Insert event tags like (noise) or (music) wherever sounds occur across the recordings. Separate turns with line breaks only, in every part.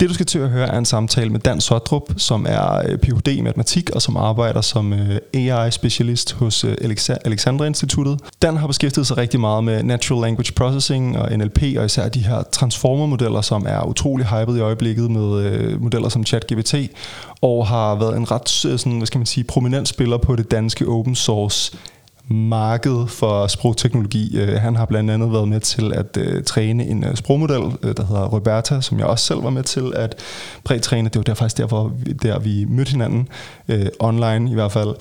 Det du skal til at høre er en samtale med Dan Sodrup, som er øh, Ph.D. i matematik og som arbejder som øh, AI-specialist hos øh, Alexandra Instituttet. Dan har beskæftiget sig rigtig meget med Natural Language Processing og NLP og især de her transformer-modeller, som er utrolig hyped i øjeblikket med modeller som ChatGPT og har været en ret sådan, hvad skal man sige, prominent spiller på det danske open source marked for sprogteknologi. Øh, han har blandt andet været med til at uh, træne en uh, sprogmodel, uh, der hedder Roberta, som jeg også selv var med til at prætræne. Det var der faktisk derfor, der vi mødte hinanden, online i hvert fald.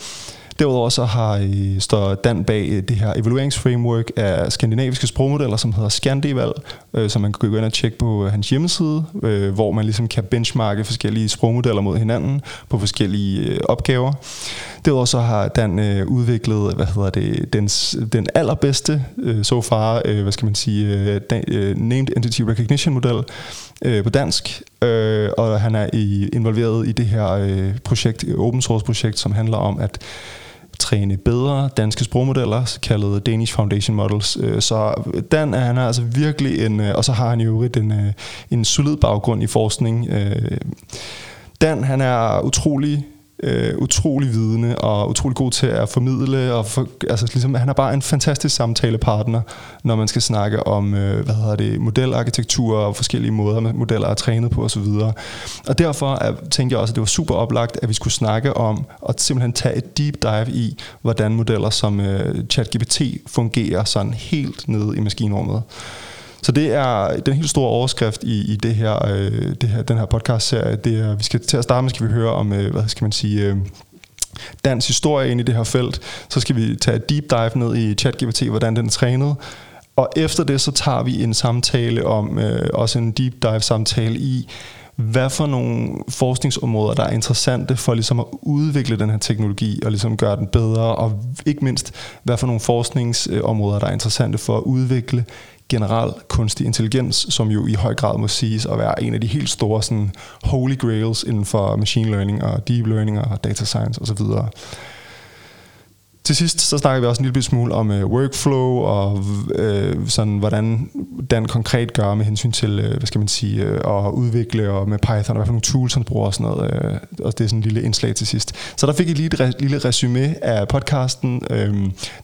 Derudover så har øh, står Dan bag øh, det her evalueringsframework af skandinaviske sprogmodeller, som hedder Scandival, øh, som man kan gå ind og tjekke på øh, hans hjemmeside, øh, hvor man ligesom kan benchmarke forskellige sprogmodeller mod hinanden på forskellige øh, opgaver. Derudover så har Dan øh, udviklet, hvad hedder det, den, den allerbedste øh, so far, øh, hvad skal man sige, øh, øh, Named Entity Recognition model øh, på dansk, øh, og han er i, involveret i det her øh, projekt, open source projekt, som handler om at træne bedre danske sprogmodeller, kaldet Danish Foundation Models. Øh, så Dan er, han er altså virkelig en, øh, og så har han jo en, øh, en solid baggrund i forskning. Dan, han er utrolig øh, utrolig vidende og utrolig god til at formidle. Og for, altså, ligesom, han er bare en fantastisk samtalepartner, når man skal snakke om øh, hvad hedder det, modelarkitektur og forskellige måder, modeller er trænet på osv. Og derfor er, tænkte jeg også, at det var super oplagt, at vi skulle snakke om og simpelthen tage et deep dive i, hvordan modeller som øh, ChatGPT fungerer sådan helt nede i maskinrummet. Så det er den helt store overskrift i, i det her, øh, det her, den her podcast-serie. Det er, vi skal til at starte med, skal vi høre om, øh, hvad skal man sige, øh, dansk historie ind i det her felt. Så skal vi tage et deep dive ned i ChatGPT, hvordan den er trænet. Og efter det, så tager vi en samtale om, øh, også en deep dive samtale i, hvad for nogle forskningsområder, der er interessante for ligesom at udvikle den her teknologi og ligesom gøre den bedre, og ikke mindst, hvad for nogle forskningsområder, der er interessante for at udvikle generel kunstig intelligens, som jo i høj grad må siges at være en af de helt store sådan, holy grails inden for machine learning og deep learning og data science osv. Til sidst så snakker vi også en lille smule om øh, workflow og øh, sådan hvordan den konkret gør med hensyn til, øh, hvad skal man sige, øh, at udvikle og med Python og hvad for nogle tools han bruger og sådan noget. Øh, og det er sådan en lille indslag til sidst. Så der fik I lige et re- lille resume af podcasten. Øh,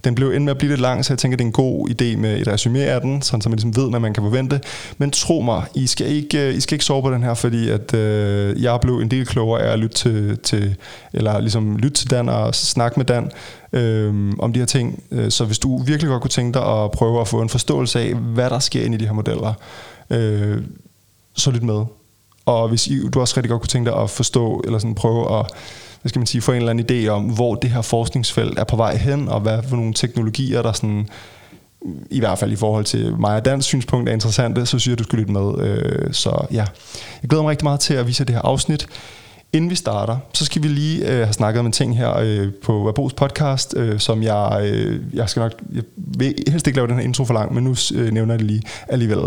den blev endnu med at blive lidt lang, så jeg tænker, det er en god idé med et resume af den, sådan så man ligesom ved, hvad man kan forvente. Men tro mig, I skal ikke, øh, I skal ikke sove på den her, fordi at øh, jeg blev en del klogere af at lytte til, til eller ligesom lytte til Dan og snakke med Dan øh, om de her ting. Øh, så hvis du virkelig godt kunne tænke dig at prøve at få en forståelse af, hvad der sker inde i de her modeller, øh, så lyt med. Og hvis I, du også rigtig godt kunne tænke dig at forstå, eller sådan prøve at hvad skal man sige, få en eller anden idé om, hvor det her forskningsfelt er på vej hen, og hvad for nogle teknologier, der sådan, i hvert fald i forhold til mig og dansk synspunkt er interessante, så synes jeg, du skal lytte med. Øh, så ja, jeg glæder mig rigtig meget til at vise det her afsnit. Inden vi starter, så skal vi lige øh, have snakket om en ting her øh, på Abos podcast, øh, som jeg, øh, jeg skal nok, jeg vil helst ikke lave den her intro for lang, men nu øh, nævner jeg det lige alligevel.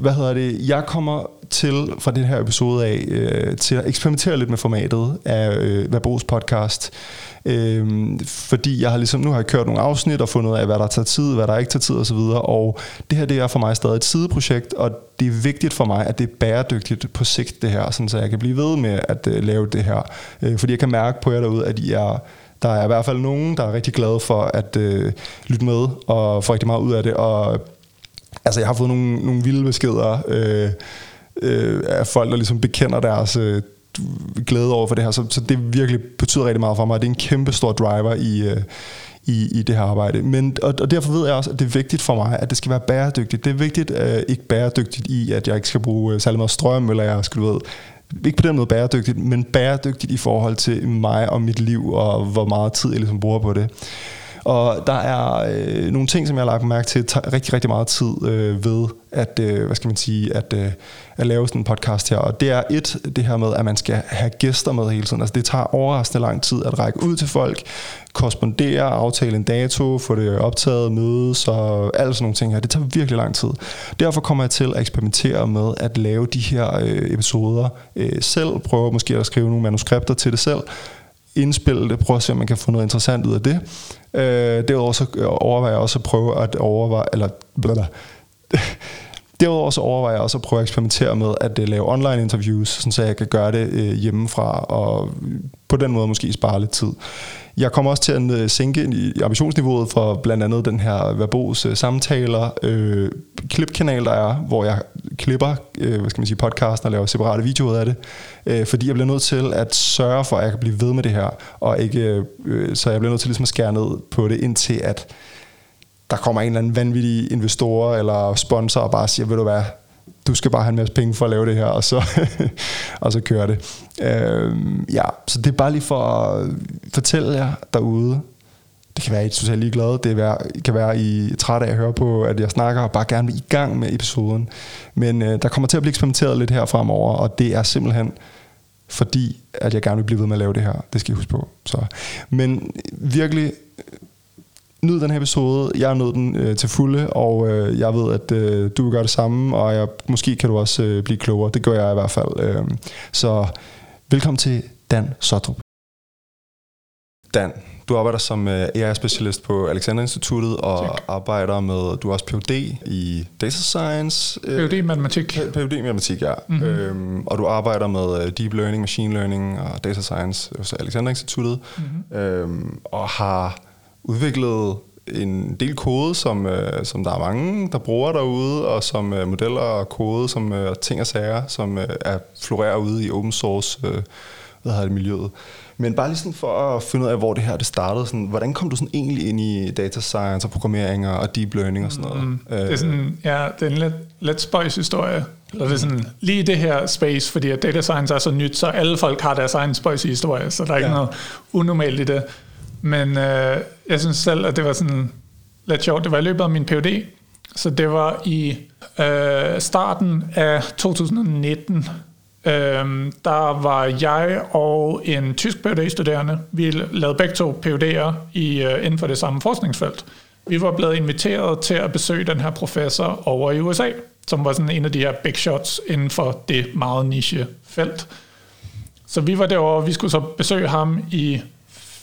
Hvad hedder det? Jeg kommer til fra den her episode af øh, til at eksperimentere lidt med formatet af øh, Vabos podcast. Øh, fordi jeg har ligesom, nu har jeg kørt nogle afsnit og fundet ud af, hvad der tager tid, hvad der ikke tager tid osv. Og det her det er for mig stadig et sideprojekt, og det er vigtigt for mig, at det er bæredygtigt på sigt det her, sådan så jeg kan blive ved med at øh, lave det her. Øh, fordi jeg kan mærke på jer derude, at I er der er i hvert fald nogen, der er rigtig glade for at øh, lytte med og få rigtig meget ud af det. Og altså, jeg har fået nogle, nogle vilde beskeder øh, øh, af folk, der ligesom bekender deres øh, glæde over for det her. Så, så det virkelig betyder rigtig meget for mig. Det er en kæmpe stor driver i, øh, i, i det her arbejde. Men, og, og derfor ved jeg også, at det er vigtigt for mig, at det skal være bæredygtigt. Det er vigtigt, øh, ikke bæredygtigt i, at jeg ikke skal bruge øh, særlig meget strøm, eller jeg skal, du ved, ikke på den måde bæredygtigt, men bæredygtigt i forhold til mig og mit liv, og hvor meget tid jeg ligesom bruger på det. Og der er øh, nogle ting, som jeg har lagt mærke til, tager rigtig, rigtig meget tid øh, ved at, øh, hvad skal man sige, at, øh, at lave sådan en podcast her. Og det er et, det her med, at man skal have gæster med hele tiden. Altså det tager overraskende lang tid at række ud til folk, korrespondere, aftale en dato, få det optaget, mødes og alle sådan nogle ting her. Det tager virkelig lang tid. Derfor kommer jeg til at eksperimentere med at lave de her øh, episoder øh, selv, prøve måske at skrive nogle manuskripter til det selv, indspille det, prøve at se, om man kan få noget interessant ud af det. Øh, derudover så øh, overvejer jeg også at prøve at overveje, eller blablabla, (laughs) Derudover så overvejer jeg også at prøve at eksperimentere med at uh, lave online interviews, sådan så jeg kan gøre det uh, hjemmefra, og på den måde måske spare lidt tid. Jeg kommer også til at øh, sænke i ambitionsniveauet for blandt andet den her Verbos øh, samtaler, øh, klipkanal, der er, hvor jeg klipper øh, hvad skal man sige, podcasten og laver separate videoer af det, øh, fordi jeg bliver nødt til at sørge for, at jeg kan blive ved med det her, og ikke, øh, så jeg bliver nødt til ligesom at skære ned på det, indtil at der kommer en eller anden vanvittig investor eller sponsor og bare siger, ved du hvad, du skal bare have en masse penge for at lave det her, og så, (laughs) og så køre det. Øh, ja, så det er bare lige for at fortælle jer derude, det kan være, at I er totalt ligeglade. Det kan være, at I er trætte af at høre på, at jeg snakker, og bare gerne vil i gang med episoden. Men øh, der kommer til at blive eksperimenteret lidt her fremover, og det er simpelthen fordi, at jeg gerne vil blive ved med at lave det her. Det skal I huske på. Så. Men virkelig nyd den her episode. Jeg nødt den øh, til fulde, og øh, jeg ved, at øh, du vil gøre det samme, og jeg, måske kan du også øh, blive klogere. Det gør jeg i hvert fald. Øh, så velkommen til Dan Sotrup. Dan, du arbejder som øh, AI-specialist på Alexander Instituttet og tak. arbejder med, du er også Ph.D. i Data Science.
Øh, Ph.D. i matematik.
Ph.D. i matematik, ja. Mm-hmm. Øhm, og du arbejder med øh, Deep Learning, Machine Learning og Data Science hos Alexander Instituttet. Mm-hmm. Øhm, og har udviklet en del kode, som, øh, som der er mange, der bruger derude, og som øh, modeller og kode, som øh, ting og sager, som øh, er florerer ude i open source øh, hvad hedder det, miljøet. Men bare lige sådan for at finde ud af, hvor det her det startede. Sådan, hvordan kom du sådan egentlig ind i data science og programmering og deep learning og sådan noget? Mm,
det er sådan, ja, det er en lidt, lidt spøjs historie. Eller det er sådan, lige det her space, fordi at data science er så nyt, så alle folk har deres egen spøjs historie, så der er ikke ja. noget unormalt i det. Men øh, jeg synes selv, at det var sådan lidt sjovt. Det var i løbet af min PhD, så det var i øh, starten af 2019. Øh, der var jeg og en tysk PhD-studerende. Vi lavede begge to PhD'er i, øh, inden for det samme forskningsfelt. Vi var blevet inviteret til at besøge den her professor over i USA, som var sådan en af de her big shots inden for det meget niche felt. Så vi var derovre, og vi skulle så besøge ham i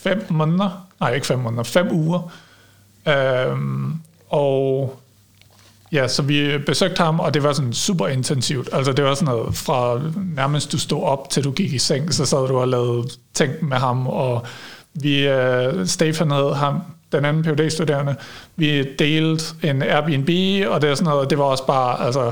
fem måneder, nej ikke fem måneder, fem uger. Øhm, og ja, så vi besøgte ham, og det var sådan super intensivt. Altså det var sådan noget fra nærmest du stod op til du gik i seng, så sad du og lavede ting med ham, og vi, øh, Stefan havde ham, den anden phd studerende. Vi delte en Airbnb, og det, er sådan noget, det var også bare, altså,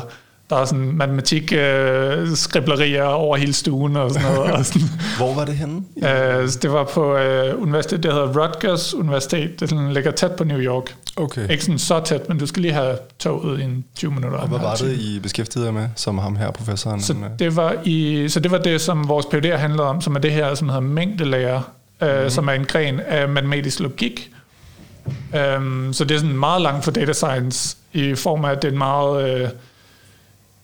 der er sådan matematik øh, skriblerier over hele stuen og sådan noget. og sådan. (laughs)
Hvor var det henne?
Øh, det var på øh, universitet, der hedder Rutgers Universitet. Det sådan, ligger tæt på New York.
Okay.
Ikke sådan så tæt, men du skal lige have toget i en 20 minutter.
Og hvad var det, I beskæftigede jer med, som ham her, professoren?
Så det var, i, så det, var det, som vores PhD handlede om, som er det her, som hedder mængdelærer, øh, mm-hmm. som er en gren af matematisk logik. Um, så det er sådan meget langt for data science, i form af, at det er en meget... Øh,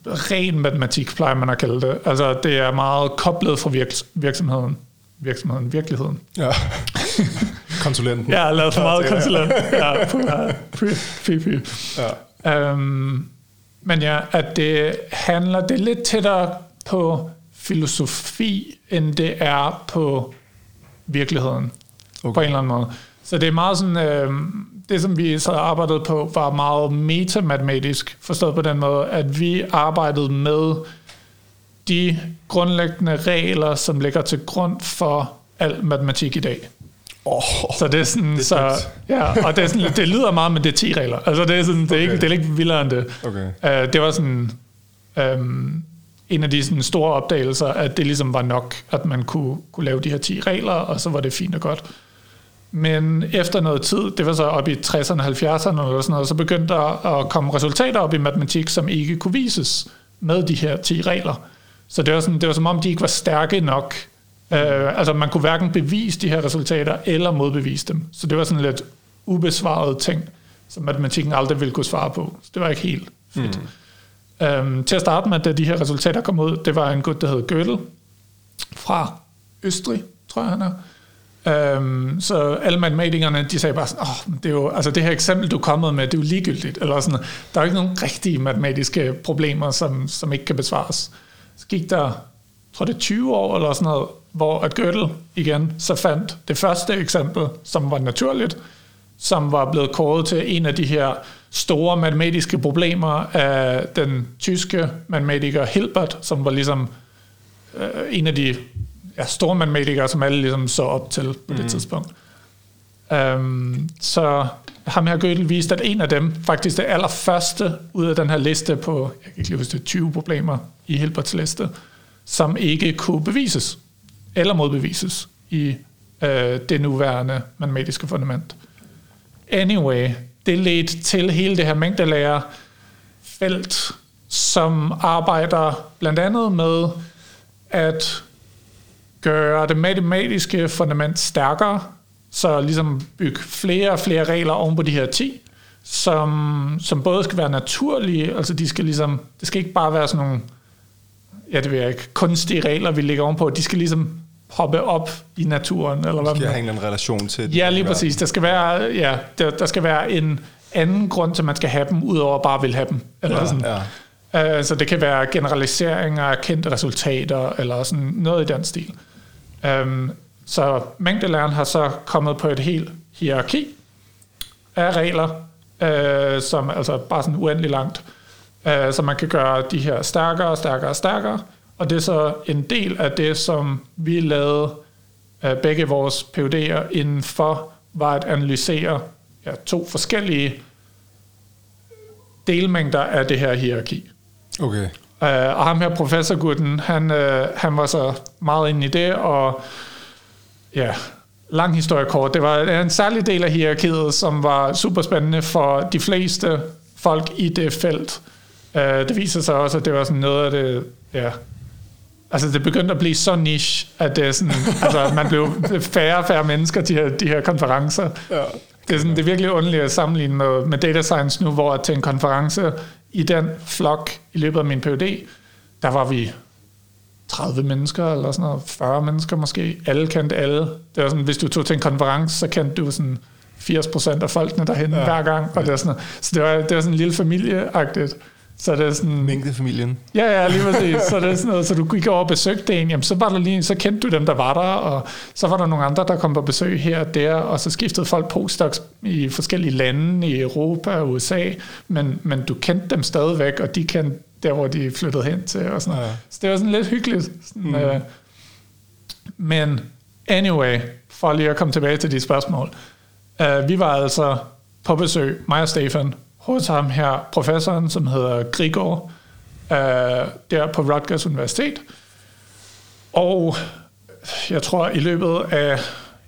ren matematik, plejer man at kalde det. Altså, det er meget koblet fra virks- virksomheden. Virksomheden, virkeligheden.
Ja. (laughs) Konsulenten.
ja, lavet for meget konsulent. (laughs) Ja, fy, fy. Ja. Um, men ja, at det handler, det er lidt tættere på filosofi, end det er på virkeligheden. Okay. På en eller anden måde. Så det er meget sådan, øh, det som vi så arbejdede på, var meget metamatematisk, forstået på den måde, at vi arbejdede med de grundlæggende regler, som ligger til grund for al matematik i dag.
Oh,
så det er sådan, det er så, ja, og det, er sådan, det lyder meget med det 10 regler. Altså det er sådan, det er, okay. ikke, det er ikke vildere end det.
Okay.
Uh, det var sådan um, en af de sådan store opdagelser, at det ligesom var nok, at man kunne, kunne lave de her 10 regler, og så var det fint og godt. Men efter noget tid, det var så op i 60'erne, 70'erne eller sådan noget, så begyndte der at komme resultater op i matematik, som ikke kunne vises med de her 10 regler. Så det var, sådan, det var som om, de ikke var stærke nok. Uh, altså man kunne hverken bevise de her resultater, eller modbevise dem. Så det var sådan lidt ubesvaret ting, som matematikken aldrig ville kunne svare på. Så det var ikke helt fedt. Mm. Um, til at starte med, da de her resultater kom ud, det var en gut, der hed Gödel, fra Østrig, tror jeg han er. Øhm, så alle matematikerne, de sagde bare sådan, oh, det, er jo, altså det her eksempel, du er kommet med, det er jo ligegyldigt. Eller sådan, der er jo ikke nogen rigtige matematiske problemer, som, som ikke kan besvares. Så gik der, jeg tror det er 20 år eller sådan noget, hvor at Gödel igen så fandt det første eksempel, som var naturligt, som var blevet kåret til en af de her store matematiske problemer af den tyske matematiker Hilbert, som var ligesom øh, en af de ja, store som alle ligesom så op til på mm. det tidspunkt. Um, så ham her Gödel viste, at en af dem, faktisk det allerførste ud af den her liste på, jeg kan ikke lige huske det, 20 problemer i Hilberts liste, som ikke kunne bevises eller modbevises i øh, det nuværende matematiske fundament. Anyway, det ledte til hele det her mængdelærer felt, som arbejder blandt andet med at gøre det matematiske fundament stærkere, så ligesom bygge flere og flere regler oven på de her 10, som, som både skal være naturlige, altså de skal ligesom, det skal ikke bare være sådan nogle, ja det ved jeg ikke, kunstige regler, vi lægger ovenpå, de skal ligesom hoppe op i naturen. Eller hvad
skal have en relation til det.
Ja, lige præcis. Der skal være, ja, der, der skal være en anden grund til, at man skal have dem, udover bare vil have dem. Eller ja, sådan. Ja. Uh, så det kan være generaliseringer af kendte resultater, eller sådan noget i den stil. Um, så mængdelæren har så kommet på et helt hierarki af regler, uh, som altså bare sådan uendelig langt, uh, så man kan gøre de her stærkere, stærkere, stærkere, og det er så en del af det, som vi lavede uh, begge vores PUD'er inden for, var at analysere ja, to forskellige delmængder af det her hierarki.
Okay.
Uh, og ham her, professor Gutten, han, uh, han var så meget inde i det, og ja, lang historie kort. Det var en særlig del af hierarkiet, som var super spændende for de fleste folk i det felt. Uh, det viser sig også, at det var sådan noget af det, ja, altså det begyndte at blive så niche, at det er sådan, (laughs) altså man blev færre og færre mennesker de her, de her konferencer. Ja. Det er, sådan, det er virkelig underligt at sammenligne med, med data science nu, hvor til en konference i den flok i løbet af min PhD, der var vi 30 mennesker, eller sådan noget, 40 mennesker måske. Alle kendte alle. Det var sådan, hvis du tog til en konference, så kendte du sådan 80% af folkene derhen ja. hver gang. Og det var sådan, så det var, det var sådan en lille familieagtigt. Så det er sådan...
Mængdefamilien.
Ja, ja, lige præcis. Så det er sådan noget, så du gik over og besøgte en, jamen så var der lige, så kendte du dem, der var der, og så var der nogle andre, der kom på besøg her og der, og så skiftede folk postdocs i forskellige lande, i Europa og USA, men, men du kendte dem stadigvæk, og de kendte der, hvor de flyttede hen til, og sådan ja. Så det var sådan lidt hyggeligt. Sådan, mm. øh, men anyway, for lige at komme tilbage til de spørgsmål. Uh, vi var altså på besøg, mig og Stefan, hos ham her, professoren, som hedder Grigor, øh, der på Rutgers Universitet. Og jeg tror i løbet af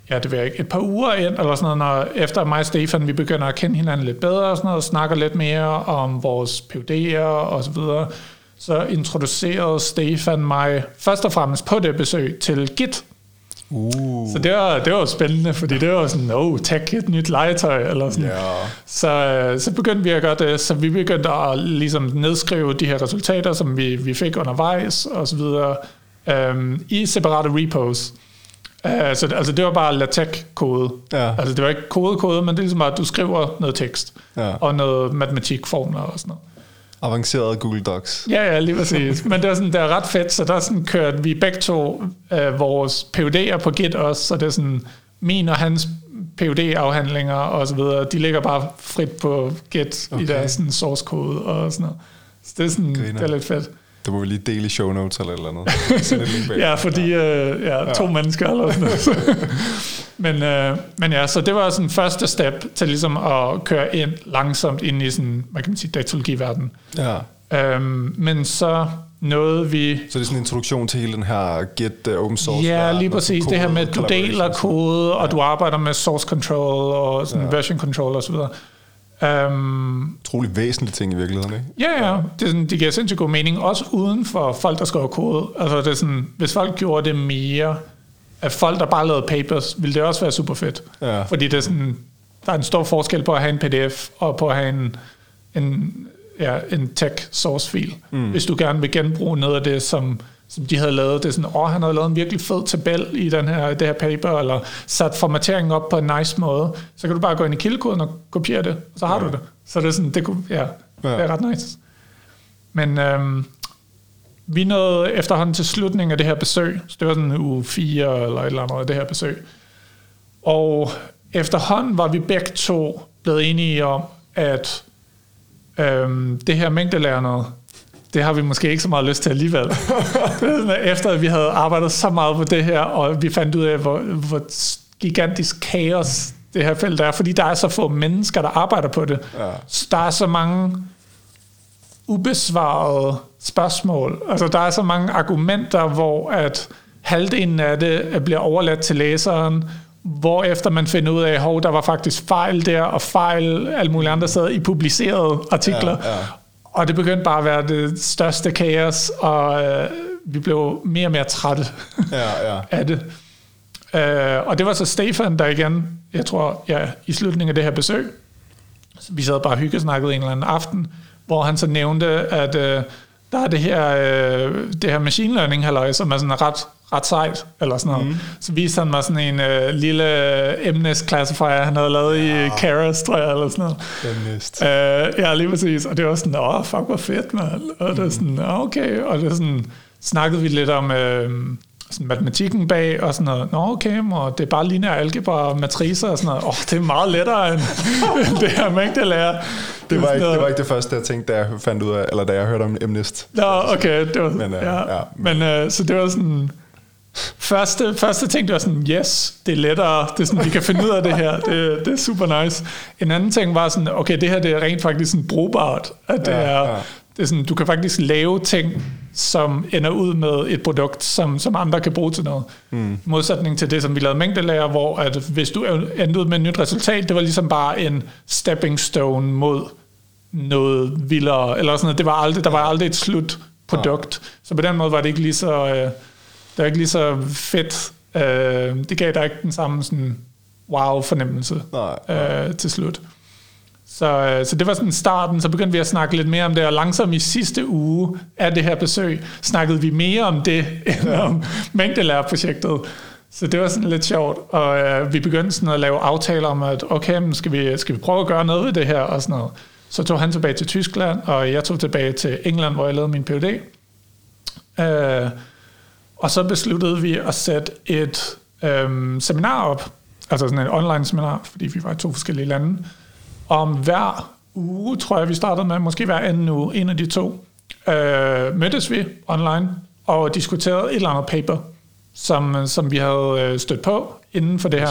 ja, det vil ikke, et par uger ind, eller sådan noget, når, efter mig og Stefan, vi begynder at kende hinanden lidt bedre, og sådan noget, og snakker lidt mere om vores PUD'er og så videre, så introducerede Stefan mig først og fremmest på det besøg til Git, Uh. Så det var, det var spændende, fordi det var sådan, oh, tech et nyt legetøj, eller sådan. Yeah. Så, øh, så begyndte vi at gøre det, så vi begyndte at ligesom nedskrive de her resultater, som vi, vi fik undervejs, og så videre, um, i separate repos. Uh, så, altså det var bare LaTeX-kode. Ja. Altså det var ikke kode-kode, men det er ligesom bare, at du skriver noget tekst, ja. og noget matematikformler og sådan noget.
Avanceret Google Docs.
Ja, ja, lige præcis. Men det er, sådan, det er ret fedt, så der sådan kørt vi begge to øh, vores PUD'er på Git også, så det er sådan min og hans PUD-afhandlinger og så videre, de ligger bare frit på Git okay. i deres sådan, source code og sådan noget. Så det er, sådan, det er lidt fedt.
Det må vi lige dele i show notes eller eller
andet. (laughs) ja, fordi øh, ja, to ja. mennesker eller sådan noget. (laughs) men, øh, men ja, så det var sådan første step til ligesom at køre ind langsomt ind i sådan, hvad kan man sige, datalogiverdenen. Ja. Øhm, men så noget vi...
Så det er sådan en introduktion til hele den her Git uh, open source?
Ja, lige præcis. Det her med, at du deler kode, og ja. du arbejder med source control og sådan ja. version control osv.
Um, Trolig væsentlige ting i virkeligheden, ikke?
Ja, ja. Det, er sådan, det giver sindssygt god mening, også uden for folk, der skriver kode. Altså, det er sådan, hvis folk gjorde det mere, at folk, der bare lavede papers, ville det også være super fedt. Ja. Fordi det er sådan, der er en stor forskel på at have en pdf, og på at have en, en, ja, en tech source fil. Mm. Hvis du gerne vil genbruge noget af det, som som de havde lavet. Det er sådan, åh, han havde lavet en virkelig fed tabel i den her, det her paper, eller sat formateringen op på en nice måde. Så kan du bare gå ind i kildekoden og kopiere det, og så har ja. du det. Så det er sådan, det, kunne, ja, ja. det er ret nice. Men øhm, vi nåede efterhånden til slutningen af det her besøg. Så det var sådan uge 4 eller et eller andet af det her besøg. Og efterhånden var vi begge to blevet enige om, at øhm, det her mængdelærer noget, det har vi måske ikke så meget lyst til alligevel. (laughs) Efter at vi havde arbejdet så meget på det her, og vi fandt ud af, hvor, hvor gigantisk kaos det her felt er, fordi der er så få mennesker, der arbejder på det. Ja. Så der er så mange ubesvarede spørgsmål. Altså, der er så mange argumenter, hvor at halvdelen af det bliver overladt til læseren, hvor efter man finder ud af, at der var faktisk fejl der, og fejl alle mulige andre steder i publicerede artikler. Ja, ja. Og det begyndte bare at være det største kaos, og øh, vi blev mere og mere trætte ja, ja. (laughs) af det. Øh, og det var så Stefan, der igen, jeg tror, ja, i slutningen af det her besøg, vi sad bare og hyggesnakkede en eller anden aften, hvor han så nævnte, at øh, der er det her, øh, det her machine learning halløj, som er sådan ret, ret sejt, eller sådan noget. Mm. Så viste han mig sådan en øh, lille MNIST classifier, han havde lavet ja. i Keras, tror jeg, eller sådan noget. MNIST. Øh, ja, lige præcis. Og det var sådan, åh, fuck, hvor fedt, mand. Og det er sådan, okay. Og det er sådan, snakkede vi lidt om... Øh, sådan matematikken bag, og sådan noget, nå okay, og det er bare lineær algebra og matricer og sådan noget. Åh, oh, det er meget lettere end (laughs) det her mængde lærer.
Det var, ikke, det var ikke det første, jeg tænkte, da jeg fandt ud af, eller da jeg hørte om MNIST.
Nå, okay, det var, men, uh, ja. ja. Men uh, så det var sådan, første, første ting, det var sådan, yes, det er lettere, det er sådan, vi kan finde ud af det her, det, det er super nice. En anden ting var sådan, okay, det her det er rent faktisk sådan brugbart, at det ja, er, ja. det er sådan, du kan faktisk lave ting, som ender ud med et produkt, som, som andre kan bruge til noget. Mm. Modsætning til det, som vi lavede mængdelærer, hvor at hvis du endte ud med et nyt resultat, det var ligesom bare en stepping stone mod noget vildere, eller sådan noget. Det var aldrig, der var aldrig et slut produkt. Ja. Så på den måde var det ikke lige så, øh, det var ikke lige så fedt. Øh, det gav der ikke den samme sådan wow-fornemmelse øh, til slut. Så, øh, så det var sådan starten, så begyndte vi at snakke lidt mere om det, og langsomt i sidste uge af det her besøg, snakkede vi mere om det, (laughs) end om mængdelærerprojektet. Så det var sådan lidt sjovt, og øh, vi begyndte sådan at lave aftaler om, at okay, men skal vi, skal vi prøve at gøre noget ved det her, og sådan noget. Så tog han tilbage til Tyskland, og jeg tog tilbage til England, hvor jeg lavede min PhD. Øh, og så besluttede vi at sætte et øh, seminar op, altså sådan et online seminar, fordi vi var i to forskellige lande, om hver uge, tror jeg, vi startede med, måske hver anden uge, en af de to, øh, mødtes vi online og diskuterede et eller andet paper, som, som vi havde øh, stødt på inden for det her,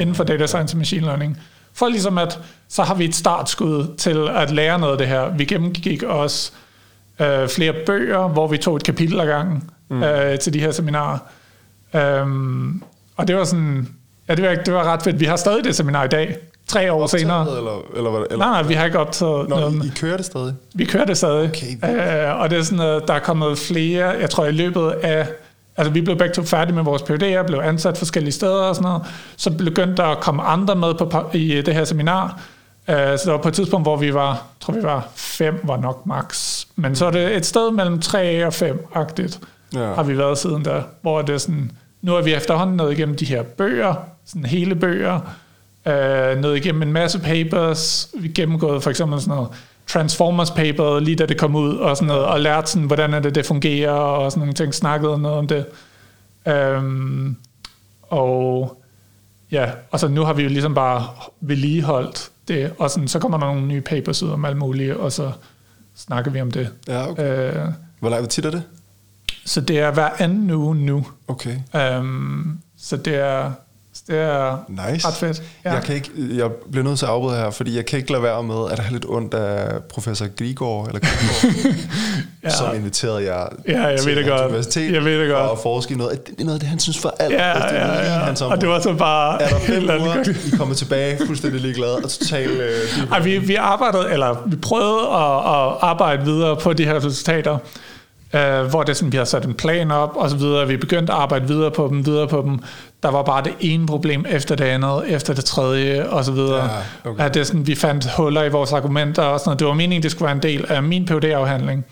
inden for data science og machine learning. For ligesom at, så har vi et startskud til at lære noget af det her. Vi gennemgik også øh, flere bøger, hvor vi tog et kapitel ad gangen mm. øh, til de her seminarer. Um, og det var sådan, ja, det var, det var ret fedt. Vi har stadig det seminar i dag, tre år
optaget,
senere.
Eller, eller, eller,
nej, nej, vi har ikke optaget
Nå, noget. I, I kører det stadig?
Vi kører det stadig. Okay. Uh, og det er sådan, at der er kommet flere, jeg tror i løbet af, altså vi blev begge to færdige med vores PhD'er, blev ansat forskellige steder og sådan noget, så begyndte der at komme andre med på, i det her seminar, Uh, så der var på et tidspunkt, hvor vi var, tror vi var fem, var nok max. Men så er det et sted mellem tre og fem-agtigt, ja. har vi været siden der, hvor det er sådan, nu er vi efterhånden nået igennem de her bøger, sådan hele bøger, øh, nået igennem en masse papers, vi gennemgået for eksempel sådan noget Transformers paper, lige da det kom ud, og sådan noget, og lært sådan, hvordan er det, det fungerer, og sådan nogle ting, snakket noget om det. Øhm, og ja, og så nu har vi jo ligesom bare vedligeholdt det, og sådan, så kommer der nogle nye papers ud om alt muligt, og så snakker vi om det.
Ja, okay. Øh, Hvor langt tit er det?
Så det er hver anden uge nu.
Okay.
Øhm, så det er det er
nice.
ret fedt.
Ja. Jeg, kan ikke, jeg bliver nødt til at afbryde her, fordi jeg kan ikke lade være med, at der er lidt ondt af professor Grigor, eller Grigor, (laughs) ja. som inviterede jer
ja, jeg
til
ved det godt.
universitet
jeg ved det godt.
for at forske i noget. Det er noget, det han synes for alt.
Ja,
det
er ja, ja. Hans og det var så bare...
Er der fem uger, I kommer tilbage fuldstændig ligeglade og totalt... Øh,
vi, vi arbejdede, eller vi prøvede at, at arbejde videre på de her resultater, øh, hvor det sådan, vi har sat en plan op, og så videre. Vi begyndte at arbejde videre på dem, videre på dem. Der var bare det ene problem efter det andet, efter det tredje, og så videre. Ja, okay. At det sådan, vi fandt huller i vores argumenter, og sådan noget. Det var meningen, det skulle være en del af min phd afhandling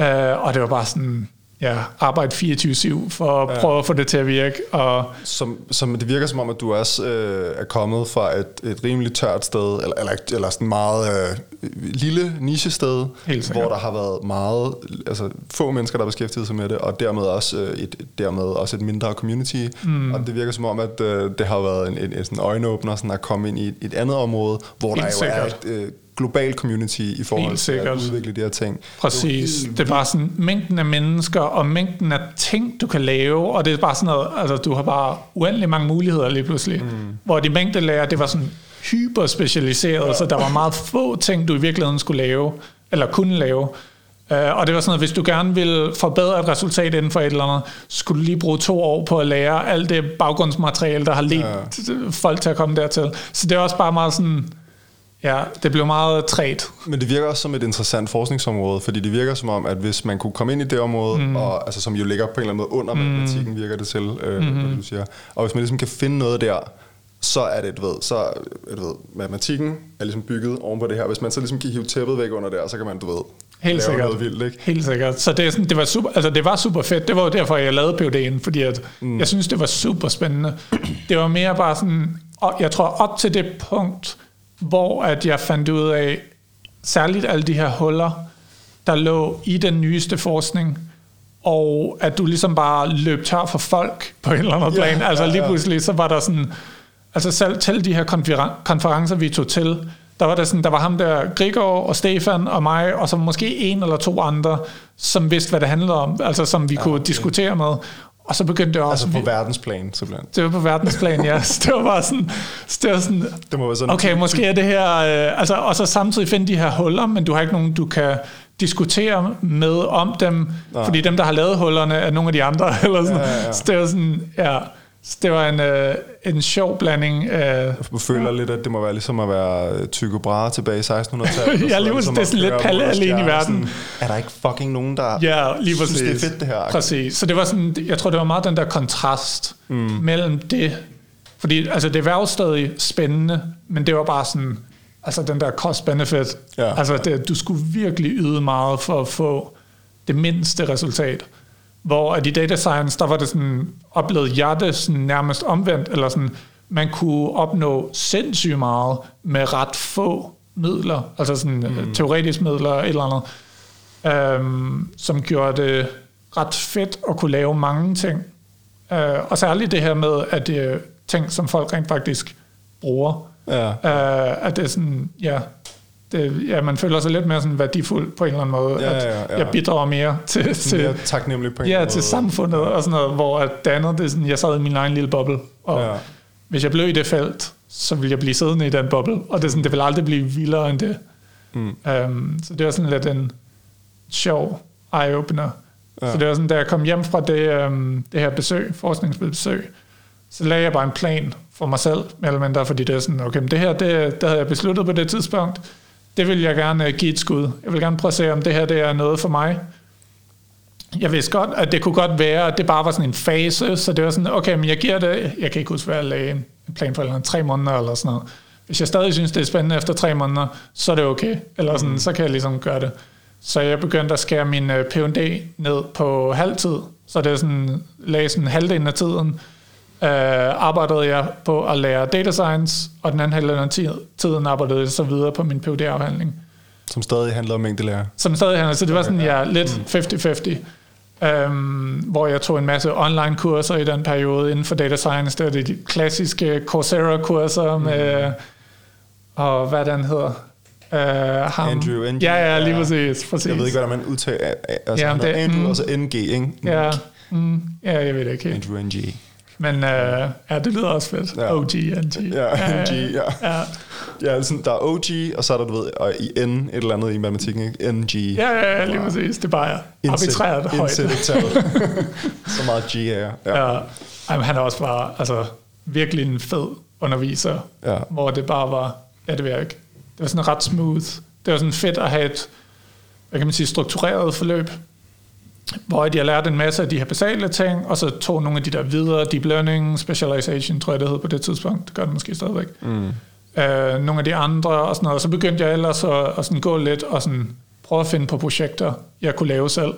øh, og det var bare sådan, ja, arbejde 24-7 for at ja. prøve at få det til at virke. Og
som, som det virker som om, at du også øh, er kommet fra et, et rimeligt tørt sted, eller, eller, eller sådan meget øh, lille nichested, hvor der har været meget, altså få mennesker, der har beskæftiget sig med det, og dermed også, øh, et, dermed også et mindre community. Mm. Og det virker som om, at øh, det har været en, en, en sådan øjenåbner sådan at komme ind i et, et andet område, hvor Helt der jo er et, øh, global community i forhold
Helt
til at udvikle de her ting.
Præcis.
Det er jo
Det er bare sådan mængden af mennesker og mængden af ting, du kan lave, og det er bare sådan noget, altså du har bare uendelig mange muligheder lige pludselig. Mm. Hvor de mængdelærer, det var sådan hyper specialiseret, ja. så der var meget få ting, du i virkeligheden skulle lave, eller kunne lave. Uh, og det var sådan noget, hvis du gerne ville forbedre et resultat inden for et eller andet, skulle du lige bruge to år på at lære alt det baggrundsmateriale, der har ledt ja. folk til at komme dertil. Så det er også bare meget sådan, ja, det blev meget træt.
Men det virker også som et interessant forskningsområde, fordi det virker som om, at hvis man kunne komme ind i det område, mm. og, altså, som jo ligger på en eller anden måde under mm. matematikken, virker det til, øh, mm-hmm. hvad du siger. Og hvis man ligesom kan finde noget der, så er det, du ved, så du ved, matematikken er ligesom bygget oven på det her. Hvis man så ligesom kan hive tæppet væk under der, så kan man, du ved,
Helt sikkert.
noget vildt, ikke?
Helt sikkert. Så det, sådan, det, var super, altså det var super fedt. Det var jo derfor, jeg lavede PUD'en, fordi at mm. jeg synes, det var super spændende. Det var mere bare sådan, og jeg tror op til det punkt, hvor at jeg fandt ud af, særligt alle de her huller, der lå i den nyeste forskning, og at du ligesom bare løb tør for folk på en eller anden
Ja,
plan. Altså
ja,
lige
ja.
pludselig, så var der sådan, altså selv til de her konferen- konferencer, vi tog til, der var der sådan, der var ham der, Grigor og Stefan og mig, og så måske en eller to andre, som vidste, hvad det handlede om, altså som vi ja, kunne
okay.
diskutere med. Og så begyndte det også...
Altså på verdensplan, simpelthen.
det var på verdensplan, ja. Så (laughs) det var bare sådan, så det var sådan
Det må være sådan
okay, måske er det her... Øh, altså, og så samtidig finde de her huller, men du har ikke nogen, du kan diskutere med om dem,
Nej.
Fordi dem, der har lavet hullerne, er nogle af de andre. (laughs) Eller sådan.
Ja, ja, ja.
Så det var sådan, ja... Så det var en, øh, en sjov blanding af...
Jeg føler lidt, at det må være ligesom at være Tycho Brahe tilbage i 1600-tallet. (laughs)
Ja, lige præcis. Det er sådan lidt Palle alene i verden.
Er der ikke fucking nogen, der
Ja, lige
synes,
præcis.
det er fedt det her?
Præcis. Så det var sådan, jeg tror, det var meget den der kontrast mm. mellem det. Fordi altså, det var jo stadig spændende, men det var bare sådan, altså den der cost-benefit.
Ja.
Altså, det, du skulle virkelig yde meget for at få det mindste resultat. Hvor at i data science, der var det sådan, oplevede jeg det sådan nærmest omvendt, eller sådan, man kunne opnå sindssygt meget med ret få midler, altså sådan mm. teoretiske midler et eller andet, øhm, som gjorde det ret fedt at kunne lave mange ting. Øh, og særligt det her med, at det er ting, som folk rent faktisk bruger.
Ja.
Øh, at det er sådan, ja, det, ja, man føler sig lidt mere sådan værdifuld på en eller anden måde,
Ja,
at
ja, ja.
jeg bidrager mere (laughs) til, til,
Mere taknemmelig på en
ja,
måde.
til samfundet og sådan noget, hvor at det andet, det er sådan, jeg sad i min egen lille boble, og
Ja.
hvis jeg blev i det felt, så ville jeg blive siddende i den boble, og det, er sådan, det vil aldrig blive vildere end det.
Mm.
Um, så det var sådan lidt en sjov eye-opener.
Ja.
Så det var sådan, da jeg kom hjem fra det, um, det her besøg, forskningsbesøg, så lagde jeg bare en plan for mig selv, mere eller mindre, fordi det er sådan, okay, men det her, det, det havde jeg besluttet på det tidspunkt, det vil jeg gerne øh, give et skud. Jeg vil gerne prøve at se, om det her det er noget for mig. Jeg vidste godt, at det kunne godt være, at det bare var sådan en fase, så det var sådan, okay, men jeg giver det, jeg kan ikke huske, hvad jeg lagde en plan for, eller tre måneder eller sådan noget. Hvis jeg stadig synes, det er spændende efter tre måneder, så er det okay, eller sådan, mm. så kan jeg ligesom gøre det. Så jeg begyndte at skære min øh, P&D ned på halvtid, så det er sådan, lagde sådan halvdelen af tiden, øh, arbejdede jeg på at lære data science, og den anden halvdel af tid- tiden arbejdede jeg så videre på min phd afhandling
Som stadig handler om mængdelærer.
som stadig handler. Så det var sådan, ja, lidt 50-50. Um, hvor jeg tog en masse online kurser i den periode inden for data science. Det var de klassiske Coursera-kurser med, og hvad den hedder. Uh, ham.
Andrew Ng.
Ja, ja, lige præcis. præcis.
Jeg ved ikke, hvordan man udtaler... Altså,
Ja,
det, Andrew,
mm.
og så NG, ikke?
Ja, mm, ja, jeg ved det ikke.
Andrew NG.
Men uh, ja, det lyder også fedt.
Ja.
OG, NG.
Ja, NG, ja.
ja.
Ja, sådan, der er OG, og så er der, du ved, og i N et eller andet i matematikken, ikke? NG.
Ja, ja, ja, lige præcis. Det er bare arbitrært højt. (laughs)
Så meget G er. Ja.
Ja. Ej, men han er også bare altså, virkelig en fed underviser,
Ja.
hvor det bare var, ja det ved jeg ikke, det var sådan ret smooth. Det var sådan fedt at have et, hvad kan man sige, struktureret forløb, hvor jeg lærte en masse af de her basale ting, og så tog nogle af de der videre, deep learning, specialization, tror jeg det hed på det tidspunkt, det gør det måske stadigvæk. Mm. Øh, nogle af de andre og sådan noget, og så begyndte jeg ellers at, at sådan gå lidt og sådan prøve at finde på projekter, jeg kunne lave selv.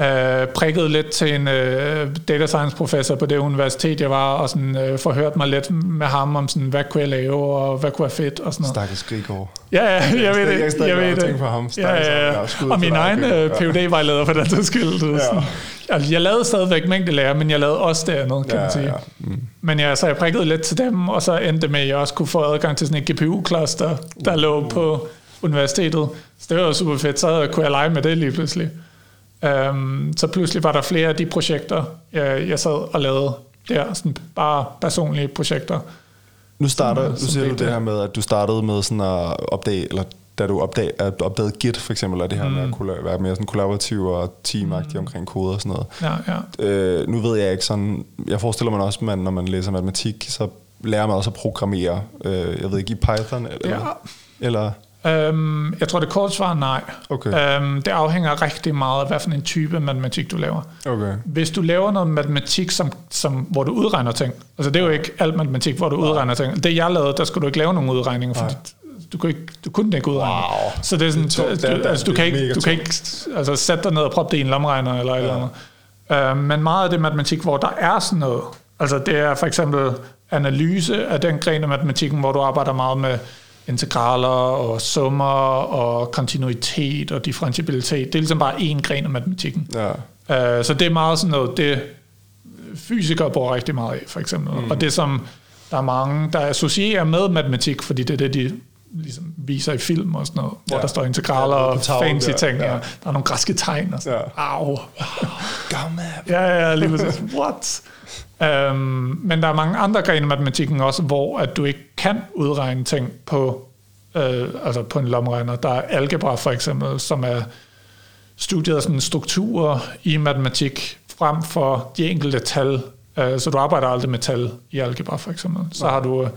Øh, prikkede lidt til en øh, data science professor på det universitet, jeg var, og sådan, øh, forhørte mig lidt med ham om, sådan, hvad kunne jeg lave, og hvad kunne være fedt, og sådan noget.
Stakkels.
Ja, ja, jeg ved
Jeg
det.
kan stadig
Jeg ved det.
på ham. Ham.
ja,
Ja,
Og
til
min egen øh, phd vejleder for den sags skyld. Du,
Ja.
ja. altså, jeg lavede stadigvæk mængdelærer, men jeg lavede også det andet, kan
Ja,
man sige.
ja. Mm.
Men ja, så jeg prikkede lidt til dem, og så endte det med, at jeg også kunne få adgang til sådan et GPU-cluster, der lå på universitetet. Så det var jo super fedt. Så kunne jeg lege med det lige pludselig. Um, så pludselig var der flere af de projekter, jeg, jeg sad og lavede der. Sådan bare personlige projekter.
Nu starter, nu
som
siger du
det
det
er.
her med, at du startede med sådan at opdage, eller da du opdag, at opdagede Git for eksempel, og det her mm. med at kunne være mere sådan kollaborativ og teamagtig mm. omkring koder og sådan noget.
Ja, ja.
Øh, nu ved jeg ikke sådan, jeg forestiller mig også, at når man læser matematik, så lærer man også at programmere, øh, jeg ved ikke, i Python, eller?
Ja.
eller
Um, jeg tror, det korte svar er nej.
Okay.
Um, det afhænger rigtig meget af, hvad for en type matematik du laver.
okay.
Hvis du laver noget matematik, som, som, hvor du udregner ting, altså det er jo ikke alt matematik, hvor du udregner ting. Det jeg lavede, der skulle du ikke lave nogen udregninger, for du, kunne ikke, du kunne ikke udregne.
Wow.
Så det er sådan,
Det er tungt,
du, altså, du kan ikke, du kan ikke altså, sætte dig ned og proppe det i en lomregner eller et eller andet. Uh, men meget af det matematik, hvor der er sådan noget, altså det er for eksempel analyse af den gren af matematikken, hvor du arbejder meget med integraler og summer og kontinuitet og differentiabilitet. Det er ligesom bare én gren af matematikken.
Ja.
Uh, så det er meget sådan noget, det fysikere bruger rigtig meget af, for eksempel. Mm. Og det som der er mange, der associerer med matematik, fordi det er det, de ligesom viser i film og sådan noget, hvor
Ja.
der står integraler
Ja,
og fancy
der,
ting.
ja.
Der er nogle græske tegn og sådan.
Ja.
Au.
Gammel.
Ja, ja, lige præcis. What? Um, men der er mange andre grene af matematikken også, hvor at du ikke kan udregne ting på, øh, altså på en lomregner. Der er algebra for eksempel, som er studiet af sådan strukturer i matematik frem for de enkelte tal. Uh, så du arbejder aldrig med tal i algebra for eksempel. Så har du øh,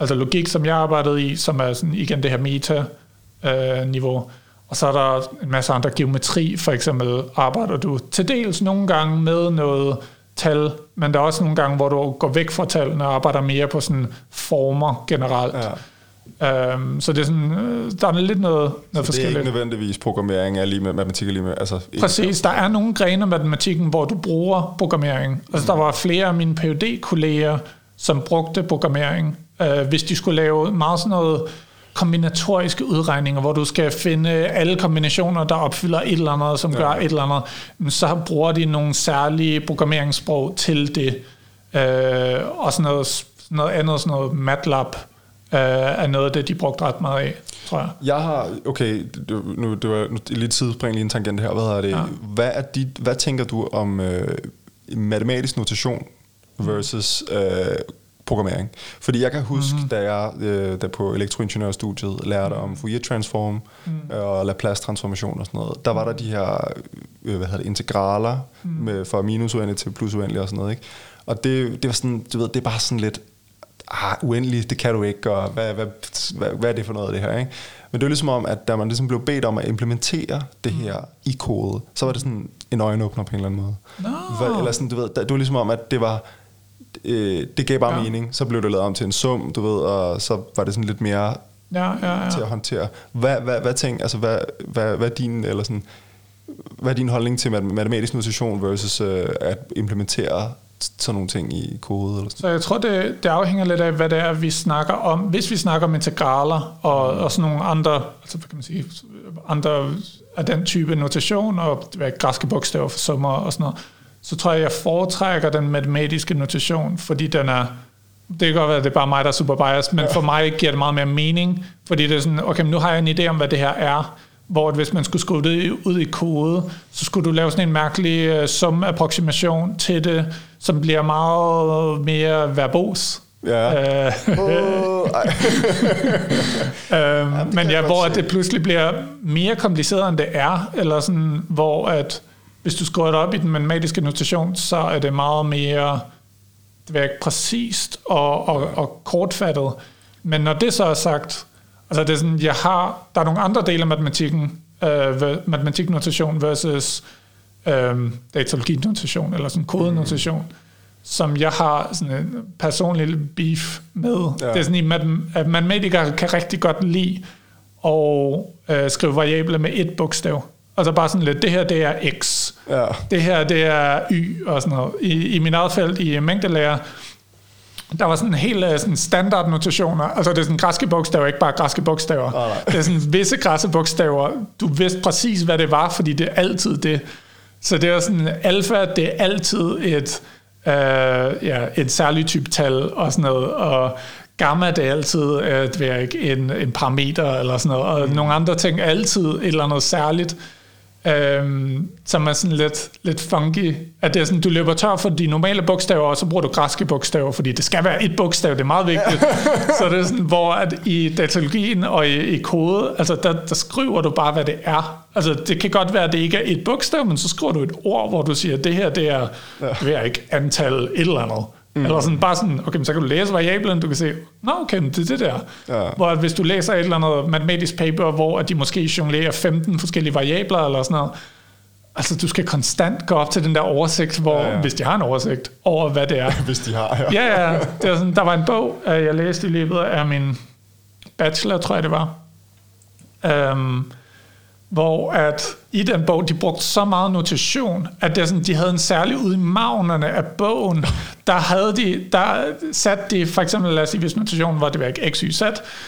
altså logik, som jeg arbejdede i, som er sådan igen det her meta-niveau. Og så er der en masse andre geometri, for eksempel arbejder du til dels nogle gange med noget tal, men der er også nogle gange, hvor du går væk fra tallene og arbejder mere på sådan former generelt.
Ja.
Um, så det er sådan, øh, der er lidt noget, noget
Det er
forskelligt.
ikke nødvendigvis programmering er lige med matematik er lige med, altså
Præcis, der er nogle grene af matematikken, hvor du bruger programmering. Altså der var flere af mine phd kolleger som brugte programmering, øh, hvis de skulle lave meget sådan noget kombinatoriske udregninger, hvor du skal finde alle kombinationer, der opfylder et eller andet, som ja. gør et eller andet, så bruger de nogle særlige programmeringssprog til det. Øh, og sådan noget, sådan noget andet, sådan noget MATLAB, øh, er noget af det, de brugte ret meget af, tror jeg.
Jeg har, okay, nu, det var nu, lidt tidsspring, lige en tangent her. Hvad, er det?
Ja.
Hvad, er dit, hvad tænker du om øh, matematisk notation versus øh, programmering? Fordi jeg kan huske, mm-hmm. da jeg øh, da på elektroingeniørstudiet lærte om Fourier transform mm. og Laplace transformation og sådan noget, der var der de her øh, hvad hedder det, integraler mm. med, fra minus uendeligt til plus uendeligt og sådan noget. Ikke? Og det, det var sådan, du ved, det er bare sådan lidt, ah, uendeligt, det kan du ikke, og hvad, hvad, hvad, hvad er det for noget af det her, ikke? Men det var ligesom om, at da man ligesom blev bedt om at implementere det her i kode, så var det sådan en øjenåbner på en eller anden måde. Hvad, eller sådan, du ved, det var ligesom om, at det var, øh, det gav bare
Ja.
mening, så blev det lavet om til en sum, du ved, og så var det sådan lidt mere
Ja, ja, ja.
til at håndtere. Hvad, hvad, hvad tænk, altså hvad, hvad, hvad din, eller sådan, hvad er din holdning til mat- matematisk notation versus øh, at implementere sådan nogle ting i kode? Eller sådan?
Så jeg tror, det, det afhænger lidt af, hvad det er, vi snakker om. Hvis vi snakker om integraler og, og sådan nogle andre, altså hvad kan man sige, andre af den type notation, og hvad, græske bogstaver for summer og sådan noget, så tror jeg, jeg foretrækker den matematiske notation, fordi den er, det kan godt være, at det er bare mig, der er super biased, men for mig giver det meget mere mening, fordi det er sådan, okay, nu har jeg en idé om, hvad det her er, hvor hvis man skulle skrive det ud i kode, så skulle du lave sådan en mærkelig uh, sum-approximation til det, som bliver meget mere verbos.
Ja.
Øh, (laughs) øhm,
det
men ja, hvor at det pludselig bliver mere kompliceret, end det er, eller sådan, hvor at hvis du skriver det op i den matematiske notation, så er det meget mere det ikke, præcist og, og, og kortfattet. Men når det så er sagt, altså det er sådan, jeg har, der er nogle andre dele af matematikken, øh, matematiknotation versus øh, datalogi-notation, eller sådan kodenotation, mm. som jeg har sådan en personlig beef med.
Ja.
Det er sådan, at matematikere kan rigtig godt lide at øh, skrive variable med et bogstav. Altså bare sådan lidt, det her det er x,
Ja.
det her det er y og sådan noget. I, i min eget felt i mængdelærer, der var sådan helt øh, sådan standard notationer. Altså det er sådan græske bogstaver, ikke bare græske bogstaver.
Nej.
Det er sådan visse græske bogstaver. Du vidste præcis, hvad det var, fordi det er altid det. Så det er sådan, alfa, det er altid et, øh, ja, et særligt type tal og sådan noget. Og gamma det er altid at være ikke en, en parameter eller sådan noget, og mm. nogle andre ting er altid et eller andet særligt, øhm, som er sådan lidt, lidt funky. At det er sådan, du løber tør for de normale bogstaver, og så bruger du græske bogstaver, fordi det skal være et bogstav, det er meget vigtigt. (laughs) så det er sådan, hvor at i datalogien og i, i kode, altså der, der skriver du bare, hvad det er. Altså det kan godt være, at det ikke er et bogstav, men så skriver du et ord, hvor du siger, det her, det er, det er ikke antal et eller andet. Mm. Eller sådan, bare sådan, okay, så kan du læse variablen, du kan se, nå okay, det er det der. Ja. Hvor hvis du læser et eller andet matematisk paper, hvor de måske jonglerer 15 forskellige variabler eller sådan noget, altså du skal konstant gå op til den der oversigt, hvor, ja, ja. hvis de har en oversigt over, hvad det er. (laughs)
hvis de har,
ja. ja, ja. Det er sådan, der var en bog, øh, jeg læste i løbet af min bachelor, tror jeg det var, um, hvor at i den bog, de brugte så meget notation, at det sådan, de havde en særlig ud i magnerne af bogen, der havde de, der satte de, for eksempel lad os sige, hvis notationen var, det var x, y, z,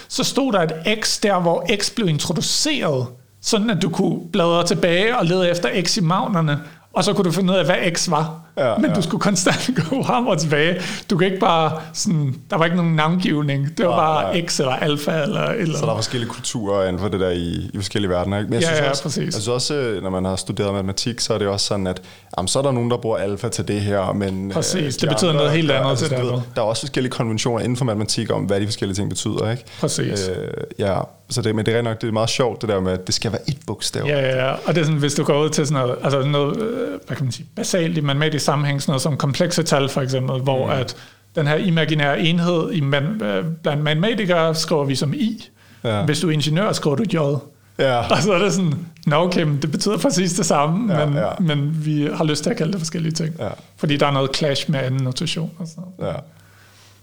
så stod der et x der, hvor x blev introduceret, sådan at du kunne bladre tilbage og lede efter x i magnerne, og så kunne du finde ud af, hvad x var. Ja, men ja. du skulle konstant (laughs) gå frem og tilbage. Du kan ikke bare sådan, der var ikke nogen navngivning. Det var ja, bare ja. X eller alfa eller eller
Så der er forskellige kulturer inden for det der i, i forskellige verdener. Ikke?
Men jeg ja, synes
ja,
også, præcis.
Jeg synes også, øh, når man har studeret matematik, så er det også sådan, at jamen, så er der nogen, der bruger alfa til det her, men...
Øh, præcis, de det betyder andre, noget helt andet altså, til det
Der er også forskellige konventioner inden for matematik om, hvad de forskellige ting betyder, ikke?
Præcis. Øh,
ja, så det, men det er nok det er meget sjovt, det der med, at det skal være et bogstav.
Ja, ja, ja. Og det er sådan, hvis du går ud til sådan noget, altså noget, hvad kan man sige, basalt i matematisk sammenhæng, sådan noget som komplekse tal for eksempel, hvor mm. at den her imaginære enhed i man, øh, blandt matematikere skriver vi som i. Ja. Hvis du er ingeniør, skriver du j. Ja. Og så er det sådan, nå okay, det betyder præcis det samme, ja, men, ja. men vi har lyst til at kalde det forskellige ting. Ja. Fordi der er noget clash med anden notation. Og sådan.
Ja.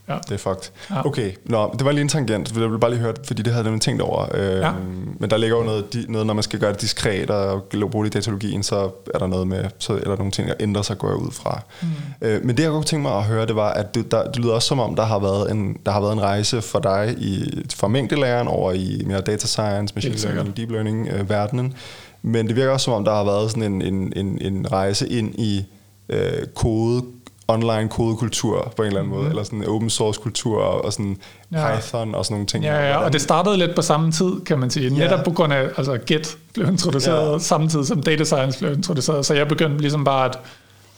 Ja. Det er fucked. Ja. Okay, Nå, det var lige en tangent, jeg ville bare lige høre fordi det havde jeg tænkt over. Øhm, ja. Men der ligger jo noget, noget, når man skal gøre det diskret og bruge det i datalogien, så er der noget med, så er der nogle ting, der ændrer sig, går jeg ud fra. Mm. Øh, men det, jeg godt tænke mig at høre, det var, at det, der, det lyder også som om, der har været en, der har været en rejse for dig i, fra mængdelæren over i mere data science, machine learning, deep learning øh, verdenen. Men det virker også som om, der har været sådan en, en, en, en rejse ind i øh, kode online kodekultur på en eller anden mm. måde, eller sådan open source kultur og sådan ja. Python og sådan nogle ting.
Ja, ja, og det startede lidt på samme tid, kan man sige. Netop ja. på grund af, altså Git blev introduceret ja. samtidig som Data Science blev introduceret, så jeg begyndte ligesom bare at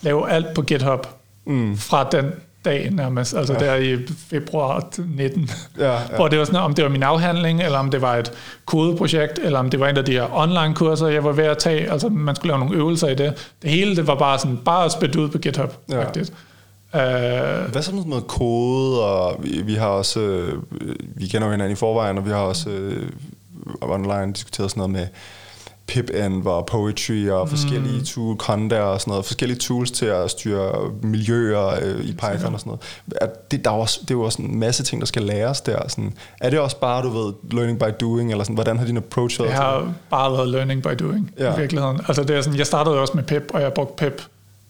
lave alt på GitHub mm. fra den dag nærmest, altså ja. der i februar 19, ja, ja. hvor det var sådan, om det var min afhandling, eller om det var et kodeprojekt, eller om det var en af de her online-kurser, jeg var ved at tage, altså man skulle lave nogle øvelser i det. Det hele, det var bare sådan, bare spændt ud på GitHub, ja. faktisk.
Uh, Hvad så med noget kode, og vi, vi har også, øh, vi kender jo hinanden i forvejen, og vi har også øh, online diskuteret sådan noget med PipEnv og Poetry og forskellige mm. tool, Conda og sådan noget, forskellige tools til at styre miljøer øh, i Python og sådan noget. Er det, der er også, det er jo også en masse ting, der skal læres der. Sådan. Er det også bare, du ved, learning by doing, eller sådan, hvordan har din approach
været? Det har bare været learning by doing ja. i virkeligheden. Altså det er sådan, jeg startede også med Pip, og jeg brugte Pip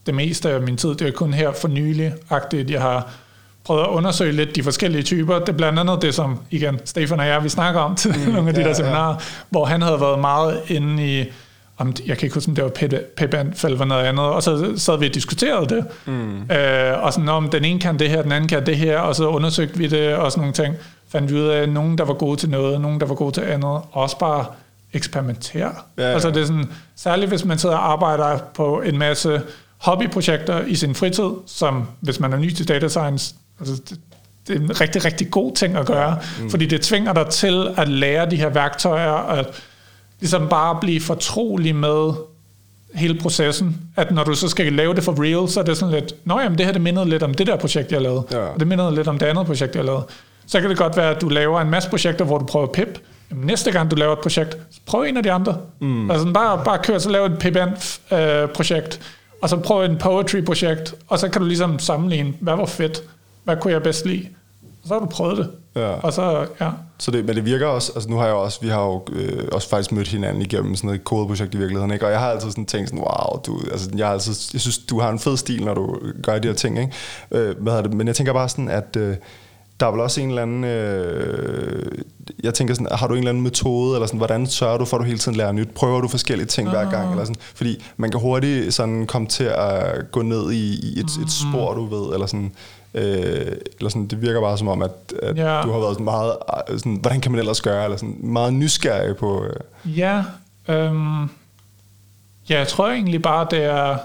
det meste af min tid. Det er kun her for nylig-agtigt, jeg har prøvet at undersøge lidt de forskellige typer. Det er blandt andet det, som igen, Stefan og jeg, vi snakker om til mm, (laughs) nogle af de ja, der seminarer, ja. hvor han havde været meget inde i, om, jeg kan ikke huske, om det var Pep eller noget andet, og så sad vi og diskuterede det. Mm. Øh, og sådan, om den ene kan det her, den anden kan det her, og så undersøgte vi det, og sådan nogle ting. Fandt vi ud af, nogen, der var gode til noget, nogen, der var gode til andet, og også bare eksperimentere. Ja, ja. Altså det er sådan, særligt hvis man sidder og arbejder på en masse hobbyprojekter i sin fritid, som hvis man er ny til data science, altså det, det er en rigtig, rigtig god ting at gøre, mm. fordi det tvinger dig til at lære de her værktøjer, og ligesom bare blive fortrolig med hele processen, at når du så skal lave det for real, så er det sådan lidt, nå jamen, det her det mindede lidt om det der projekt, jeg lavede, ja. og det mindede lidt om det andet projekt, jeg lavede. Så kan det godt være, at du laver en masse projekter, hvor du prøver pip, jamen, næste gang du laver et projekt, prøv en af de andre. Mm. Altså bare, bare kør, så lav et pip-projekt, øh, og så prøv en poetry-projekt, og så kan du ligesom sammenligne, hvad var fedt, hvad kunne jeg bedst lide, og så har du prøvet det. Ja. Og så, ja.
Så det, men det virker også, altså nu har jeg også, vi har jo øh, også faktisk mødt hinanden igennem sådan et kodeprojekt i virkeligheden, ikke? og jeg har altid sådan tænkt sådan, wow, du, altså jeg, har altid, jeg synes, du har en fed stil, når du gør de her ting, ikke? Øh, hvad det? Men jeg tænker bare sådan, at øh, der er vel også en eller anden, øh, jeg tænker sådan, har du en eller anden metode, eller sådan, hvordan sørger du for, at du hele tiden lærer nyt? Prøver du forskellige ting hver gang? Eller sådan, fordi man kan hurtigt sådan komme til at gå ned i, i et, et spor, du ved, eller sådan, øh, eller sådan, det virker bare som om, at, at
Ja.
du har været sådan meget, øh, sådan, hvordan kan man ellers gøre, eller sådan meget nysgerrig på, øh,
Ja, øhm, ja, jeg tror egentlig bare, det er...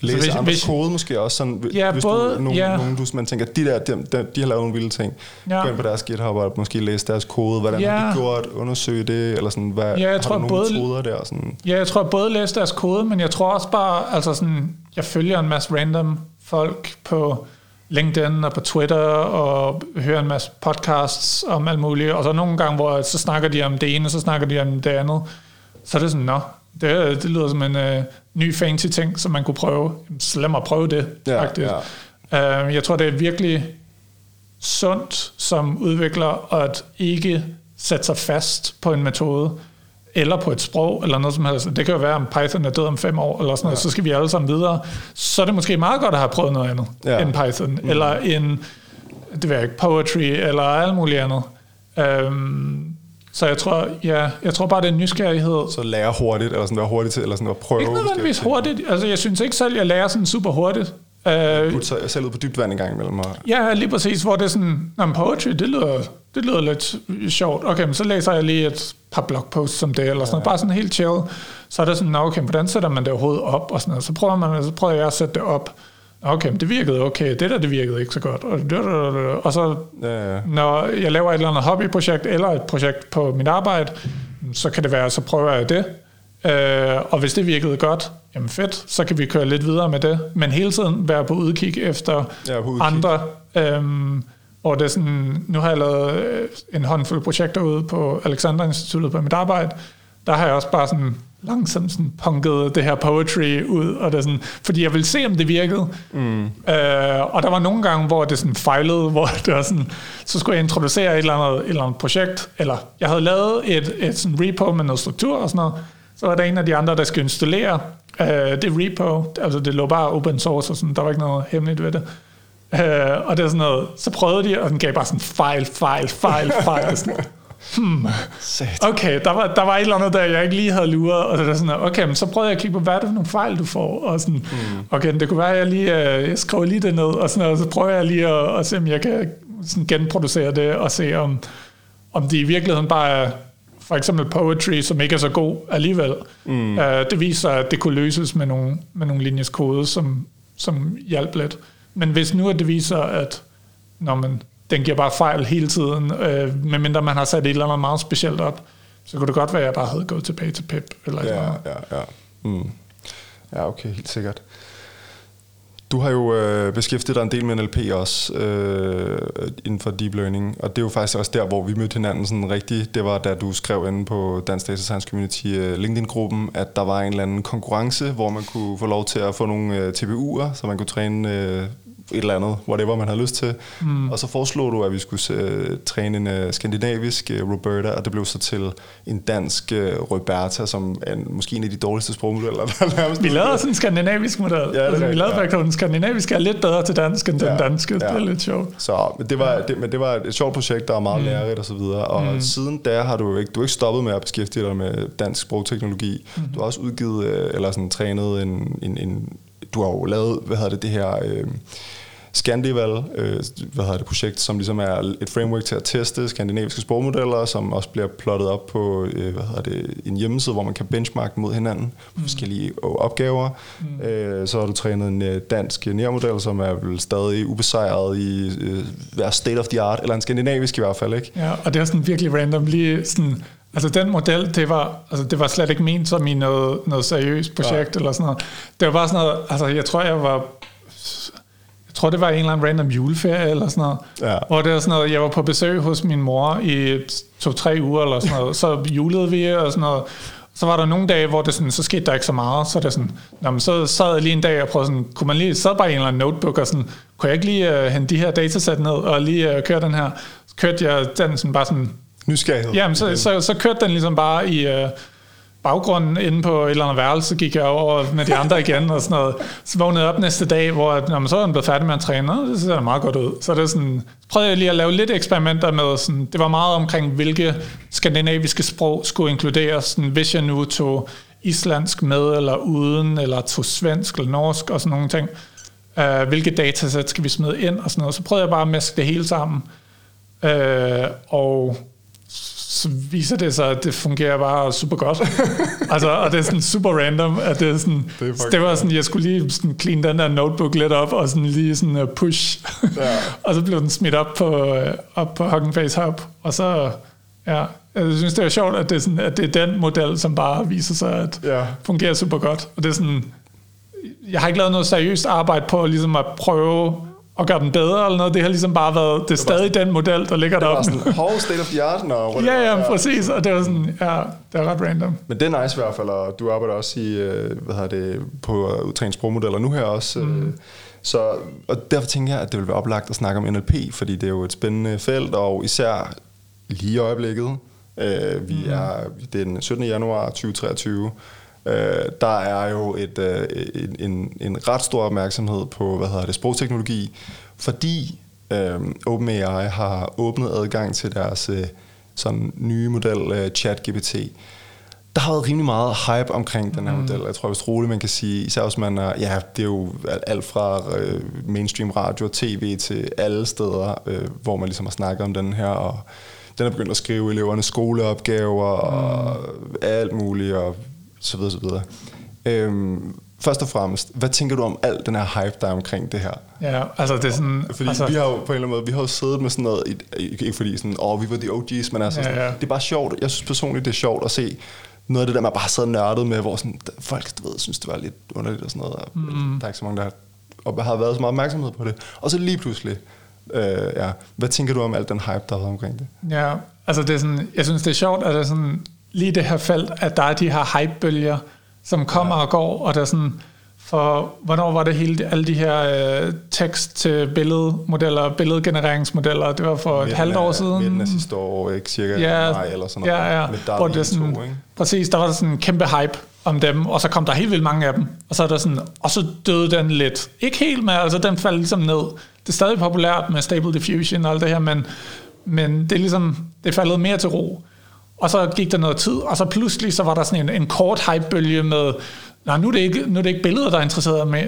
læse
hvis-
hvis, andres
hvis-
kode måske også, sådan,
Ja,
hvis
både-
du, nogen,
ja.
nogen, du, man tænker, de der, de, de, de har lavet nogle vilde ting,
Ja.
gå ind på deres GitHub og måske læse deres kode, hvordan
Ja.
har de gjort, undersøge det, eller sådan, hvad,
Ja, jeg
har
tror,
du nogle
både-
metoder der? Sådan,
Ja, jeg tror både læse deres kode, men jeg tror også bare, altså sådan, jeg følger en masse random folk på LinkedIn og på Twitter og hører en masse podcasts om alt muligt, og så nogle gange, hvor så snakker de om det ene, så snakker de om det andet. Så er det sådan, nå, det, det lyder som en øh, ny fancy ting, som man kunne prøve. Så lad mig prøve det,
Ja,
faktisk. Ja. Uh, jeg tror, det er virkelig sundt som udvikler at ikke sætte sig fast på en metode, eller på et sprog, eller noget som helst. Det kan jo være, om Python er død om fem år, eller sådan noget, ja. så skal vi alle sammen videre. Så er det måske meget godt at have prøvet noget andet
Ja.
end Python, mm. eller en, det ved jeg ikke, poetry, eller alt muligt andet. Um, så jeg tror, ja, jeg tror bare, det er nysgerrighed.
Så lære hurtigt, eller sådan være hurtigt til, eller sådan at prøve.
Ikke nødvendigvis hurtigt. Altså, jeg synes ikke selv, jeg lærer sådan super hurtigt.
Ting. Putte sig selv ud på dybt vand en gang imellem. Og,
Ja, lige præcis, hvor det er sådan, Nå, men poetry, det lyder, det lyder lidt sjovt. Okay, men så læser jeg lige et par blogposts som det, eller sådan noget. Bare sådan helt chill. Så er det sådan, okay, hvordan sætter man det overhovedet op? Og sådan noget. Så prøver, man, så prøver jeg at sætte det op. Okay, men det virkede okay. Det der, det virkede ikke så godt. Og, og så,
ja, ja.
når jeg laver et eller andet hobbyprojekt, eller et projekt på mit arbejde, så kan det være, så prøver jeg det. Øh, og hvis det virkede godt, jamen fedt, så kan vi køre lidt videre med det. Men hele tiden være på udkig efter
Ja, på udkig.
andre. Øhm, hvor det er sådan, nu har jeg lavet øh, en håndfuld projekter ude på Alexander Instituttet på mit arbejde. Der har jeg også bare sådan langsomt sådan punket det her poetry ud, og det er sådan, fordi jeg ville se, om det virkede. Mm. Øh, og der var nogle gange, hvor det sådan fejlede, hvor (laughs) det var sådan, så skulle jeg introducere et eller andet, et eller andet projekt, eller jeg havde lavet et, et sådan repo med noget struktur og sådan noget, så var der en af de andre, der skulle installere øh, det repo, altså det lå bare open source, og sådan, der var ikke noget hemmeligt ved det. Øh, og det er sådan noget, så prøvede de, og den gav bare sådan fejl, fejl, fejl, fejl. Sådan,
Sat.
okay, der var, der var et eller andet, der jeg ikke lige havde luret, og så er sådan, okay, men så prøvede jeg at kigge på, hvad er det for nogle fejl, du får, og sådan, mm. okay, det kunne være, at jeg lige, øh, jeg skriver lige det ned, og sådan og så prøver jeg lige at, at se, om jeg kan sådan genproducere det, og se, om, om det i virkeligheden bare er, for eksempel poetry, som ikke er så god alligevel. Mm. Uh, det viser, at det kunne løses med nogle, med nogle linjes kode, som, som hjalp lidt. Men hvis nu at det viser, at når man, den giver bare fejl hele tiden, øh, medmindre man har sat et eller andet meget specielt op, så kunne det godt være, at jeg bare havde gået tilbage til pip. Eller
Ja, ja, ja. Mm. Ja, okay, helt sikkert. Du har jo øh, beskæftiget dig en del med NLP også øh, inden for deep learning, og det er jo faktisk også der, hvor vi mødte hinanden sådan rigtigt. Det var da du skrev inde på Dansk Data Science Community øh, LinkedIn-gruppen, at der var en eller anden konkurrence, hvor man kunne få lov til at få nogle øh, TPU'er, så man kunne træne øh, et eller andet, whatever man havde lyst til. Mm. Og så foreslog du, at vi skulle øh, træne en øh, skandinavisk øh, Roberta, og det blev så til en dansk øh, Roberta, som er en, måske en af de dårligste sprogmodeller, (laughs) der
Vi lavede også en skandinavisk model. Ja,
det
altså, vi lavede
ja.
faktisk, at den skandinaviske er lidt bedre til dansk end
Ja,
den danske. Det
ja.
er lidt sjovt.
Så men det var, det, men det var et sjovt projekt, der var meget mm. lærerigt og så videre. Og mm. siden da har du jo ikke, du er ikke stoppet med at beskæftige dig med dansk sprogteknologi. Mm. Du har også udgivet, øh, eller sådan trænet en, en, en, du har jo lavet, hvad hedder det, det her... Øh, Scandival, øh, hvad hedder det, projekt, som ligesom er et framework til at teste skandinaviske sprogmodeller, som også bliver plottet op på øh, hvad hedder det, en hjemmeside, hvor man kan benchmarke mod hinanden på forskellige opgaver. Mm. Øh, så har du trænet en øh, dansk nærmodel, som er vel stadig ubesejret i øh, state of the art, eller en skandinavisk i hvert fald, ikke?
Ja, og det er sådan virkelig random. Lige sådan, altså den model, det var, altså det var slet ikke ment som i noget, noget seriøst projekt ja. eller sådan noget. Det var bare sådan noget, altså jeg tror, jeg var tror, det var en eller anden random juleferie eller sådan noget.
Ja.
Hvor det var sådan noget, jeg var på besøg hos min mor i to-tre uger eller sådan noget. Så julede vi og sådan noget. Så var der nogle dage, hvor det sådan, så skete der ikke så meget. Så, det sådan, nå, men så sad jeg lige en dag og prøvede sådan, kunne man lige, sad bare i en eller anden notebook og sådan, kunne jeg ikke lige uh, hente de her datasæt ned og lige uh, køre den her? Så kørte jeg den sådan bare sådan,
Nysgerrighed.
Jamen, så, så, så kørte den ligesom bare i, uh, baggrunden inde på et eller andet værelse, gik jeg over med de andre igen og sådan noget. Så vågnede jeg op næste dag, hvor når man så er blevet færdig med at træne, og det ser meget godt ud. Så det er sådan, prøvede jeg lige at lave lidt eksperimenter med, sådan, det var meget omkring, hvilke skandinaviske sprog skulle inkluderes, sådan, hvis jeg nu tog islandsk med eller uden, eller tog svensk eller norsk og sådan nogle ting. Uh, hvilke datasæt skal vi smide ind og sådan noget. Så prøvede jeg bare at meske det hele sammen. Uh, og så viser det sig, at det fungerer bare super godt. (laughs) altså, og det er sådan super random, at det er sådan, det, er det var sådan, jeg skulle lige sådan clean den der notebook lidt op, og sådan lige sådan uh, push. Ja. (laughs) og så blev den smidt op på, uh, op på Hugging Face Hub, og så, ja, jeg synes, det er sjovt, at det er, sådan, at det er den model, som bare viser sig at ja. fungerer super godt. Og det er sådan, jeg har ikke lavet noget seriøst arbejde på ligesom at prøve at gøre den bedre eller noget. Det har ligesom bare været, det er stadig den model, der ligger deroppe.
Det var sådan, whole state of the art, no, (laughs)
Ja, ja, præcis. Og det var sådan, ja, det er ret random.
Men det er nice i hvert fald, og du arbejder også i, øh, hvad hedder det, på at udtræne sprogmodeller nu her også. Øh, mm. Så, og derfor tænker jeg, at det vil være oplagt at snakke om NLP, fordi det er jo et spændende felt, og især lige i øjeblikket, øh, vi mm. er den 17. januar 2023, Øh, der er jo et, øh, en, en, en ret stor opmærksomhed på hvad hedder det, sprogteknologi, fordi øh, OpenAI har åbnet adgang til deres øh, sådan nye model øh, ChatGPT. Der har været rimelig meget hype omkring den her mm. model. Jeg tror hvis roligt, man kan sige, især hvis man er, ja, det er jo alt fra øh, mainstream radio og tv til alle steder, øh, hvor man ligesom har snakket om den her, og den er begyndt at skrive elevernes skoleopgaver mm. og alt muligt, og så videre, så videre. Øhm, først og fremmest, hvad tænker du om al den her hype, der er omkring det her?
Ja, altså det er sådan...
Fordi
altså,
vi har jo på en eller anden måde, vi har jo siddet med sådan noget, ikke fordi sådan, åh, oh, vi var de OG's, men altså, ja, ja. det er bare sjovt. Jeg synes personligt, det er sjovt at se noget af det der, man bare sad nørdet med, hvor sådan, folk du ved, synes, det var lidt underligt og sådan noget. Mm. Der er ikke så mange, der har, og har været så meget opmærksomhed på det. Og så lige pludselig, øh, ja, hvad tænker du om al den hype, der har været omkring det?
Ja, altså det er sådan, jeg synes, det er sjovt, at det er sådan, lige det her felt, at der er de her hypebølger, som kommer ja. og går, og der er sådan, for hvornår var det hele, alle de her øh, tekst til billedmodeller, billedgenereringsmodeller, det var for midten et halvt år siden.
Midten af sidste år, ikke? Cirka ja, maj eller sådan
noget. Ja, ja. Hvor det sådan, to, ikke? Præcis, der var sådan en kæmpe hype om dem, og så kom der helt vildt mange af dem, og så er der sådan, og så døde den lidt. Ikke helt, men altså den faldt ligesom ned. Det er stadig populært med Stable Diffusion og alt det her, men, men det er ligesom, det faldet mere til ro. Og så gik der noget tid, og så pludselig så var der sådan en, en kort hypebølge med, nej, nu er, det ikke, nu er det ikke billeder, der er interesseret med,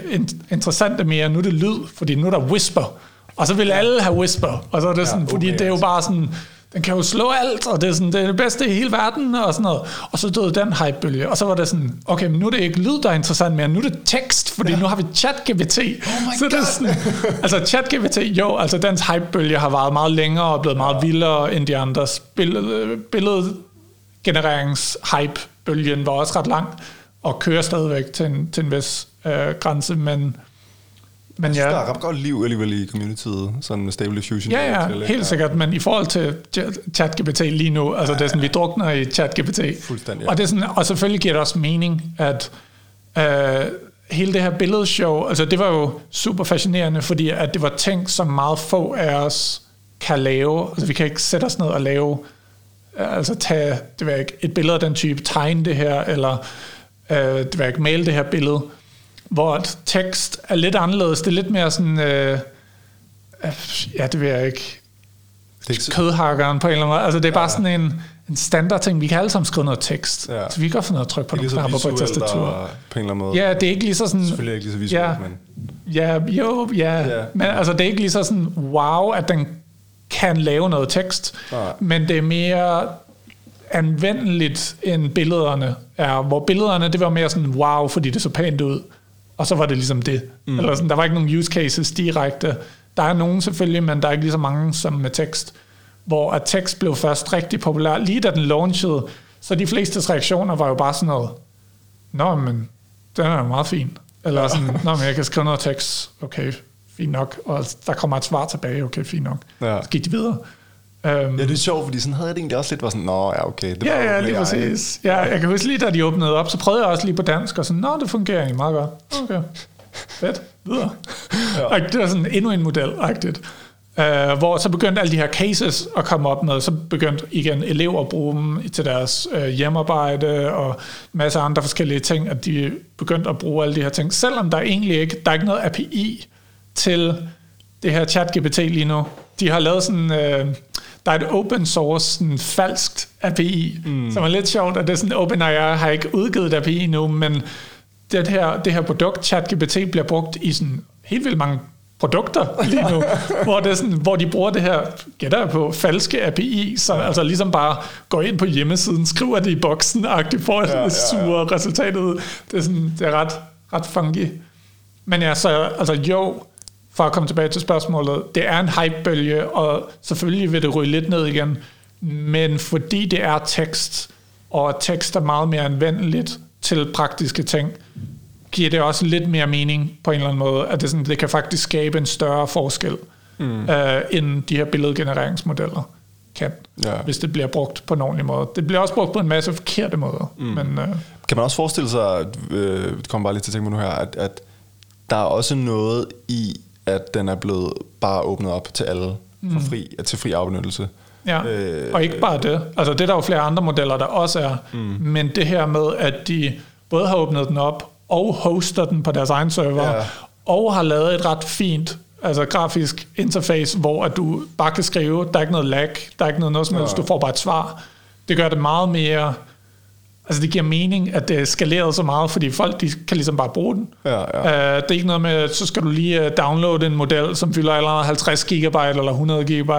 interessante mere, nu er det lyd, fordi nu er der whisper. Og så vil alle have whisper. Og så er det sådan, ja, okay, fordi det er jo bare sådan, den kan jo slå alt, og det er, sådan, det er det bedste i hele verden, og sådan noget. Og så døde den hypebølge, og så var det sådan, okay, men nu er det ikke lyd, der er interessant mere, nu er det tekst, fordi ja. nu har vi ChatGPT. Oh (laughs) så det er sådan, altså ChatGPT, jo, altså dens hypebølge har varet meget længere og blevet meget vildere end de andres. Billed, billedgenererings hypebølgen var også ret lang, og kører stadigvæk til en, til en vis øh, grænse, men
men jeg synes, ja. der er ret godt liv alligevel i communityet, sådan med Stable Diffusion.
Ja, ja, til, helt sikkert, men i forhold til ChatGPT lige nu, altså ja, det er sådan, vi drukner i ChatGPT.
Fuldstændig.
Og, det er sådan, og selvfølgelig giver det også mening, at øh, hele det her billedshow, altså det var jo super fascinerende, fordi at det var ting, som meget få af os kan lave. Altså vi kan ikke sætte os ned og lave, altså tage det var ikke, et billede af den type, tegne det her, eller øh, det var ikke male det her billede hvor tekst er lidt anderledes. Det er lidt mere sådan, øh, ja, det vil jeg ikke, det er kødhakkeren på en eller anden måde. Altså det er bare sådan en, en standard ting. Vi kan alle sammen skrive noget tekst. Ja. Så vi kan finde noget at trykke på nogle knapper på et tastatur. På en
eller anden måde.
Ja, det er ikke lige så sådan...
Selvfølgelig ikke lige så visuelt,
ja, men... Ja, jo, ja. ja. Men altså, det er ikke lige så sådan, wow, at den kan lave noget tekst. Nej. Men det er mere anvendeligt end billederne er. Hvor billederne, det var mere sådan, wow, fordi det så pænt ud og så var det ligesom det. Mm. Eller sådan, der var ikke nogen use cases direkte. Der er nogen selvfølgelig, men der er ikke lige så mange som med tekst. Hvor at tekst blev først rigtig populær, lige da den launchede, så de fleste reaktioner var jo bare sådan noget, Nå, men den er meget fin. Eller sådan, Nå, men jeg kan skrive noget tekst, okay, fint nok. Og der kommer et svar tilbage, okay, fint nok. Ja. Så gik de videre.
Um, ja, det er sjovt, fordi sådan havde jeg det egentlig også lidt, var sådan, nå, ja, okay. Det
ja, ja, lige præcis. Ja, jeg kan huske lige, da de åbnede op, så prøvede jeg også lige på dansk, og sådan, nå, det fungerer egentlig meget godt. Okay, fedt, videre. Ja. det var sådan endnu en model, agtigt. Uh, hvor så begyndte alle de her cases at komme op med, så begyndte igen elever at bruge dem til deres uh, hjemmearbejde og en masse andre forskellige ting, at de begyndte at bruge alle de her ting, selvom der egentlig ikke, der er ikke noget API til det her chat-GPT lige nu. De har lavet sådan, uh, der er et open source, sådan falskt API, mm. som er lidt sjovt, at det er sådan, OpenAI har ikke udgivet et API nu, men det her, det her produkt, ChatGPT, bliver brugt i sådan helt vildt mange produkter lige nu, (laughs) hvor, det er sådan, hvor de bruger det her, gætter jeg på, falske API, så altså ligesom bare går ind på hjemmesiden, skriver det i boksen, og får ja, ja, ja. suger resultatet ud. Det er, sådan, det er ret, ret funky. Men ja, så altså jo, for at komme tilbage til spørgsmålet, det er en hypebølge, og selvfølgelig vil det ryge lidt ned igen, men fordi det er tekst, og tekst er meget mere anvendeligt til praktiske ting, giver det også lidt mere mening på en eller anden måde, at det, sådan, det kan faktisk skabe en større forskel, mm. øh, end de her billedgenereringsmodeller kan, ja. hvis det bliver brugt på en ordentlig måde. Det bliver også brugt på en masse forkerte måder. Mm. Men, øh,
kan man også forestille sig, øh, det kommer bare lige til at tænke mig nu her, at, at der er også noget i, at den er blevet bare åbnet op til alle for mm. fri, til fri afbenyttelse.
Ja, øh, og ikke bare det. Altså det er der jo flere andre modeller, der også er. Mm. Men det her med, at de både har åbnet den op, og hoster den på deres egen server, ja. og har lavet et ret fint altså grafisk interface, hvor at du bare kan skrive, der er ikke noget lag, der er ikke noget, noget som helst, ja. du får bare et svar. Det gør det meget mere, altså det giver mening, at det er skaleret så meget, fordi folk de kan ligesom bare bruge den. Ja, ja. Uh, det er ikke noget med, så skal du lige øh, downloade en model, som fylder allerede 50 GB eller 100 GB,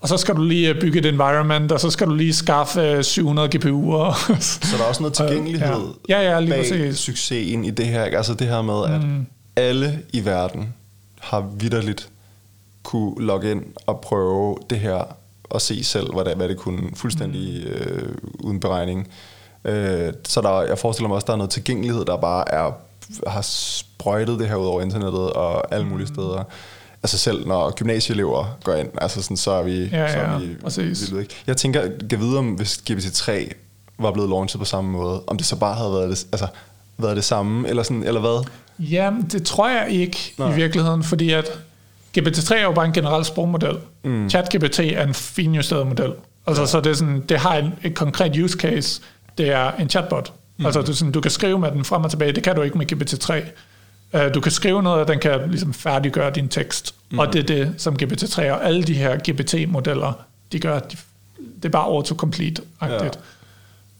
og så skal du lige øh, bygge et environment, og så skal du lige skaffe 700 øh, GPU'er.
så der er også noget (laughs) tilgængelighed
ja. Ja, ja, lige
bag
præcis.
succesen i det her. Altså det her med, at mm. alle i verden har vidderligt kunne logge ind og prøve det her og se selv, hvad det, hvad det kunne fuldstændig mm. øh, uden beregning. Øh, så der, jeg forestiller mig også, at der er noget tilgængelighed, der bare er, har sprøjtet det her ud over internettet og alle mulige mm. steder altså selv når gymnasieelever går ind, altså sådan, så er vi,
ja, ja,
så er vi
præcis.
Vildt, ikke? Jeg tænker, kan vide om, hvis GPT-3 var blevet launchet på samme måde, om det så bare havde været det, altså, været det samme, eller, sådan, eller hvad?
Jamen, det tror jeg ikke Nej. i virkeligheden, fordi at GPT-3 er jo bare en generel sprogmodel. Mm. ChatGPT er en finjusteret model. Altså, ja. så det, er sådan, det har en, et konkret use case. Det er en chatbot. Mm. Altså, du, sådan, du kan skrive med den frem og tilbage. Det kan du ikke med GPT-3. Uh, du kan skrive noget, og den kan ligesom færdiggøre din tekst. Mm. Og det er det, som GPT-3 og alle de her GPT-modeller, de gør. De, det er bare autocomplete-agtigt.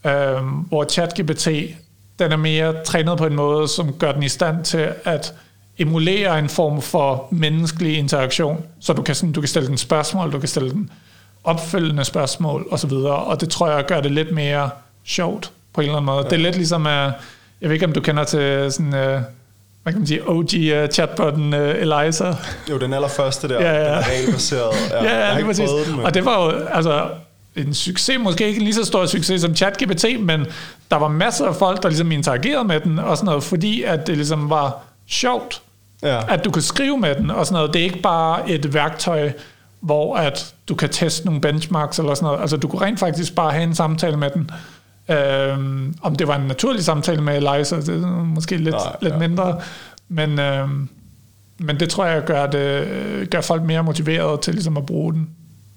Ja. Uh, hvor ChatGPT, den er mere trænet på en måde, som gør den i stand til at emulere en form for menneskelig interaktion. Så du kan, sådan, du kan stille den spørgsmål, du kan stille den opfølgende spørgsmål osv. Og det tror jeg gør det lidt mere sjovt på en eller anden måde. Ja. Det er lidt ligesom, jeg ved ikke om du kender til sådan... Uh, hvad kan man sige, OG uh, chatbotten uh, Eliza.
Jo, den allerførste der, ja, ja. den er regelbaseret. (laughs)
Ja, ja, ja præcis. Den, og det var jo, altså, en succes, måske ikke en lige så stor succes som ChatGPT, men der var masser af folk, der ligesom interagerede med den, og sådan noget, fordi at det ligesom var sjovt, ja. at du kan skrive med den, og sådan noget. Det er ikke bare et værktøj, hvor at du kan teste nogle benchmarks eller sådan noget. Altså, du kunne rent faktisk bare have en samtale med den, Øhm, om det var en naturlig samtale med Eliza, det er måske lidt, Nej, lidt ja. mindre, men, øhm, men det tror jeg gør, det, gør folk mere motiveret til ligesom at bruge den,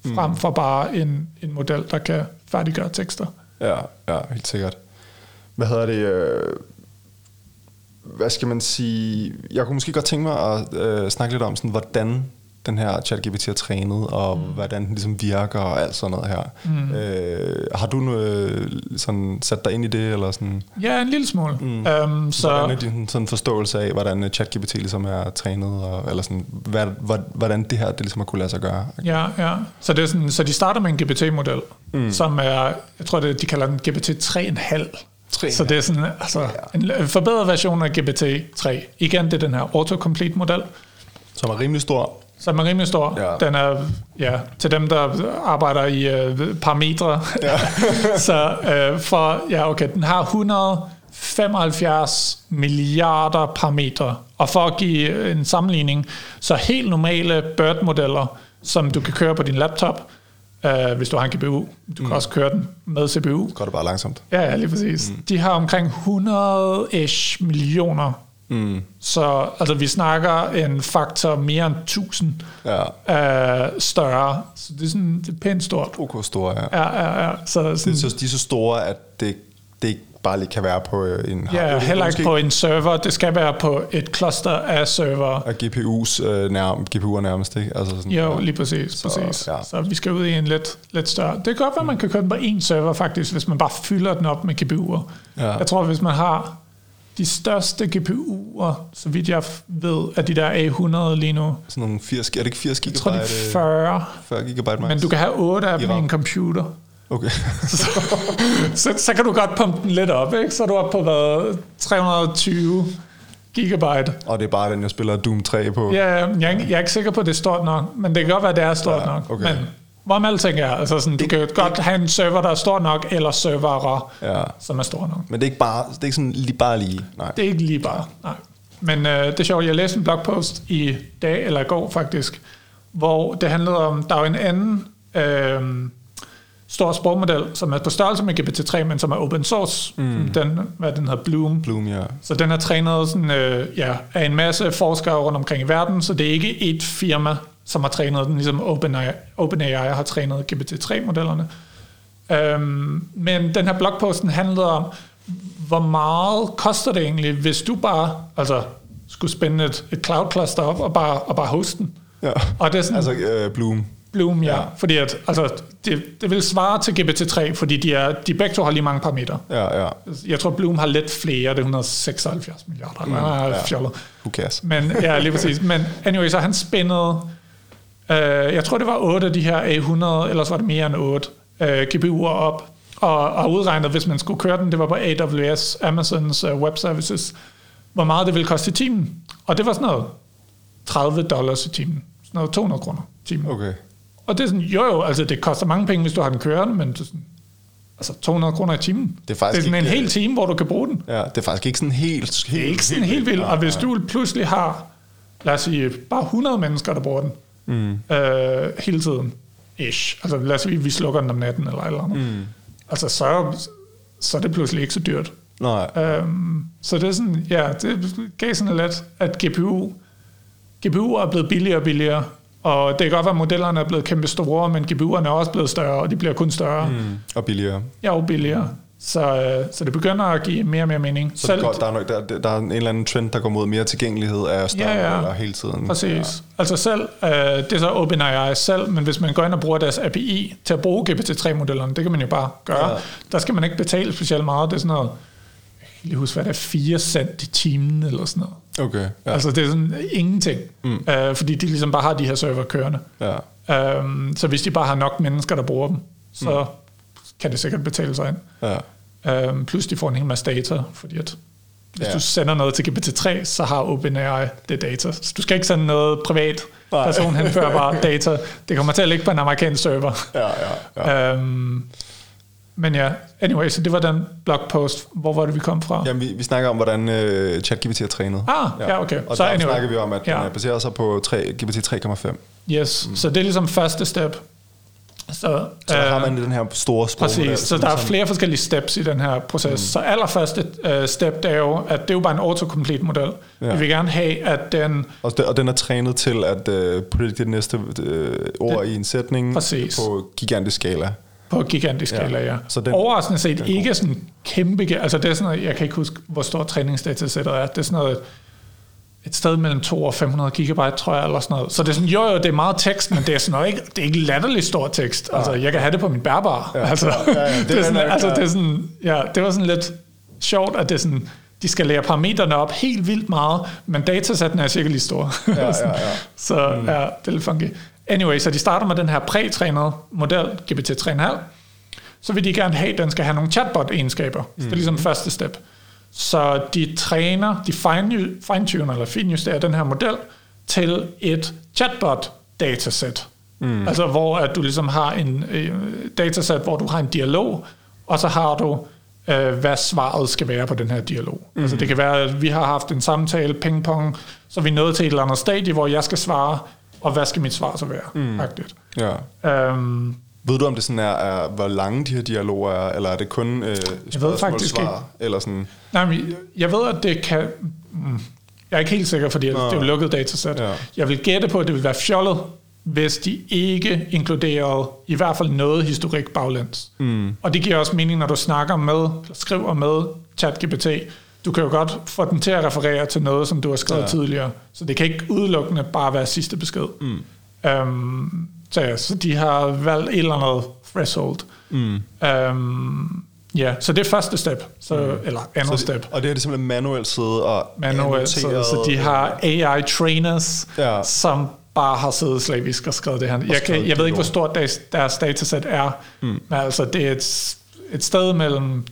mm. frem for bare en, en model, der kan færdiggøre tekster.
Ja, ja, helt sikkert. Hvad hedder det? Øh, hvad skal man sige? Jeg kunne måske godt tænke mig at øh, snakke lidt om, sådan, hvordan den her ChatGPT er trænet, og mm. hvordan den ligesom virker, og alt sådan noget her. Mm. Øh, har du noget, sådan, sat dig ind i det? Eller sådan?
Ja, en lille smule. Mm.
Um, så hvordan er din sådan forståelse af, hvordan ChatGPT ligesom er trænet, og, eller sådan, hvad, hvordan det her det ligesom har kunne lade sig gøre?
Ja, ja. Så, det er sådan, så de starter med en GPT-model, mm. som er, jeg tror, det, de kalder den GPT 3,5. 3, så det er sådan altså, ja. en forbedret version af GPT-3. Igen, det er den her autocomplete-model.
Som er rimelig stor.
Som er rimelig stor. Ja. Den er ja, til dem, der arbejder i uh, parametre. Ja. (laughs) så uh, for, ja okay, den har 175 milliarder parametre. Og for at give en sammenligning, så helt normale BERT-modeller, som du kan køre på din laptop, uh, hvis du har en GPU. Du mm. kan også køre den med CPU.
Så går det bare langsomt.
Ja, ja lige præcis. Mm. De har omkring 100-ish millioner Mm. Så altså, vi snakker en faktor mere end 1000 ja. uh, større. Så det er, sådan, det er pænt stort.
OK store, ja.
Ja, ja, ja. Så, sådan,
det er så, de er så store, at det, det ikke bare lige kan være på øh, en
Ja, heller ikke på en server. Det skal være på et cluster af server.
Og GPU's øh, nærm, GPU'er nærmest, ikke?
Altså sådan, jo, lige præcis. Så, præcis. Ja. så vi skal ud i en lidt, lidt større... Det kan godt være, at man kan køre den på en server faktisk, hvis man bare fylder den op med GPU'er. Ja. Jeg tror, hvis man har de største GPU'er, så vidt jeg ved, er de der A100 lige nu.
Sådan nogle 80, er det ikke 80 gigabyte?
Jeg tror, det er 40.
40 gigabyte max.
Men du kan have 8 af dem i en computer.
Okay. (laughs)
så, så, så kan du godt pumpe den lidt op, ikke? Så er du oppe på hvad, 320 gigabyte.
Og det er bare den, jeg spiller Doom 3 på?
Ja, jeg, jeg er ikke sikker på, at det er stort nok, men det kan godt være, at det er stort ja, nok. Okay. Men hvor man alting er, altså sådan, du det, kan godt have en server, der er stor nok, eller servere, ja. som er stor nok.
Men det er ikke bare, det er ikke sådan lige bare lige?
Nej. Det er ikke lige bare, nej. Men øh, det er sjovt, jeg læste en blogpost i dag, eller i går faktisk, hvor det handlede om, der er jo en anden... Øh, stor sprogmodel, som er på størrelse med GPT-3, men som er open source. Mm. Den, hvad den hedder, Bloom.
Bloom, ja.
Så den er trænet sådan, øh, ja, af en masse forskere rundt omkring i verden, så det er ikke et firma, som har trænet den, ligesom OpenAI, OpenAI har trænet GPT-3-modellerne. Øhm, men den her blogposten handlede om, hvor meget koster det egentlig, hvis du bare altså, skulle spænde et, et cloud cluster op og bare, og bare hoste den.
Ja. Og det er sådan, altså uh, Bloom.
Bloom, ja. ja. Fordi at, altså, det, det vil svare til GPT-3, fordi de, er, de begge to har lige mange parametre.
Ja, ja.
Jeg tror, Bloom har lidt flere, det er 176 milliarder. Mm, er ja. fjollet.
Who cares?
Men, ja, lige præcis. Men anyway, så han spændede, jeg tror, det var 8 af de her A100, eller så var det mere end 8 øh, GPU'er op, og, og udregnet, hvis man skulle køre den, det var på AWS, Amazons uh, Web Services, hvor meget det ville koste i timen. Og det var sådan noget 30 dollars i timen. Sådan noget 200 kroner i timen.
Okay.
Og det er sådan, jo jo, altså det koster mange penge, hvis du har den kørende, men det er sådan, altså 200 kroner i timen.
Det er, faktisk
det er sådan
ikke,
en hel time, hvor du kan bruge den.
Ja, det er faktisk ikke sådan helt...
helt det er ikke sådan helt, helt vildt. Og hvis du pludselig har, lad os sige, bare 100 mennesker, der bruger den mm. øh, hele tiden, ish. Altså lad os vi slukker den om natten eller eller andet. Mm. Altså så, så er det pludselig ikke så dyrt.
Nej.
Øhm, så det er sådan, ja, det gav sådan lidt, at GPU, GPU er blevet billigere og billigere, og det kan godt være, at modellerne er blevet kæmpe store, men GPU'erne er også blevet større, og de bliver kun større. Mm.
Og billigere.
Ja, og billigere. Så, øh, så det begynder at give mere og mere mening.
Så Selv, går, der, er nok, der, der er en eller anden trend, der går mod mere tilgængelighed af større ja, ja. hele tiden.
Præcis. Ja. Altså selv, øh, det er så OpenAI selv, men hvis man går ind og bruger deres API til at bruge GPT-3-modellerne, det kan man jo bare gøre. Ja. Der skal man ikke betale specielt meget. Det er sådan noget lige huske, hvad det er, 4 cent i timen eller sådan noget.
Okay. Ja.
Altså det er sådan ingenting, mm. øh, fordi de ligesom bare har de her server kørende. Ja. Um, så hvis de bare har nok mennesker, der bruger dem, så mm. Kan det sikkert betale sig ind. Ja. Um, plus de får en hel masse data, fordi at hvis ja. du sender noget til GPT-3, så har OpenAI det data. Så du skal ikke sende noget privat person henførbar (laughs) data. Det kommer til at ligge på en amerikansk server.
Ja, ja, ja.
Um, men ja, anyway, så det var den blogpost. Hvor var det, vi kom fra?
Jamen, vi, vi snakker om, hvordan uh, ChatGPT er trænet.
Ah, ja, ja okay.
Og så der anyway. snakker vi om, at ja. den baserer sig på 3, GPT 3,5.
Yes, mm. så det er ligesom første step.
Så, så der øh, har man den her store sprogmodel.
Præcis, så der er flere forskellige steps i den her proces. Mm. Så allerførste uh, step, det er jo, at det er jo bare en autocomplete model. Ja. Vi vil gerne have, at den...
Og, den, og den er trænet til at uh, predikte det næste uh, ord det, i en sætning præcis. på gigantisk skala.
På gigantisk skala, ja. ja. Så den, Overraskende set den ikke sådan kæmpe... Altså det er sådan noget, jeg kan ikke huske, hvor stort træningsdatasættet er. Det er sådan noget, et sted mellem 2 og 500 gigabyte, tror jeg, eller sådan noget. Så det er sådan, jo jo, det er meget tekst, men det er sådan noget, ikke, det er ikke latterligt stor tekst. Altså, jeg kan have det på min bærbar. Ja, (laughs) altså, ja, ja, det, det, er sådan, altså, det er sådan, ja, det var sådan lidt sjovt, at det er sådan, de skal lære parametrene op helt vildt meget, men datasætten er cirka lige stor. Ja, ja, ja. (laughs) så mm. ja, det er lidt funky. Anyway, så de starter med den her prætrænede model, GPT 3.5. Så vil de gerne have, at den skal have nogle chatbot-egenskaber. Mm. det er ligesom første step. Så de træner, de fine-tuner eller finjusterer den her model til et chatbot-datasæt. Mm. Altså hvor at du ligesom har en øh, datasæt, hvor du har en dialog, og så har du, øh, hvad svaret skal være på den her dialog. Mm. Altså det kan være, at vi har haft en samtale, pingpong, så vi er nået til et eller andet stadie, hvor jeg skal svare, og hvad skal mit svar så være? Mm.
Ja. Um, ved du, om det sådan er, er, hvor lange de her dialoger er, eller er det kun øh,
jeg ved faktisk
svar, ikke. eller sådan?
Nej, men jeg ved, at det kan... Mm, Jeg er ikke helt sikker, fordi det er jo lukket datasæt.
Ja.
Jeg vil gætte på, at det vil være fjollet, hvis de ikke inkluderede i hvert fald noget historik baglæns. Mm. Og det giver også mening, når du snakker med, eller skriver med ChatGPT. Du kan jo godt få den til at referere til noget, som du har skrevet ja. tidligere. Så det kan ikke udelukkende bare være sidste besked. Mm. Um, så, ja, så de har valgt et eller andet threshold. Mm. Um, ja, så det er første step, så, mm. eller andet
Så
step.
og det er det simpelthen manuelt sidde og
Manuelt,
annoteret-
så de har AI trainers,
Ja.
som bare har siddet slavisk og skrevet det her. Jeg, kan, jeg ved ikke, hvor stort deres, deres datasæt er, mm. men altså, det er et, et sted mellem...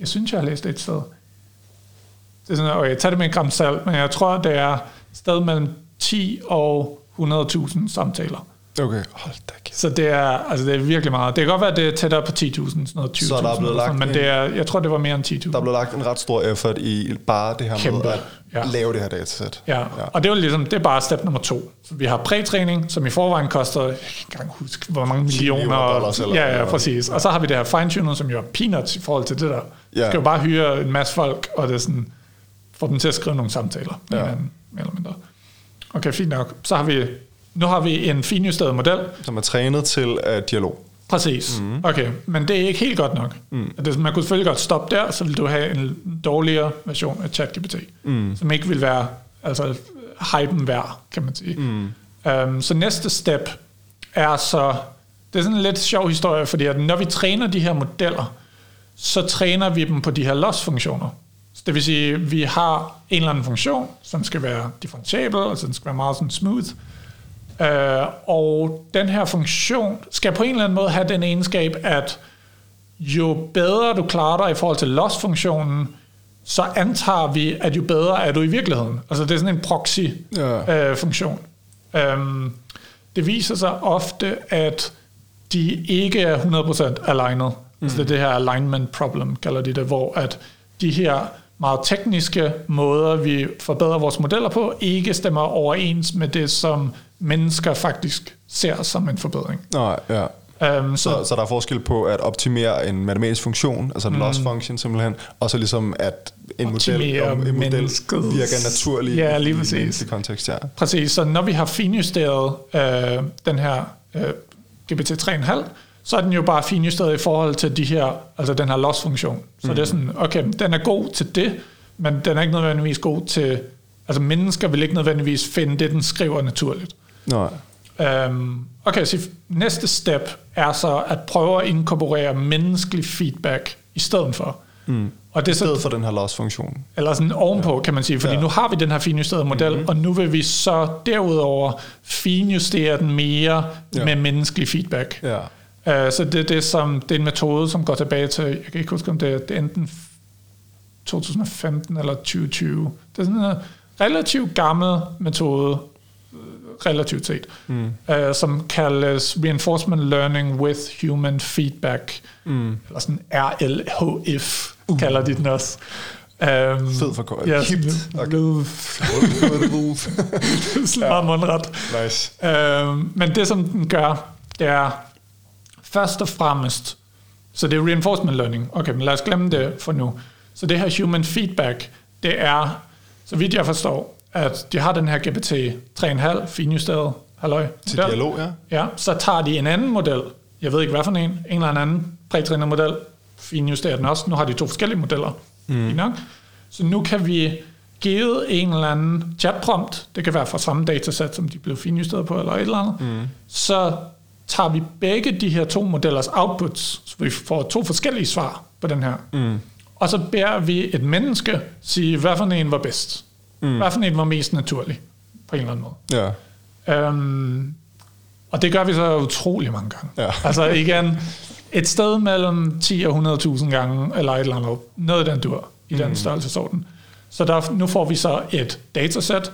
Jeg synes, jeg har læst det et sted. Det er sådan, okay, tag det med en gram salt, men jeg tror, det er et sted mellem 10 og 100.000 samtaler.
Okay, hold da kæft.
Så det er, altså det er virkelig meget. Det kan godt være, at det er tættere på 10.000, sådan noget 20.000.
Så der er blevet
eller sådan,
lagt
men
en-
det er, jeg tror, det var mere end 10.000.
Der er blevet lagt en ret stor effort i bare det her
Kæmpe,
med at
ja.
lave det her datasæt.
Ja, og det er jo ligesom, det er bare step nummer to. Så vi har prætræning, som i forvejen koster, jeg kan ikke huske, hvor mange millioner.
millioner dollars eller-
ja, ja, præcis. Og så har vi det her fine-tuning, som jo er peanuts i forhold til det der.
Ja.
Du skal jo bare hyre en masse folk, og det er sådan, få dem til at skrive nogle samtaler.
Ja.
hinanden, mere eller mindre. Okay, fint nok. Så har vi, nu har vi en finjusteret model,
Som er trænet til uh, dialog.
Præcis. Mm. Okay, men det er ikke helt godt nok. Mm. Det, man kunne selvfølgelig godt stoppe der, så vil du have en dårligere version af ChatGPT, mm. som ikke vil være altså, hypen værd, kan man sige. Mm. Um, så næste step er så, det er sådan en lidt sjov historie, fordi at når vi træner de her modeller, så træner vi dem på de her loss-funktioner. Det vil sige, at vi har en eller anden funktion, som skal være differentiabel, altså den skal være meget sådan smooth, Øh, og den her funktion skal på en eller anden måde have den egenskab, at jo bedre du klarer dig i forhold til loss-funktionen, så antager vi, at jo bedre er du i virkeligheden. Altså det er sådan en
Ja.
proxy-funktion. øhm, det viser sig ofte, at de ikke er 100% alignet. Mm. Altså det er det her alignment problem, kalder de det, hvor at de her meget tekniske måder, vi forbedrer vores modeller på, ikke stemmer overens med det, som mennesker faktisk ser som en forbedring.
Nej, ja.
Um, så,
Så, så der er forskel på at optimere en matematisk funktion, altså en mm. loss function simpelthen, og så ligesom at en model, om en model virker naturligt
Ja, lige
i
præcis.
en kontekst. Ja.
Præcis, så når vi har finjusteret øh, den her øh, GPT 3,5, så er den jo bare finjusteret i forhold til de her, altså den her loss-funktion. Så mm. det er sådan, okay, den er god til det, men den er ikke nødvendigvis god til, altså mennesker vil ikke nødvendigvis finde det, den skriver naturligt.
Nej.
Um, okay, så næste step er så at prøve at inkorporere menneskelig feedback i stedet for. Mm. Og det er
I
så
stedet for den her loss-funktion.
eller sådan ovenpå, kan man sige, fordi
Ja.
ja. nu har vi den her finjusterede model, mm-hmm. og nu vil vi så derudover finjustere den mere
Ja.
ja. med menneskelig feedback.
Ja.
Uh, så det er, det, som, det er en metode, som går tilbage til, jeg kan ikke huske, om det er, det er enten 2015 eller 2020. Det er sådan en relativt gammel metode, øh, relativt set, mm. uh, som kaldes Reinforcement Learning with Human Feedback, mm. eller sådan RLHF, uh. kalder de den også. Um,
Fed for
ja,
Hipt.
meget (laughs) mundret.
nice.
Øhm, men det, som den gør, det er først og fremmest, så det er reinforcement learning. Okay, men lad os glemme det for nu. Så det her human feedback, det er, så vidt jeg forstår, at de har den her GPT 3,5 finjusteret, halløj.
Til
model.
dialog, ja.
Ja, så tager de en anden model, jeg ved ikke hvad for en, en eller anden prætrænet model, finjusterer den også. Nu har de to forskellige modeller. Mm. Nok. Så nu kan vi give en eller anden chatprompt, det kan være fra samme datasæt, som de blev finjusteret på, eller et eller andet, mm. så tager vi begge de her to modellers outputs, så vi får to forskellige svar på den her. Mm. Og så beder vi et menneske sige, hvad for en var bedst. Mm. Hvad for en var mest naturlig, på en eller anden måde.
Ja.
Øhm, og det gør vi så utrolig mange gange.
Ja. (laughs)
Altså igen, et sted mellem 10 og 100.000 gange, eller et eller andet, noget af den dur, i den
Mm.
størrelsesorden. Så der, nu får vi så et datasæt,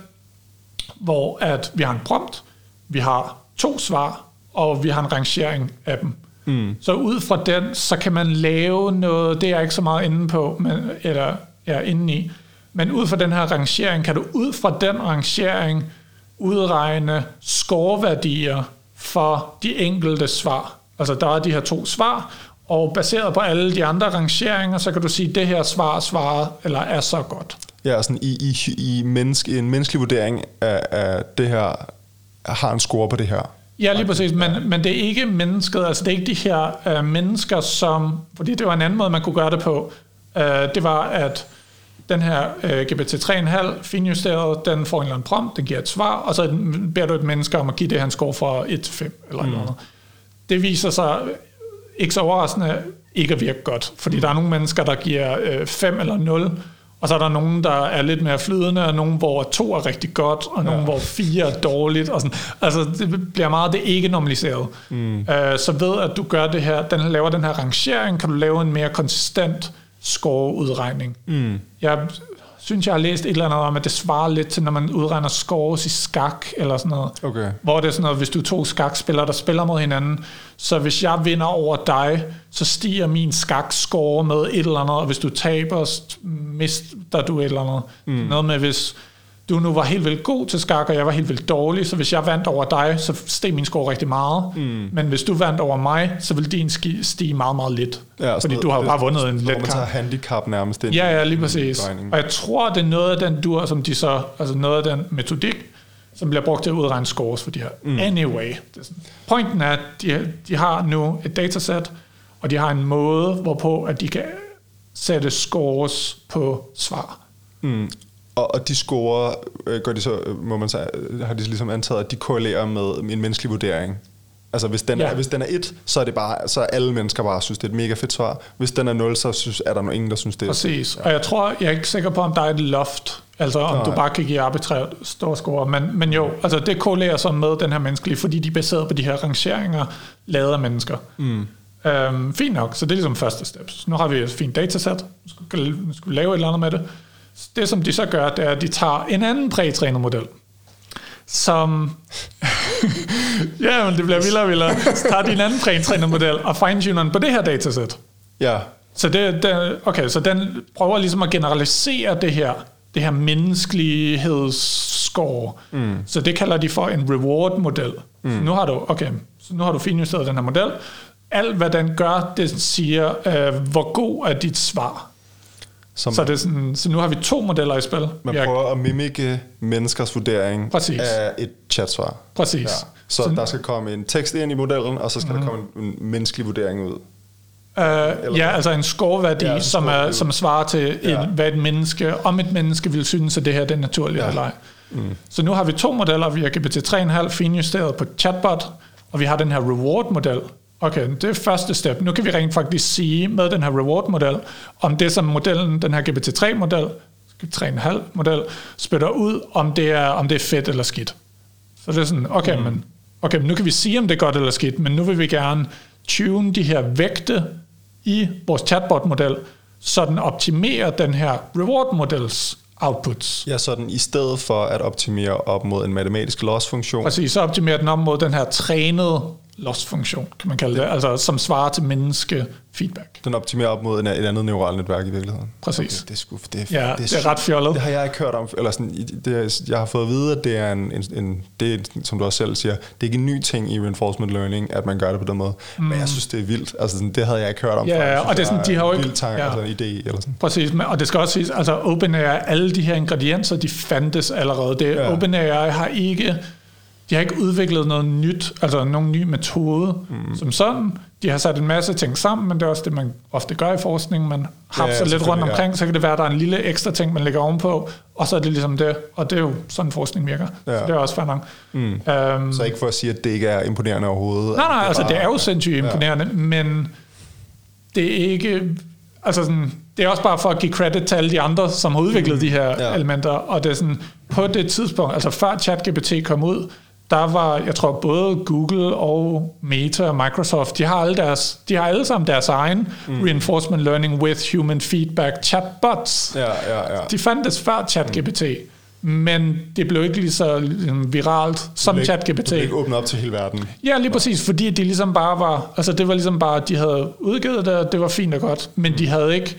hvor at vi har en prompt, vi har to svar, og vi har en rangering af dem. Mm. Så ud fra den, så kan man lave noget, det er jeg ikke så meget inde på, men, eller ja, inde i, men ud fra den her rangering, kan du ud fra den rangering udregne scoreværdier for de enkelte svar. Altså der er de her to svar, og baseret på alle de andre rangeringer, så kan du sige, at det her svar svarer, eller er så godt.
Ja, sådan i, i, i menneske, en menneskelig vurdering af, af det her, har en score på det her.
Ja, lige præcis, men, men det er ikke mennesket, altså det er ikke de her uh, mennesker, som, fordi det var en anden måde, man kunne gøre det på, uh, det var, at den her uh, GPT 3,5 finjusteret, den får en eller anden prompt, den giver et svar, og så beder du et menneske om at give det her en score fra 1 til 5, eller mm. noget. Det viser sig ikke så overraskende ikke at virke godt, fordi mm. der er nogle mennesker, der giver 5 uh, eller 0, og så er der nogen, der er lidt mere flydende, og nogen, hvor to er rigtig godt, og nogen, ja. hvor fire er dårligt. Og sådan. Altså, det bliver meget det ikke normaliseret. Mm. Uh, så ved at du gør det her, den laver den her rangering, kan du lave en mere konsistent score-udregning. Mm. Jeg synes, jeg har læst et eller andet om, at det svarer lidt til, når man udregner scores i skak, eller sådan noget.
Okay.
Hvor det er sådan noget, hvis du er to skakspillere, der spiller mod hinanden, så hvis jeg vinder over dig, så stiger min skak-score med et eller andet, og hvis du taber, mister du et eller andet. Mm. Noget med, hvis du nu var helt vildt god til skak, og jeg var helt vildt dårlig, så hvis jeg vandt over dig, så steg min score rigtig meget. Mm. Men hvis du vandt over mig, så vil din stige meget, meget lidt. Ja, fordi du har jo bare vundet en let kamp. man
tager handicap nærmest ind.
Ja, ja, lige præcis. Og jeg tror, det er noget af den dur, som de så, altså noget af den metodik, som bliver brugt til at udregne scores for de her. Mm. Anyway. Pointen er, at de, de har nu et datasæt, og de har en måde, hvorpå at de kan sætte scores på svar.
Mm. Og, og de scorer, øh, gør de så, øh, må man sige, øh, har de ligesom antaget, at de korrelerer med en menneskelig vurdering. Altså hvis den, ja. er, hvis den er 1, så er det bare, så er alle mennesker bare synes, det er et mega fedt svar. Hvis den er 0, så synes, er der ingen, der synes, det er
Præcis. Ja. Og jeg tror, jeg er ikke sikker på, om der er et loft, altså om Nej. du bare kan give arbitrært store score. Men, men jo, altså det korrelerer så med den her menneskelige, fordi de er baseret på de her rangeringer, lavet af mennesker. Mm. Øhm, fint nok, så det er ligesom første step. Så nu har vi et fint datasæt, nu skal, nu skal vi lave et eller andet med det. Det, som de så gør, det er, at de tager en anden prætrænet model, som... (laughs) ja, men det bliver vildere og vildere. Så tager de en anden prætrænet model og fine-tuner den på det her datasæt.
Ja.
Så, det, det, okay, så den prøver ligesom at generalisere det her, det her menneskelighedsscore. Mm. Så det kalder de for en reward-model. Mm. Så nu har du, okay, så nu har du finjusteret den her model. Alt, hvad den gør, det siger, øh, hvor god er dit svar. Som, så, det er sådan, så nu har vi to modeller i spil.
Man prøver at mimike menneskers vurdering Præcis. af et chatsvar.
Præcis. Ja.
Så, så der skal komme en tekst ind i modellen, og så skal mm. der mhm. komme en menneskelig vurdering ud.
Uh, ja, altså en scoreværdi, ja, som, er, som svarer til, ja. en, hvad et menneske, om et menneske vil synes, at det her det er naturligt ja. eller ej. Mm. Så nu har vi to modeller. Vi har GPT-3,5 finjusteret på chatbot, og vi har den her reward-model, Okay, det er første step. Nu kan vi rent faktisk sige med den her reward-model, om det som modellen, den her GPT-3-model, 3,5-model, spytter ud, om det, er, om det er fedt eller skidt. Så det er sådan, okay, mm. men, okay, men nu kan vi sige, om det er godt eller skidt, men nu vil vi gerne tune de her vægte i vores chatbot-model, så den optimerer den her reward-models outputs.
Ja, så den i stedet for at optimere op mod en matematisk loss-funktion.
Præcis, så optimerer den op mod den her trænede loss-funktion, kan man kalde det, altså som svarer til menneske feedback.
Den optimerer op mod et andet neuralt netværk i virkeligheden.
Præcis.
Okay, det, er sgu, det, er,
ja, det, er, det er ret fjollet.
Det har jeg ikke hørt om, eller sådan, det, jeg har fået at vide, at det er en, en, en det er, som du også selv siger, det er ikke en ny ting i reinforcement learning, at man gør det på den måde. Mm. Men jeg synes, det er vildt. Altså, sådan, det havde jeg ikke hørt om
ja,
før.
Ja, og det er sådan, de har jo ikke...
Tanke, ja. altså, en idé, eller sådan.
Præcis, og det skal også siges, altså OpenAI, alle de her ingredienser, de fandtes allerede. Det, ja. OpenAI har ikke de har ikke udviklet noget nyt, altså nogen ny metode mm. som sådan. De har sat en masse ting sammen, men det er også det, man ofte gør i forskning. Man hapser ja, lidt rundt omkring, ja. så kan det være, at der er en lille ekstra ting, man lægger ovenpå, og så er det ligesom det. Og det er jo sådan, forskning virker. Ja. Så det er også fair nok.
Mm. Um, så ikke for at sige, at det ikke er imponerende overhovedet?
Nej, nej, det altså bare, det er jo sindssygt imponerende, ja. men det er ikke... Altså sådan, det er også bare for at give credit til alle de andre, som har udviklet mm. de her ja. elementer, og det er sådan, på det tidspunkt, altså før ChatGPT kom ud, der var, jeg tror, både Google og Meta og Microsoft, de har alle, deres, de har alle sammen deres egen mm. reinforcement learning with human feedback chatbots.
Ja, ja, ja.
De fandtes før ChatGPT. Mm. Men det blev ikke lige så ligesom, viralt som ikke, ChatGPT. Det
blev ikke åbnet op til hele verden.
Ja, lige præcis, fordi de ligesom bare var, altså det var ligesom bare, de havde udgivet det, og det var fint og godt, men mm. de havde ikke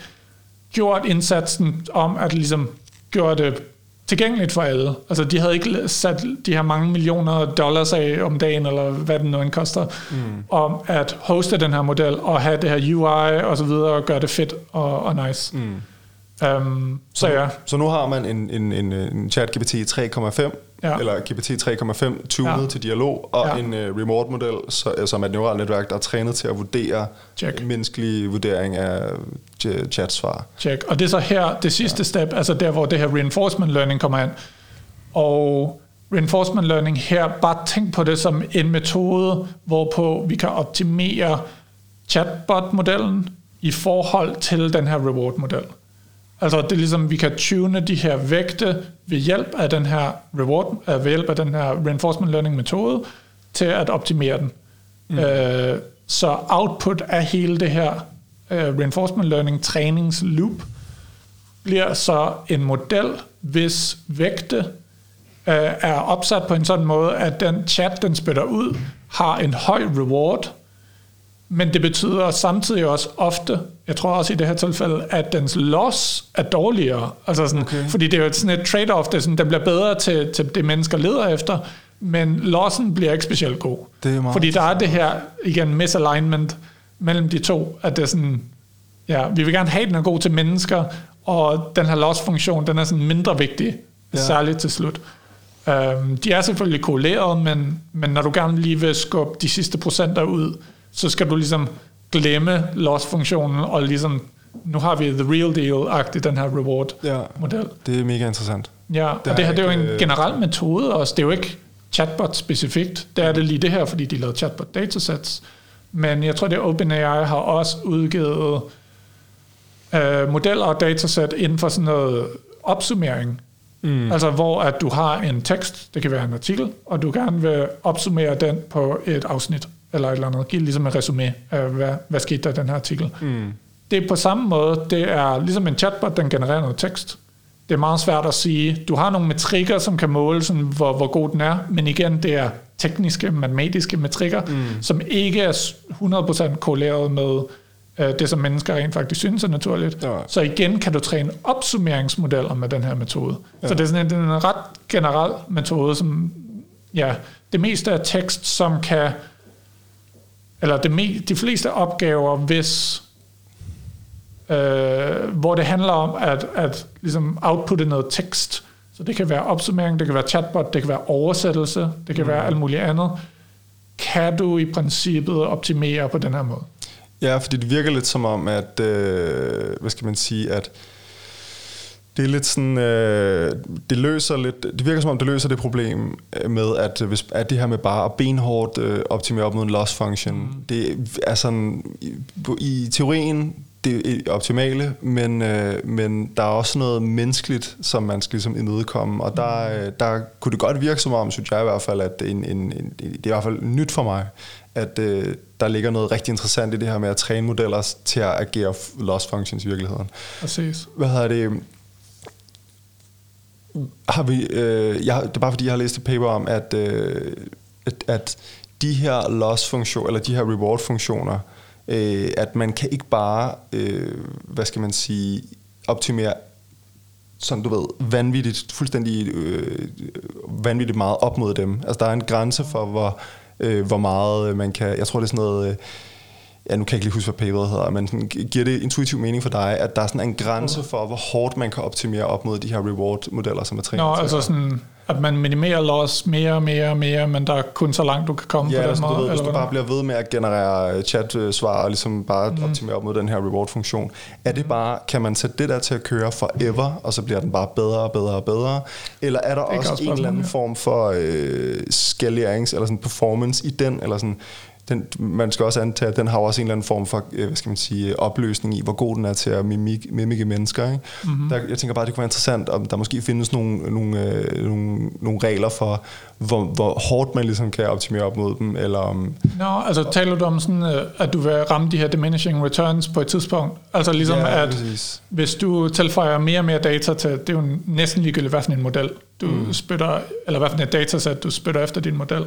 gjort indsatsen om at ligesom gøre det tilgængeligt for alle. Altså, de havde ikke sat de her mange millioner dollars af om dagen, eller hvad den nu end koster, mm. om at hoste den her model, og have det her UI og så videre, og gøre det fedt og, og nice. Mm. Um, så ja.
Så nu har man en, en, en, en chat GPT 3,5, ja. eller GPT 3,5 tunet ja. til dialog, og ja. en uh, remote model, så, som er et neuralt netværk, der er trænet til at vurdere Check. menneskelig vurdering af chatsvar.
Check. Og det er så her, det sidste ja. step, altså der, hvor det her reinforcement learning kommer ind. Og reinforcement learning her, bare tænk på det som en metode, hvorpå vi kan optimere chatbot-modellen i forhold til den her reward-model. Altså det er ligesom, vi kan tune de her vægte ved hjælp af den her reward, øh, ved hjælp af den her reinforcement learning metode, til at optimere den. Mm. Øh, så output af hele det her uh, reinforcement learning træningsloop bliver så en model, hvis vægte uh, er opsat på en sådan måde, at den chat, den spytter ud, har en høj reward, men det betyder samtidig også ofte, jeg tror også i det her tilfælde, at dens loss er dårligere. Altså sådan, okay. Fordi det er jo sådan et trade-off, det sådan, den bliver bedre til, til det, mennesker leder efter, men lossen bliver ikke specielt god. Det er fordi der er det her, igen, misalignment mellem de to, at det er sådan, ja, vi vil gerne have, at den er god til mennesker, og den her loss-funktion, den er sådan mindre vigtig, ja. særligt til slut. Um, de er selvfølgelig korreleret, men, men når du gerne lige vil skubbe de sidste procenter ud, så skal du ligesom glemme loss-funktionen, og ligesom, nu har vi the real deal-agtigt, den her reward-model. Ja,
det er mega interessant.
Ja, det og det her det er jo en øh, generel metode også. Det er jo ikke chatbot-specifikt. Det er det lige det her, fordi de lavede chatbot-datasets. Men jeg tror, det er OpenAI har også udgivet øh, modeller og datasæt inden for sådan noget opsummering. Mm. Altså hvor at du har en tekst, det kan være en artikel, og du gerne vil opsummere den på et afsnit eller et eller andet. Giv ligesom et resume af, hvad, hvad skete der i den her artikel. Mm. Det er på samme måde, det er ligesom en chatbot, den genererer noget tekst. Det er meget svært at sige, du har nogle metrikker, som kan måle, sådan, hvor, hvor god den er, men igen, det er tekniske, matematiske metrikker, mm. som ikke er 100% korreleret med det, som mennesker rent faktisk synes er naturligt. Ja. Så igen kan du træne opsummeringsmodeller med den her metode. Ja. Så det er sådan en, en ret generel metode, som ja, det meste af tekst, som kan eller det me, de fleste opgaver, hvis øh, hvor det handler om at, at ligesom outputte noget tekst. Så det kan være opsummering, det kan være chatbot, det kan være oversættelse, det kan mm. være alt muligt andet. Kan du i princippet optimere på den her måde?
Ja, fordi det virker lidt som om, at, øh, hvad skal man sige, at det er lidt sådan, øh, det løser lidt, det virker som om det løser det problem øh, med, at hvis at det her med bare at benhårdt øh, optimere op mod en loss function, mm. det er sådan, i, i teorien, det er optimale, men, øh, men der er også noget menneskeligt, som man skal ligesom imødekomme, og der, mm. øh, der kunne det godt virke som om, synes jeg i hvert fald, at en, en, en, det er i hvert fald nyt for mig, at øh, der ligger noget rigtig interessant i det her med at træne modeller til at agere loss functions i virkeligheden.
Præcis.
Hvad hedder det? har vi, øh, jeg, det er bare fordi, jeg har læst et paper om, at, øh, at, at de her loss-funktioner, eller de her reward-funktioner, øh, at man kan ikke bare, øh, hvad skal man sige, optimere sådan du ved, vanvittigt, fuldstændig øh, vanvittigt meget op mod dem. Altså der er en grænse for, hvor, øh, hvor meget øh, man kan, jeg tror det er sådan noget, øh, ja, nu kan jeg ikke lige huske, hvad paperet hedder, men sådan, giver det intuitiv mening for dig, at der er sådan en grænse for, hvor hårdt man kan optimere op mod de her reward-modeller, som er trænet
Nå, altså sådan, at man minimerer loss mere og mere og mere, men der er kun så langt, du kan komme
ja,
på den
altså,
måde.
Ja, hvis du bare bliver ved med at generere chat-svar og ligesom bare mm. optimere op mod den her reward-funktion, er det bare, kan man sætte det der til at køre forever, og så bliver den bare bedre og bedre og bedre? Eller er der også, også en eller anden form for øh, skalerings- eller sådan performance i den, eller sådan, den, man skal også antage, at den har også en eller anden form for, øh, hvad skal man sige, opløsning i, hvor god den er til at mimik, mimike mennesker. Ikke? Mm-hmm. Der, jeg tænker bare, det kunne være interessant, om der måske findes nogle, nogle, øh, nogle, nogle regler for, hvor, hvor hårdt man ligesom kan optimere op mod dem, eller om...
Nå, altså taler du om sådan, øh, at du vil ramme de her diminishing returns på et tidspunkt? Altså ligesom, ja, at præcis. hvis du tilføjer mere og mere data til, det er jo næsten ligegyldigt, hvad for en model du mm. spytter, eller hvad for et datasæt du spytter efter din model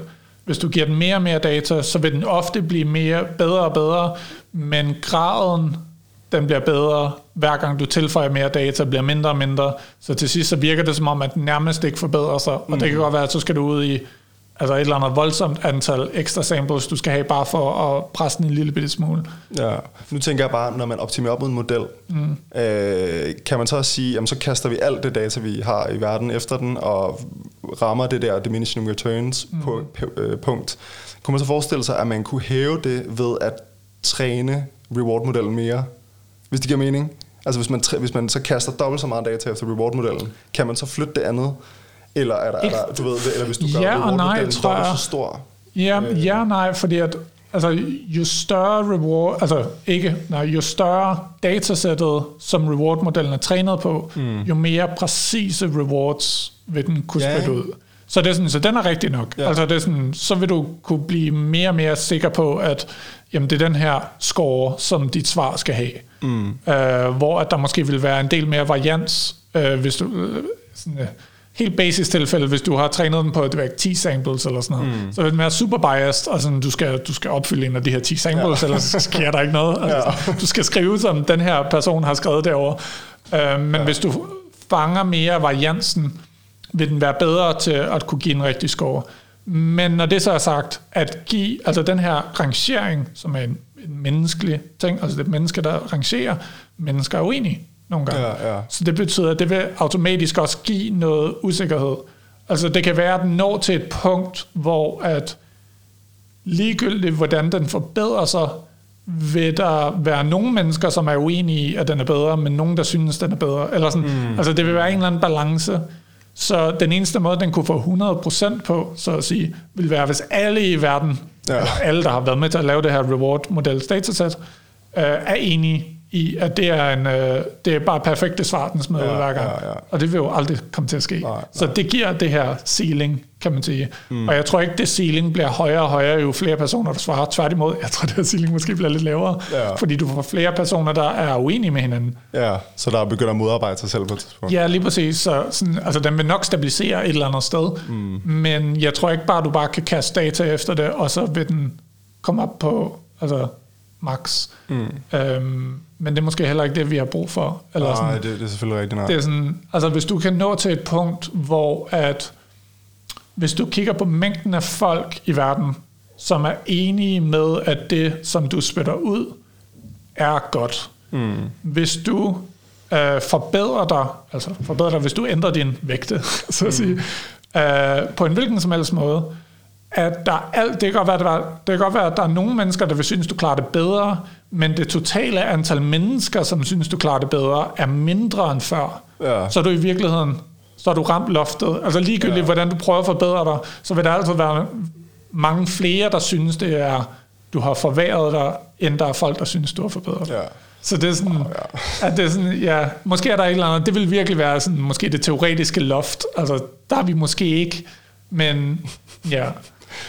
hvis du giver den mere og mere data, så vil den ofte blive mere, bedre og bedre, men graden den bliver bedre, hver gang du tilføjer mere data, bliver mindre og mindre, så til sidst så virker det som om, at den nærmest ikke forbedrer sig, og mm. det kan godt være, at så skal du ud i altså et eller andet voldsomt antal ekstra samples, du skal have bare for at presse den en lille bitte smule.
Ja, nu tænker jeg bare, når man optimerer op mod en model, mm. øh, kan man så også sige, jamen så kaster vi alt det data, vi har i verden efter den, og rammer det der diminishing returns mm. på, øh, punkt. Kunne man så forestille sig, at man kunne hæve det ved at træne reward-modellen mere, hvis det giver mening? Altså hvis man, hvis man så kaster dobbelt så meget data efter reward-modellen, kan man så flytte det andet? Eller er der, er der du ved, eller hvis du gør
ja og nej, tror jeg,
så stor?
Ja, øh, ja nej, fordi at altså, jo større reward, altså ikke, nej, jo større datasættet, som reward-modellen er trænet på, mm. jo mere præcise rewards vil den kunne ja. spille ud. Så, det er sådan, så den er rigtig nok. Ja. Altså det er sådan, så vil du kunne blive mere og mere sikker på, at jamen, det er den her score, som dit svar skal have. Mm. Uh, hvor at der måske vil være en del mere varians, uh, hvis du... Uh, sådan, uh, helt basis tilfælde, hvis du har trænet den på det ved, 10 samples eller sådan noget, mm. så vil den være super biased, og sådan, du, skal, du skal opfylde en af de her 10 samples, ja. ellers sker der ikke noget. (laughs) Altså, ja. Du skal skrive, som den her person har skrevet derovre. Uh, men ja. hvis du fanger mere variansen, vil den være bedre til at kunne give en rigtig score. Men når det så er sagt, at give, altså den her rangering, som er en, en menneskelig ting, altså det mennesker, der rangerer, mennesker er uenige nogle gange. Ja, ja. Så det betyder, at det vil automatisk også give noget usikkerhed. Altså det kan være, at den når til et punkt, hvor at ligegyldigt hvordan den forbedrer sig, vil der være nogle mennesker, som er uenige i, at den er bedre, men nogen, der synes, den er bedre. Eller sådan. Mm. Altså det vil være en eller anden balance. Så den eneste måde, den kunne få 100% på, så at sige, vil være, hvis alle i verden, ja. alle, der har været med til at lave det her reward-model datasæt, øh, er enige i, at det er, en, øh, det er bare perfekte svar, den smider ja, hver gang. Ja, ja. Og det vil jo aldrig komme til at ske. Nej, nej. Så det giver det her ceiling, kan man sige. Mm. Og jeg tror ikke, det ceiling bliver højere og højere, jo flere personer, der svarer. Tværtimod, jeg tror, det her ceiling måske bliver lidt lavere, ja. fordi du får flere personer, der er uenige med hinanden.
Ja, så der begynder at modarbejde sig selv på et tidspunkt.
Ja, lige præcis. Så sådan, altså, den vil nok stabilisere et eller andet sted, mm. men jeg tror ikke bare, du bare kan kaste data efter det, og så vil den komme op på altså, max. Mm. Øhm, men det er måske heller ikke det, vi har brug for.
Eller nej, sådan, det, det er selvfølgelig rigtigt. Nej.
Det er sådan, altså hvis du kan nå til et punkt, hvor at, hvis du kigger på mængden af folk i verden, som er enige med, at det, som du spytter ud, er godt. Mm. Hvis du øh, forbedrer dig, altså forbedrer dig, hvis du ændrer din vægte, (laughs) så at mm. sige, øh, på en hvilken som helst måde, at der alt, det, kan godt være, der, det kan godt være, at der er nogle mennesker, der vil synes, du klarer det bedre, men det totale antal mennesker, som synes, du klarer det bedre, er mindre end før. Ja. Så er du i virkeligheden, så er du ramt loftet. Altså ligegyldigt, ja. hvordan du prøver at forbedre dig, så vil der altid være mange flere, der synes, det er, du har forværret dig, end der er folk, der synes, du har forbedret dig. Ja. Så det er sådan, oh, ja. at det er sådan, ja, måske er der et eller andet, det vil virkelig være sådan, måske det teoretiske loft, altså der er vi måske ikke, men ja.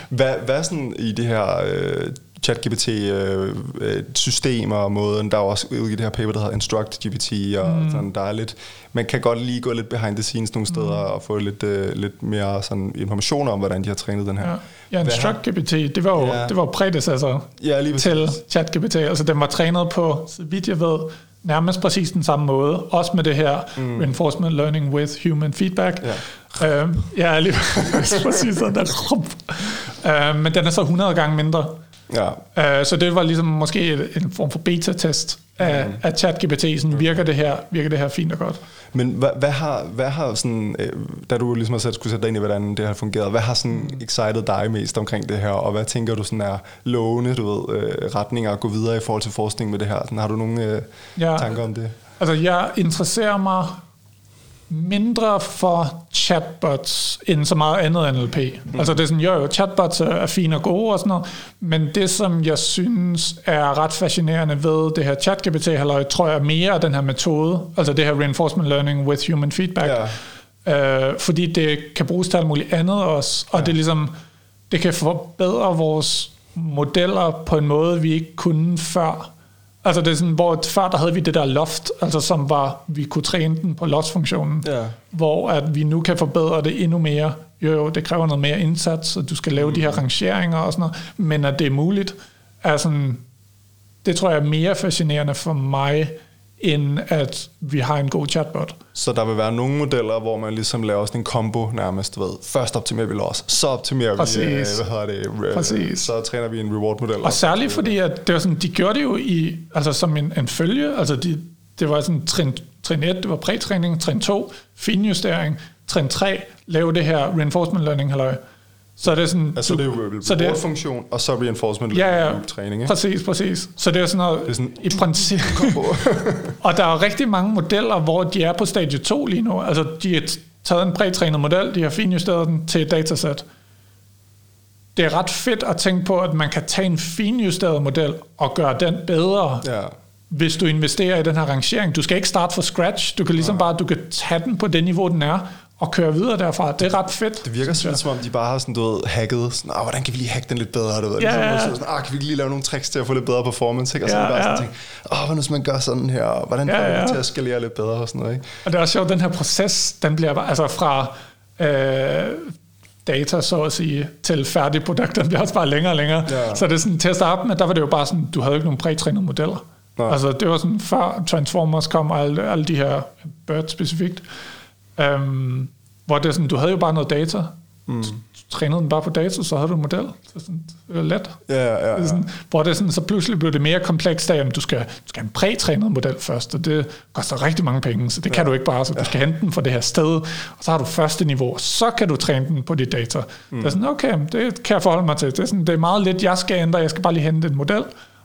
Hvad, hvad sådan i det her øh, ChatGPT-system øh, og måden, der er også udgivet det her paper, der hedder Instruct GPT, og mm. sådan, der er lidt, man kan godt lige gå lidt behind the scenes nogle steder mm. og få lidt, øh, lidt mere sådan information om, hvordan de har trænet den her.
Ja, ja Instruct GPT, det var jo ja. det var prædecessor ja, lige til ChatGPT, altså den var trænet på, så vidt jeg ved, nærmest præcis den samme måde, også med det her mm. reinforcement learning with human feedback. Ja, uh, ja lige (laughs) præcis sådan der. Uh, men den er så 100 gange mindre. Ja. Uh, så det var ligesom måske en form for beta-test af, mm. af ChatGPT. Sådan, virker, det her, virker det her fint og godt?
Men hvad, hvad har, hvad har sådan, øh, da du ligesom har sat, skulle sætte dig ind i, hvordan det har fungeret, hvad har sådan excited dig mest omkring det her, og hvad tænker du sådan er lovende, du ved, øh, retninger at gå videre i forhold til forskning med det her? Sådan, har du nogle øh, ja, tanker om det?
Altså, jeg interesserer mig mindre for chatbots end så meget andet NLP. Mm. Altså det er sådan, jo jo, chatbots er fine og gode og sådan noget, men det som jeg synes er ret fascinerende ved det her ChatGPT, halløj, tror jeg mere af den her metode, altså det her reinforcement learning with human feedback, ja. øh, fordi det kan bruges til alt muligt andet også, og ja. det er ligesom, det kan forbedre vores modeller på en måde, vi ikke kunne før. Altså det er sådan, hvor før der havde vi det der loft, altså som var, vi kunne træne den på loss-funktionen, ja. hvor at vi nu kan forbedre det endnu mere. Jo, jo, det kræver noget mere indsats, og du skal lave mm. de her mm. rangeringer og sådan noget, men at det er muligt, er sådan, det tror jeg er mere fascinerende for mig, end at vi har en god chatbot.
Så der vil være nogle modeller, hvor man ligesom laver sådan en combo nærmest, ved. Først optimerer vi loss, så optimerer
Præcis.
vi, øh, hvad hedder det, øh,
Præcis.
så træner vi en reward-model.
Og særligt fordi, at det var sådan, de gjorde det jo i, altså som en, en følge, altså de, det var sådan trin, trin 1, det var prætræning, trin 2, finjustering, trin 3, lave det her reinforcement learning, halløj. Så det er sådan...
Altså det er jo
så det
reward-funktion, og så reinforcement
Ja, ja,
loop træning, ikke?
præcis, præcis. Så det er sådan noget,
Det er sådan-
i princip... (laughs) (laughs) og der er rigtig mange modeller, hvor de er på stadie 2 lige nu. Altså, de har taget en prætrænet model, de har finjusteret den til et datasæt. Det er ret fedt at tænke på, at man kan tage en finjusteret model og gøre den bedre,
Ja.
hvis du investerer i den her rangering. Du skal ikke starte fra scratch. Du kan ligesom bare, du kan tage den på det niveau, den er, og køre videre derfra. Det er ret fedt.
Det virker sådan, som om de bare har sådan, du ved, hacket, sådan, ah, hvordan kan vi lige hacke den lidt bedre, du ved.
Ja, ja.
Ligesom, sådan, ah, kan vi lige lave nogle tricks til at få lidt bedre performance, ikke? Og så
Ja,
bare
ja.
sådan, tænke, ah, hvad nu hvis man gør sådan her, og hvordan
Ja,
får
ja.
til at skalere lidt bedre og sådan noget, ikke?
Og det er også sjovt, den her proces, den bliver bare, altså fra øh, data, så at sige, til færdig produkt, den bliver også bare længere og længere.
Ja.
Så det er sådan, til at starte med, der var det jo bare sådan, du havde jo ikke nogen prætrænede modeller.
Nej.
Altså det var sådan, før Transformers kom, og alle, alle de her Bird specifikt, øhm, hvor det er sådan, du havde jo bare noget data, mm. trænede den bare på data, så havde du en model. Så sådan, det var let.
Ja, ja,
Det
ja.
sådan, hvor det sådan, så pludselig blev det mere komplekst af, at du skal, du skal have en prætrænet model først, og det koster rigtig mange penge, så det kan du ikke bare, så du skal hente den fra det her sted, og så har du første niveau, og så kan du træne den på dit data. Mm. Det er sådan, okay, det kan jeg forholde mig til. Det er, sådan, det er meget lidt, jeg skal ændre, jeg skal bare lige hente en model,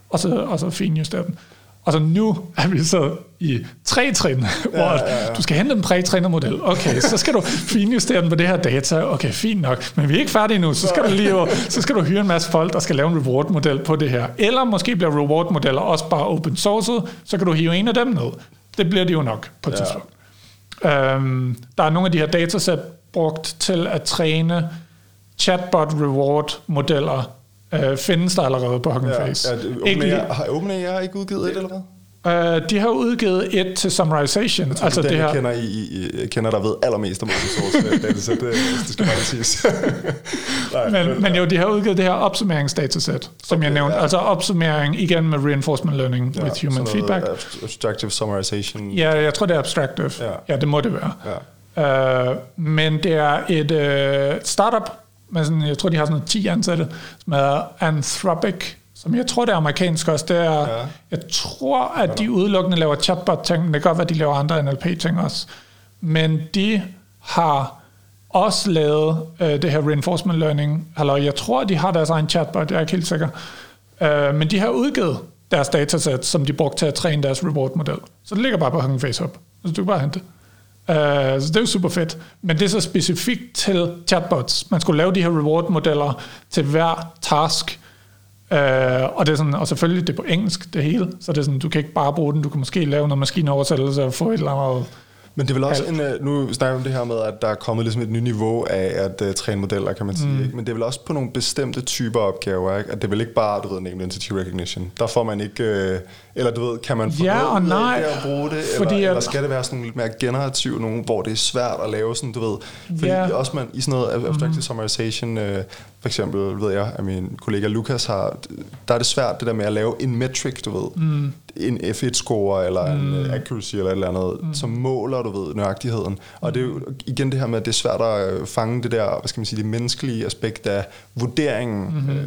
og så, og så finjustere den. Og så nu er vi så i tre trin, hvor ja, ja, ja. du skal hente en prætrænet model. Okay, så skal du finjustere den på det her data. Okay, fint nok. Men vi er ikke færdige nu. Så skal du lige så skal du hyre en masse folk, der skal lave en reward-model på det her. Eller måske bliver reward-modeller også bare open sourced, så kan du hive en af dem ned. Det bliver det jo nok på et
Ja.
tidspunkt. Øhm, der er nogle af de her datasæt brugt til at træne chatbot reward modeller. Øh, findes der allerede på Hugging
Ja,
Face.
ja, det-
Ikke lige-
har OpenAI ikke udgivet et eller hvad?
Uh, de har udgivet et til summarization.
Altså
altså
den,
det
jeg
her,
kender, i, i, kender, der ved allermest om open source øh, datasæt, det, det skal bare siges. (laughs) Nej,
men, men jo, de har udgivet det her opsummeringsdatasæt, som okay, jeg nævnte.
ja.
Altså opsummering igen med reinforcement learning ja, with human feedback.
abst- Abstractive summarization.
Ja, jeg tror, det er abstractive.
Ja.
ja det må det være.
Ja.
Uh, men det er et uh, startup, med sådan, jeg tror, de har sådan noget 10 ansatte, som hedder Anthropic, som jeg tror, det er amerikansk også. Det er,
Ja.
Jeg tror, at de udelukkende laver chatbot-ting, men det kan godt være, at de laver andre NLP-ting også. Men de har også lavet uh, det her reinforcement learning. Eller jeg tror, de har deres egen chatbot, jeg er ikke helt sikker. Uh, men de har udgivet deres datasæt, som de brugte til at træne deres reward-model. Så det ligger bare på Hugging Face Hub. Så du kan bare hente det. Uh, så det er jo super fedt. Men det er så specifikt til chatbots. Man skulle lave de her reward-modeller til hver task. Uh, og, det er sådan, og selvfølgelig det er på engelsk, det hele. Så det er sådan, du kan ikke bare bruge den. Du kan måske lave noget maskinoversættelse og få et eller andet.
Men det er vel også en, øh, nu snakker vi om det her med, at der er kommet ligesom et nyt niveau af at uh, træne modeller, kan man sige.
Mm.
Ikke? Men det er vel også på nogle bestemte typer opgaver, ikke? At det er vel ikke bare, du ved, name entity recognition. Der får man ikke, øh, eller du ved, kan man få
Ja og nej,
det at bruge det?
fordi
eller,
at-
eller skal det være sådan lidt mere generativ, nogen, hvor det er svært at lave sådan, du ved. Fordi
Ja.
også man, i sådan noget abstractive summarization, øh, for eksempel, ved jeg, at min kollega Lukas har, der er det svært det der med at lave en metric, du ved. Mm. En F1-score, eller mm. en accuracy, eller et eller andet, mm. som måler, du ved, nøjagtigheden. Og det er jo igen det her med, at det er svært at fange det der, hvad skal man sige, det menneskelige aspekt af vurderingen. Mm-hmm. Øh,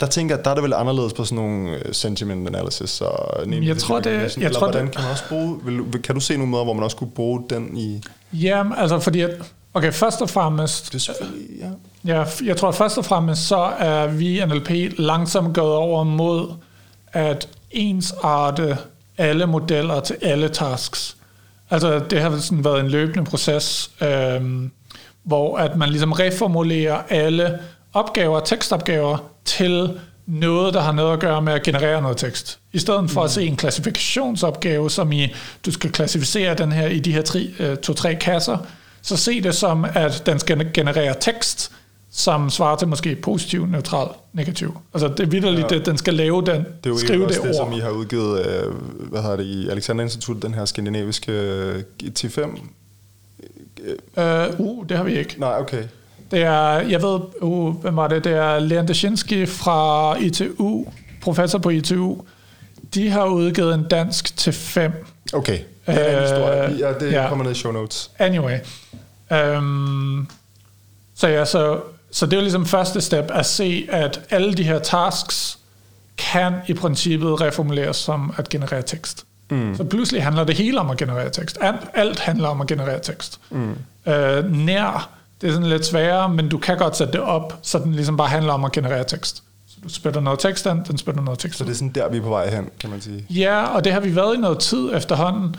der tænker jeg, der er det vel anderledes på sådan nogle øh, sentiment analysis og name
Jeg tror, det- jeg
Eller
tror,
hvordan
det-
kan man også bruge, vil, vil- kan du se nogle måder, hvor man også kunne bruge den i,
Ja, altså fordi at, okay, først og fremmest,
det er ja.
Ja, jeg tror først og fremmest, så er vi NLP langsomt gået over mod at ensarte alle modeller til alle tasks. Altså det har sådan været en løbende proces, øhm, hvor at man ligesom reformulerer alle opgaver, tekstopgaver, til noget, der har noget at gøre med at generere noget tekst. I stedet for mm. at se en klassifikationsopgave, som i, du skal klassificere den her i de her tre, øh, to-tre kasser, så se det som, at den skal generere tekst, som svarer til måske positiv, neutral, negativ. Altså det er vidderligt,
Ja.
ja. den skal lave den,
Det er jo
skrive det,
også det,
ord.
som I har udgivet, øh, hvad hedder det, i Alexander Institut, den her skandinaviske øh, T5.
Uh, uh, det har vi ikke.
Nej, okay.
Det er, jeg ved, uh, hvem var det? Det er Leon Daszynski fra ITU, professor på ITU. De har udgivet en dansk til 5.
Okay, det er en
Øh,
historie. Ja, det
ja.
kommer ned i show notes.
Anyway. Um, så ja, så, så det er jo ligesom første step at se, at alle de her tasks kan i princippet reformuleres som at generere tekst. Mm. Så pludselig handler det hele om at generere tekst. Alt, alt handler om at generere tekst. Mm. Uh, nær, det er sådan lidt sværere, men du kan godt sætte det op, så den ligesom bare handler om at generere tekst. Så du spytter noget tekst ind, den spytter noget tekst
Så det er sådan der, vi er på vej hen, kan man sige.
Ja, og det har vi været i noget tid efterhånden.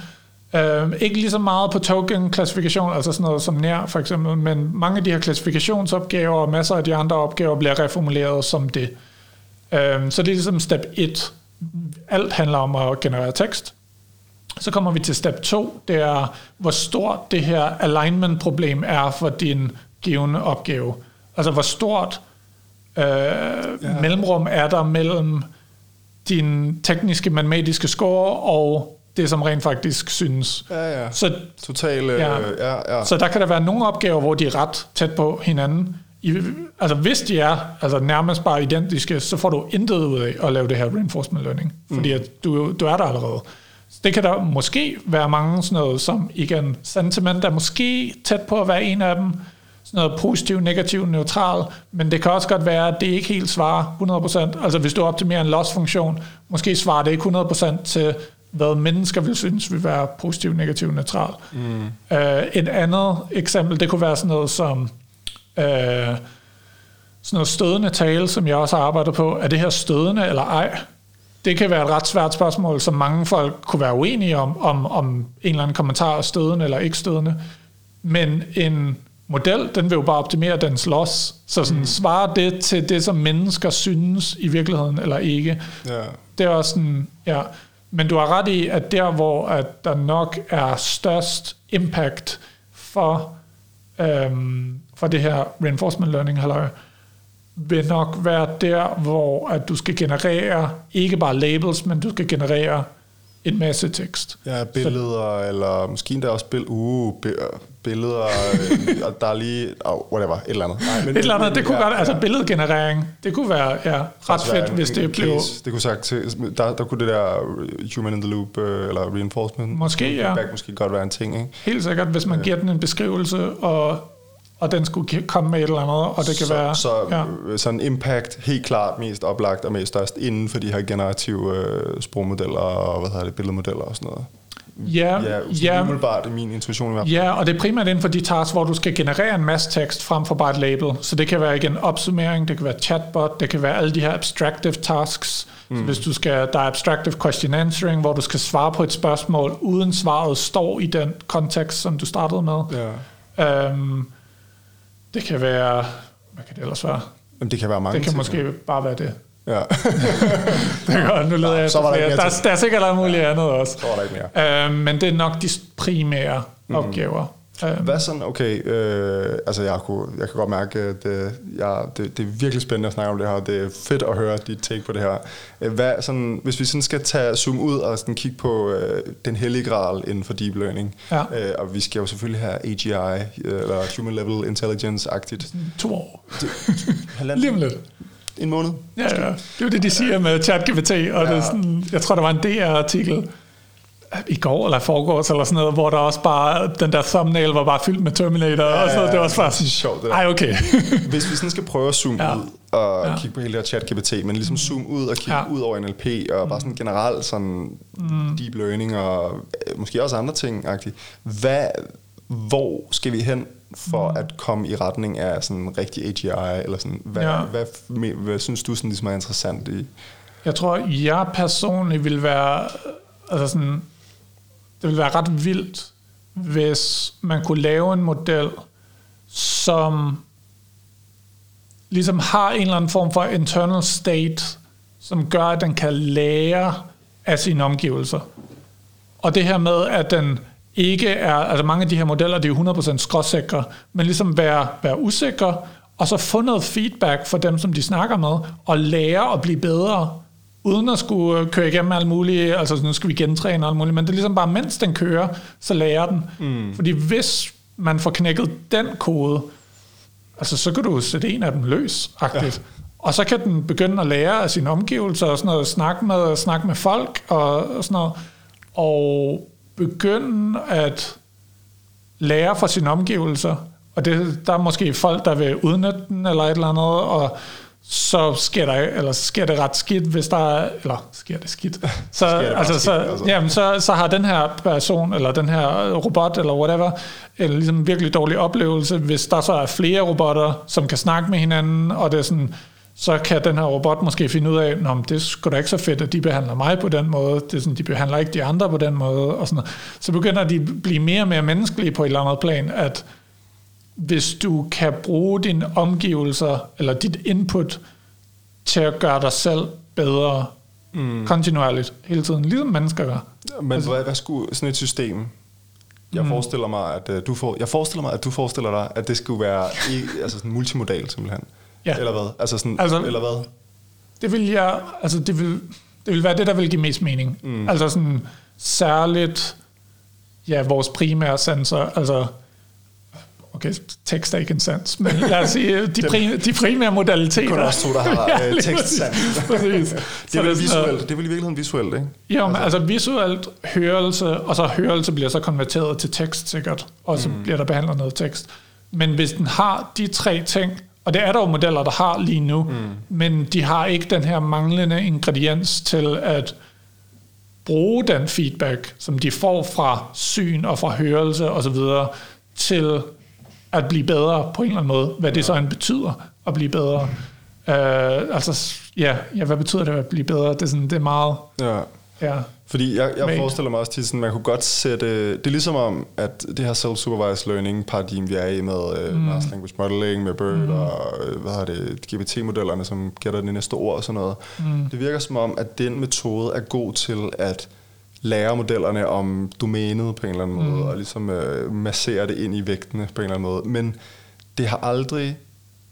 Uh, ikke lige så meget på token-klassifikation, altså sådan noget som nær for eksempel, men mange af de her klassifikationsopgaver og masser af de andre opgaver bliver reformuleret som det. Uh, så det er ligesom step 1. Alt handler om at generere tekst. Så kommer vi til step 2, det er, hvor stort det her alignment-problem er for din givende opgave. Altså, hvor stort øh, ja. mellemrum er der mellem din tekniske matematiske score og det, som rent faktisk synes.
Ja, ja.
Så,
Total, øh,
Ja.
ja, ja.
så der kan der være nogle opgaver, hvor de er ret tæt på hinanden. I, altså hvis de er altså nærmest bare identiske, så får du intet ud af at lave det her reinforcement learning, fordi at du, du er der allerede. Så det kan der måske være mange sådan noget som, igen, sentiment er måske tæt på at være en af dem, sådan noget positiv, negativ, neutral, men det kan også godt være, at det ikke helt svarer 100%. Altså hvis du optimerer en loss-funktion, måske svarer det ikke 100% til, hvad mennesker vil synes vil være positiv, negativ, neutral. Mm. Uh, et andet eksempel, det kunne være sådan noget som uh, sådan noget stødende tale, som jeg også har arbejdet på. Er det her stødende eller ej? Det kan være et ret svært spørgsmål, som mange folk kunne være uenige om, om, om en eller anden kommentar er stødende eller ikke stødende. Men en model, den vil jo bare optimere dens loss. Så sådan, mm. svarer det til det, som mennesker synes i virkeligheden, eller ikke?
ja.
Det er også sådan, ja. Men du har ret i, at der, hvor at der nok er størst impact for, øhm, for det her reinforcement learning, halløj, vil nok være der, hvor at du skal generere ikke bare labels, men du skal generere en masse tekst.
Ja, billeder, så, eller måske endda også bill- uh, bi- billeder, øh, der er lige, oh, whatever, et eller andet. Nej, men,
Et eller andet, det kunne
ja,
godt, altså
ja.
billedgenerering, det kunne være ja, ret
være
fedt,
en-
hvis
en
det blev...
case. Det kunne sagt til, der, der kunne det der human in the loop, øh, eller reinforcement,
Måske, ja.
feedback måske godt være en ting, ikke?
Helt sikkert, hvis man giver den en beskrivelse, og, og den skulle komme med et eller andet, og det kan
så,
være...
Så
ja.
sådan impact helt klart mest oplagt og mest størst inden for de her generative øh, sprogmodeller og hvad hedder det, billedmodeller og sådan noget.
Ja,
Ja,
ja,
umiddelbart er min intuition i hvert fald.
ja, og det er primært inden for de tasks, hvor du skal generere en masse tekst frem for bare et label. Så det kan være igen opsummering, det kan være chatbot, det kan være alle de her abstractive tasks. Mm. Så hvis du skal, der er abstractive question answering, hvor du skal svare på et spørgsmål, uden svaret står i den kontekst, som du startede med.
Ja.
Øhm, det kan være... Hvad kan det ellers være?
Jamen, det kan være mange
Det kan
ting.
måske bare være det.
Ja. (laughs)
Det er godt, nu leder jeg
så var der ikke mere
der, der er sikkert alt muligt andet også.
Så var der ikke mere.
Øhm, men det er nok de primære mm. opgaver. Øhm,
Hvad sådan, okay, øh, altså jeg, kunne, jeg kan godt mærke, at det, jeg, det, det er virkelig spændende at snakke om det her, det er fedt at høre dit take på det her. Øh, Hvad, sådan, hvis vi sådan skal tage zoom ud og sådan kigge på øh, den hellige gral inden for deep learning,
Ja.
øh, og vi skal jo selvfølgelig have AGI, øh, eller Human Level Intelligence-agtigt.
to år. (laughs)
Halvanden-
Lige om lidt.
En måned?
Ja, ja. Det er jo det, de siger med ChatGPT, og ja. det sådan, jeg tror, der var en DR-artikel i går eller forgårs eller sådan noget, hvor der også bare, den der thumbnail var bare fyldt med Terminator, ja, og sådan noget. Det var også bare
er sjovt, det der.
Ej, okay. (laughs)
Hvis vi sådan skal prøve at zoome
Ja.
ud og
Ja.
kigge på hele det her chat-GPT, men ligesom zoome ud og kigge
Ja.
ud over NLP og bare sådan generelt sådan mm. deep learning og øh, måske også andre ting -agtigt. Hvad, hvor skal vi hen for mm. at komme i retning af sådan en rigtig AGI eller sådan hvad,
Ja.
ja. hvad, hvad, hvad synes du sådan ligesom er interessant i?
Jeg tror, jeg personligt vil være, altså sådan, det ville være ret vildt, hvis man kunne lave en model, som ligesom har en eller anden form for internal state, som gør, at den kan lære af sine omgivelser. Og det her med, at den ikke er, altså mange af de her modeller, de er 100% skråsikre, men ligesom være, være usikre, og så få noget feedback fra dem, som de snakker med, og lære at blive bedre, uden at skulle øh, køre igennem alt muligt, altså nu skal vi gentræne alt muligt, men det er ligesom bare, mens den kører, så lærer den. Mm. Fordi hvis man får knækket den kode, altså så kan du sætte en af dem løs, agtigt. Ja. Og så kan den begynde at lære af sine omgivelser og sådan noget, snakke med, snakke med folk og, og sådan noget, og begynde at lære fra sine omgivelser. Og det, der er måske folk, der vil udnytte den eller et eller andet, og så sker der eller sker det ret skidt, hvis der er, eller sker det skidt. (laughs) Så,
det
altså,
skidt,
så,
altså.
Jamen, så, så har den her person, eller den her robot, eller whatever, en ligesom virkelig dårlig oplevelse, hvis der så er flere robotter, som kan snakke med hinanden, og det er sådan, så kan den her robot måske finde ud af, at det er sgu da ikke så fedt, at de behandler mig på den måde, det er sådan, de behandler ikke de andre på den måde, og sådan noget. Så begynder de at blive mere og mere menneskelige på et eller andet plan, at hvis du kan bruge dine omgivelser, eller dit input, til at gøre dig selv bedre, mm. kontinuerligt, hele tiden, ligesom mennesker gør.
Men altså, hvad, hvad skulle sådan et system... Jeg mm. forestiller mig, at uh, du får, jeg forestiller mig, at du forestiller dig, at det skulle være i, altså sådan multimodal simpelthen.
Ja.
Eller hvad? Altså sådan,
Altså-
eller hvad?
Det vil jeg, altså det vil, det vil være det, der vil give mest mening. Mm. Altså sådan særligt, ja, vores primære sensor, altså okay, tekst er ikke en sans, men lad os sige, de, prim, de primære modaliteter.
Kun også to, der har (laughs)
Ja,
øh.
Præcis.
Det er vel visuelt. Det er vel i virkeligheden visuelt, ikke?
Jo, men altså visuelt hørelse, og så hørelse bliver så konverteret til tekst sikkert, og så mm. bliver der behandlet noget tekst. Men hvis den har de tre ting, og det er der jo modeller, der har lige nu, mm. men de har ikke den her manglende ingrediens til at bruge den feedback, som de får fra syn og fra hørelse osv., til at blive bedre på en eller anden måde, hvad det så end betyder at blive bedre. Uh, altså, ja, ja, hvad betyder det at blive bedre? Det er, sådan, det er meget...
Ja.
Ja,
Fordi jeg, jeg
Vagt.
forestiller mig også til sådan, man kunne godt sætte... Det er ligesom om, at det her self-supervised learning paradigm, vi er i med mm. uh, Large Language Modeling, med BERT mm. og øh, hvad har det, GPT-modellerne, som gætter det næste ord og sådan noget. Mm. Det virker som om, at den metode er god til at lære modellerne om domænet på en eller anden mm. måde, og ligesom uh, massere det ind i vægtene på en eller anden måde. Men det har aldrig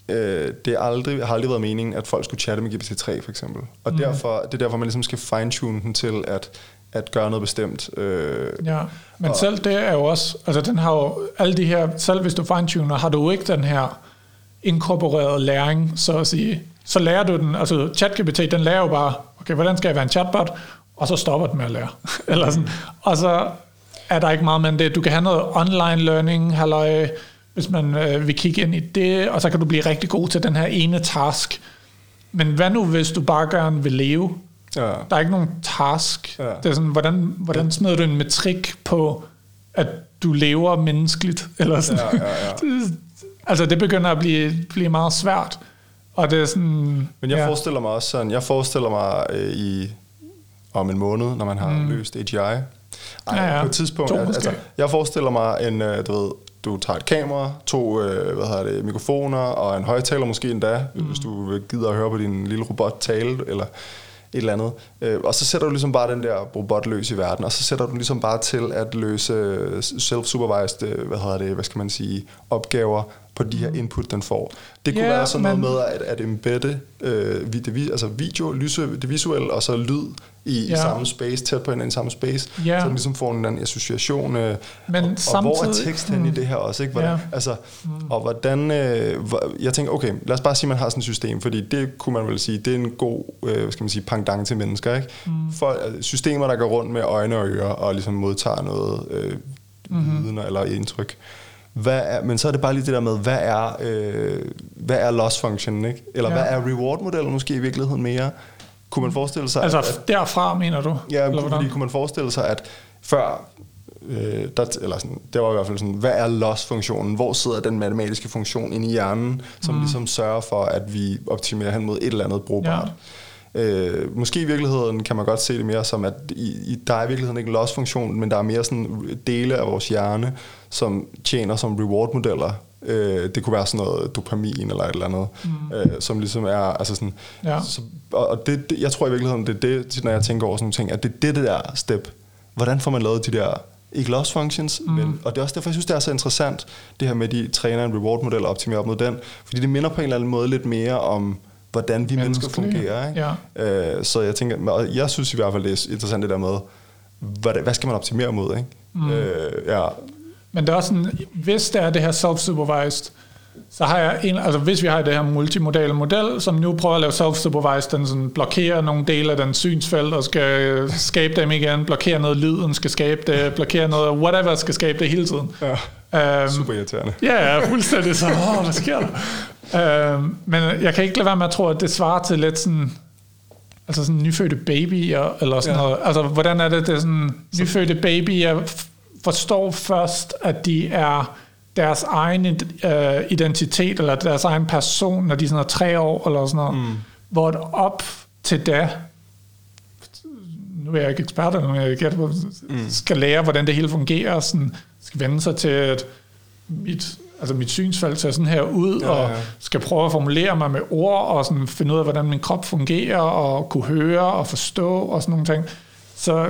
øh, det er aldrig, har aldrig været meningen, at folk skulle chatte med GPT-3 for eksempel. Og mm. derfor, det er derfor, man ligesom skal fine-tune den til at, at gøre noget bestemt. Øh,
Ja, men
Og-
selv det er jo også, altså den har jo alle de her, selv hvis du fine-tuner, har du jo ikke den her inkorporerede læring, så at sige. Så lærer du den, altså ChatGPT, den lærer jo bare, okay, hvordan skal jeg være en chatbot? Og så stopper den med at lære. (laughs) Eller sådan. Og så er der ikke meget med det. Du kan have noget online learning, halløj, hvis man øh, vil kigge ind i det, og så kan du blive rigtig god til den her ene task. Men hvad nu, hvis du bare gerne vil leve?
ja.
Der er ikke nogen task.
Ja.
Det er sådan, hvordan, hvordan smider du en metrik på, at du lever menneskeligt? (laughs) Eller sådan.
Ja, ja, ja. (laughs)
Det, altså, det begynder at blive, blive meget svært. Og det er sådan...
Men jeg
ja.
forestiller mig også sådan, jeg forestiller mig øh, i om en måned, når man har mm. løst AGI. Ej,
Ja, ja.
på et tidspunkt,
To
altså, jeg forestiller mig en, øh, du ved, du tager et kamera, to øh, hvad hedder det, mikrofoner og en højtaler måske endda, mm. hvis du gider at høre på din lille robot tale, eller et eller andet. Øh, og så sætter du ligesom bare den der robot løs i verden, og så sætter du ligesom bare til at løse øh, self-supervised, øh, hvad hedder det, hvad skal man sige, opgaver på de her input, den får. Det kunne
Ja,
være sådan noget
men-
med at, at embedde øh, det, altså video, lyse, det visuelle, og så lyd i, Ja. samme space, tæt på hinanden i samme space,
Ja.
så den ligesom får en anden association. Øh,
Men
og, og hvor er
samtidig-
tekst henne i
mm.
det her også? Ikke? Hvordan,
Ja.
altså, Og hvordan... Øh, jeg tænker, okay, lad os bare sige, at man har sådan et system, fordi det kunne man vel sige, det er en god, øh, hvad skal man sige, pendant til mennesker. Ikke? Mm. For, øh, systemer, der går rundt med øjne og ører, og ligesom modtager noget øh, mm-hmm. viden eller indtryk. Hvad er, men så er det bare lige det der med, hvad er, øh, hvad er loss function, ikke? Eller ja. Hvad er reward-modellen måske i virkeligheden mere? Kunne man forestille sig,
Altså
at,
derfra, mener du?
Ja,
Eller
fordi
hvordan?
kunne man forestille sig, at før, øh, der, eller sådan, det var i hvert fald sådan, hvad er loss-funktionen? Hvor sidder den matematiske funktion inde i hjernen, som mm. ligesom sørger for, at vi optimerer hen mod et eller andet brugbart? Ja. Øh, måske i virkeligheden kan man godt se det mere som, at i, i, der er i virkeligheden ikke loss-funktion, men der er mere sådan dele af vores hjerne, som tjener som reward-modeller. Øh, det kunne være sådan noget dopamin eller et eller andet, mm. øh, som ligesom er, altså sådan,
Ja.
så, og det, det, jeg tror i virkeligheden, det er det, når jeg tænker over sådan nogle ting, at det er det, det der step. Hvordan får man lavet de der, ikke loss functions, mm. men, og det er også derfor, jeg synes, det er så interessant, det her med, de træner en reward-model og optimerer op mod den, fordi det minder på en eller anden måde lidt mere om, hvordan vi mennesker fungerer. Ikke?
ja.
Øh, så jeg tænker, og jeg synes i hvert fald, det er interessant det der med, hvad, hvad skal man optimere mod? Ikke? Mm. Øh, ja,
Men det er også sådan, hvis det er det her self-supervised, så har jeg en, altså hvis vi har det her multimodale model, som nu prøver at lave self-supervised, den sådan blokerer nogle dele af den synsfelt og skal skabe dem igen, blokere noget lyden, skal skabe det, blokere noget, whatever skal skabe det hele tiden.
Ja, um, super irriterende.
Ja, ja, fuldstændig så, åh, hvad sker der? Um, men jeg kan ikke lade være med at tro, at det svarer til lidt sådan, altså sådan nyfødte babyer, eller sådan ja. noget. Altså, hvordan er det, det er sådan, nyfødte babyer forstår først, at de er deres egen øh, identitet, eller deres egen person, når de er sådan noget, tre år, eller sådan noget. Mm. Hvor op til da, nu er jeg ikke ekspert, men jeg gætter på, mm. skal lære, hvordan det hele fungerer, sådan, skal vende sig til, at mit, altså mit synsfelt ser sådan her ud, ja, ja. og skal prøve at formulere mig med ord, og sådan finde ud af, hvordan min krop fungerer, og kunne høre og forstå, og sådan nogle ting. Så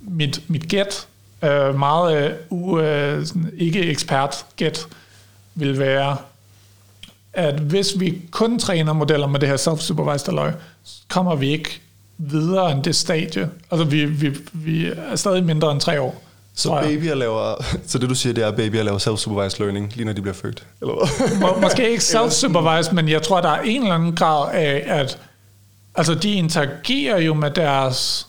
mit, mit gæt øh, meget øh, u, øh, sådan, ikke ekspert gæt vil være, at hvis vi kun træner modeller med det her self-supervised løg, kommer vi ikke videre end det stadie. Altså vi, vi, vi er stadig mindre end tre år.
Så babyer laver, så det du siger, det er, at babyer laver self-supervised learning, lige når de bliver født? Eller hvad?
Må, måske ikke (laughs) self-supervised, men jeg tror, der er en eller anden grad af, at altså, de interagerer jo med deres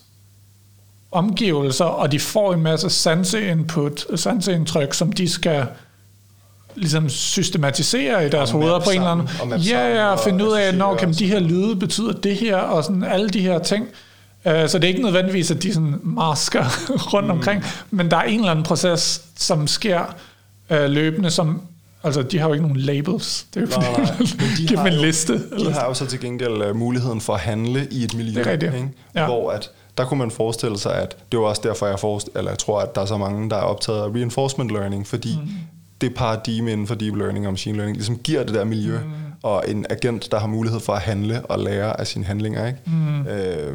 omgivelser, og de får en masse sanseinput, sanseindtryk, som de skal ligesom systematisere i deres hoveder på en eller anden Ja, ja, og finde ud af, når kan de her lyde betyder det her, og sådan alle de her ting. Uh, så det er ikke nødvendigvis, at de sådan masker (laughs) rundt mm. omkring, men der er en eller anden proces, som sker uh, løbende, som Altså, de har jo ikke nogen labels. Det er jo nej, nej. de (laughs) en liste.
De eller har jo så til gengæld uh, muligheden for at handle i et miljø, det er rigtigt. Ikke? Ja. hvor at der kunne man forestille sig, at det var også derfor, jeg, forest, eller jeg tror, at der er så mange, der er optaget af reinforcement learning, fordi mm. det paradigme inden for deep learning og machine learning ligesom giver det der miljø, mm. og en agent, der har mulighed for at handle og lære af sine handlinger. Ikke? Mm. Øh,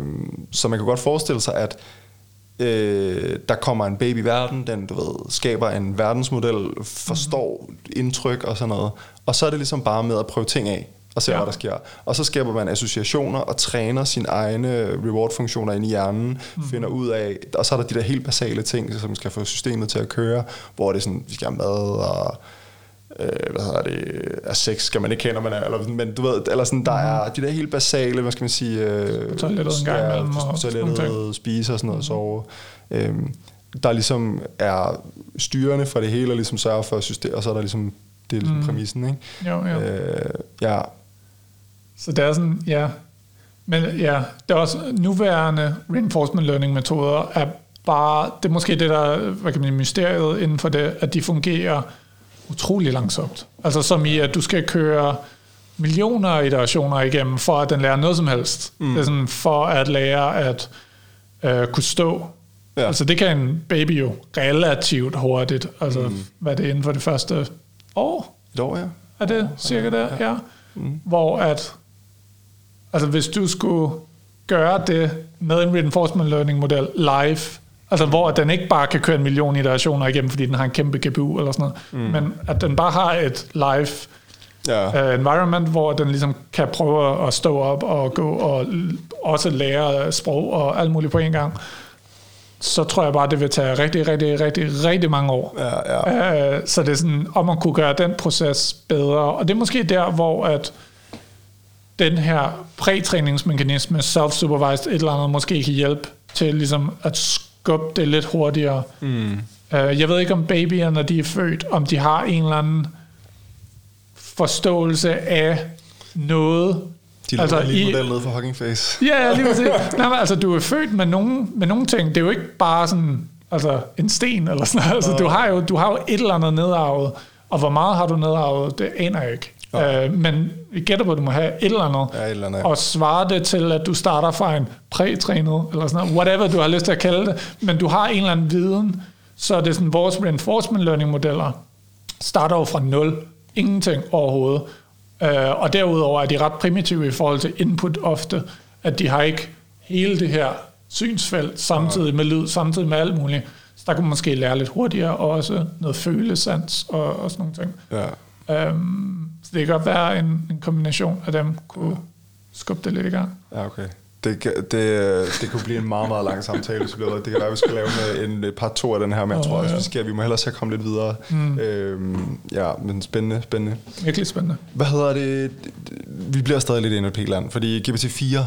så man kan godt forestille sig, at øh, der kommer en baby i verden, den du ved, skaber en verdensmodel, forstår mm. indtryk og sådan noget, og så er det ligesom bare med at prøve ting af og ser, ja. hvad der sker. Og så skaber man associationer og træner sine egne reward-funktioner ind i hjernen, mm. finder ud af, og så er der de der helt basale ting, som skal få systemet til at køre, hvor det er sådan, vi skal have mad og øh, hvad hedder det, er sex skal man ikke kende, man er, eller, men du ved, eller sådan, der mm. er de der helt basale, hvad skal man sige, øh,
toilettet en gang imellem,
og toilettet, spise og sådan noget, mm. sove, øh, der ligesom er styrende for det hele, og ligesom sørger for system, og så er der ligesom, det er ligesom mm. præmissen, ikke?
Jo, jo. Øh,
ja,
så det er sådan, ja. Men ja, det er også nuværende reinforcement learning metoder er bare, det er måske det der, hvad kan man sige, mysteriet inden for det, at de fungerer utrolig langsomt. Altså som i, at du skal køre millioner af iterationer igennem, for at den lærer noget som helst. Mm. Det er sådan, for at lære at øh, kunne stå. Ja. Altså det kan en baby jo relativt hurtigt. Altså mm. hvad er det inden for det første år?
Et år, ja.
Er det cirka der? Ja. ja. Mm. Hvor at Altså hvis du skulle gøre det med en reinforcement learning model live, altså hvor den ikke bare kan køre en million iterationer igennem, fordi den har en kæmpe GPU eller sådan noget, mm. men at den bare har et live ja. uh, environment, hvor den ligesom kan prøve at stå op og gå og også lære sprog og alt muligt på en gang, så tror jeg bare, det vil tage rigtig, rigtig, rigtig, rigtig mange år.
Ja, ja.
Uh, så det er sådan, om man kunne gøre den proces bedre. Og det er måske der, hvor at den her prætræningsmekanisme, self-supervised et eller andet, måske kan hjælpe til ligesom at skubbe det lidt hurtigere. Mm. Uh, jeg ved ikke om babyer, når de er født, om de har en eller anden forståelse af noget.
De altså, lige model ned for Hugging Face.
Ja, lige præcis. (laughs) Nej, men, altså, du er født med nogle, med nogle ting. Det er jo ikke bare sådan altså, en sten eller sådan noget. Altså, du, har jo, du har jo et eller andet nedarvet, og hvor meget har du nedarvet, det aner jeg ikke. Øh, men vi gætter på, at du må have et eller andet,
ja, et eller andet.
og svare det til, at du starter fra en prætrænet, eller sådan noget, whatever du har lyst til at kalde det, men du har en eller anden viden, så det er sådan, vores reinforcement learning modeller starter jo fra nul, ingenting overhovedet, øh, og derudover er de ret primitive i forhold til input ofte, at de har ikke hele det her synsfelt samtidig med lyd, samtidig med alt muligt. Så der kunne man måske lære lidt hurtigere, og også noget følesans og, og sådan nogle ting. Ja. Øhm, så det kan godt være en, en kombination af dem kunne skubbe det lidt i gang.
Ja, okay. Det, kan- det, det kunne blive en meget, meget lang samtale, så det kan være, at vi skal lave en, en par to af den her, men jeg tror også, vi skal. Vi må hellere se at komme lidt videre. Mm. Øhm, ja, men spændende, spændende.
Virkelig spændende.
Hvad hedder det? Vi bliver stadig lidt endnu et land, fordi GPT-4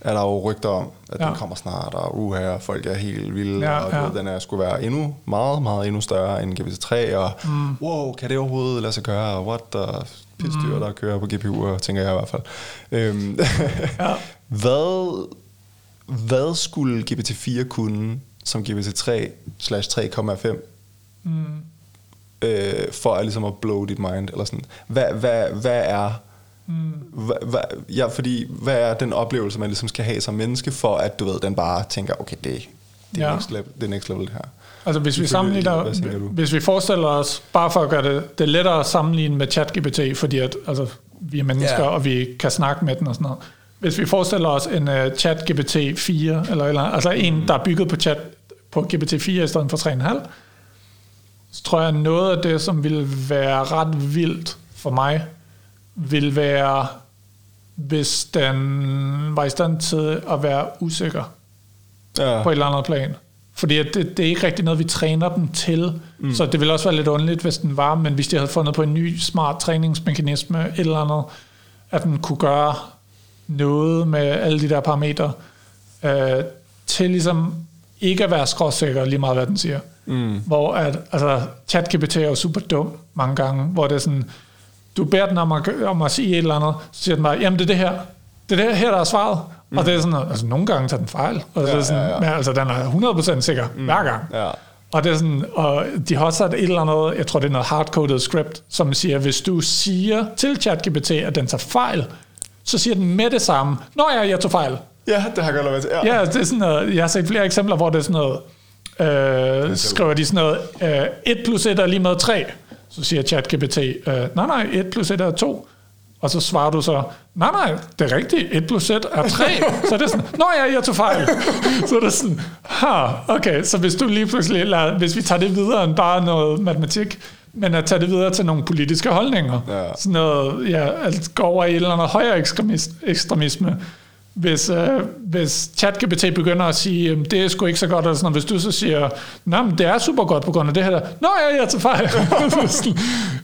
er der jo rygter om, at ja.
Ja.
den kommer snart, og uha, folk er helt vilde,
Ja,
og
ja.
ved, den er, skulle være endnu meget, meget endnu større end GPT-3, og mm. wow, kan det overhovedet lade sig gøre, og what, og pisdyr, mm. der kører på GPU'er, tænker jeg i hvert fald. Øhm, (laughs)
Ja.
hvad, hvad skulle GPT-4 kunne, som GPT-3 slash 3,5
Mm.
øh, for at, ligesom at blow dit mind, eller sådan. Hvad, hvad, hvad er...
Mm.
Hvad, hvad, ja, fordi, hvad er den oplevelse, man ligesom skal have som menneske, for at du ved, den bare tænker, okay, det, det, er,
Ja.
next level, det er next level det her.
Altså hvis vi sammenligner, hvis vi forestiller os, bare for at gøre det, det er lettere at sammenligne med ChatGPT, fordi at, altså, vi er mennesker,
Ja.
og vi kan snakke med den og sådan noget. Hvis vi forestiller os en uh, ChatGPT 4, eller, eller altså en, der er bygget på, chat, på GPT-4 i stedet for 3,5, så tror jeg, noget af det, som ville være ret vildt for mig, vil være, hvis den var i stand til at være usikker
Ja,
på et eller andet plan. Fordi det, det er ikke rigtig noget, vi træner den til. Mm. Så det ville også være lidt underligt, hvis den var, men hvis de havde fundet på en ny smart træningsmekanisme, et eller andet, at den kunne gøre noget med alle de der parametre, øh, til ligesom ikke at være skråsikker lige meget, hvad den siger.
Mm.
Hvor at, altså, ChatGPT er jo super dum mange gange, hvor det er sådan, du beder den om at, om at sige et eller andet, så siger den bare, jamen det er det her, det er det her, der er svaret. Mm. Og det er sådan, altså nogle gange tager den fejl, og ja, det er sådan,
ja,
ja. Men, altså den er 100% sikker mm. hver gang.
ja.
Og det er sådan, og de har også sat et eller andet, jeg tror det er noget hardcoded script, som siger, hvis du siger til ChatGPT, at den tager fejl, så siger den med det samme, Nå ja, jeg tog fejl.
ja, det har jeg godt. Ja.
Ja, det er sådan noget, jeg har set flere eksempler, hvor det er sådan noget, øh, skriver de sådan noget, øh, 1 plus 1 er lige med 3. Så siger ChatGPT, øh, nej nej, 1 plus 1 er 2. Og så svarer du så, nej nej, det er rigtigt, 1 plus 1 er 3. så er det sådan, nå ja, jeg tog fejl. (laughs) så er det sådan, ha, okay, så hvis du lige pludselig, lader, hvis vi tager det videre end bare noget matematik, men at tage det videre til nogle politiske holdninger,
Ja.
sådan noget, ja, at gå over i et eller andet højere ekstremis- ekstremisme, hvis, øh, hvis ChatGPT begynder at sige, øh, det er sgu ikke så godt, eller sådan, hvis du så siger, nej, men det er super godt på grund af det her, nå ja, jeg tager fejl.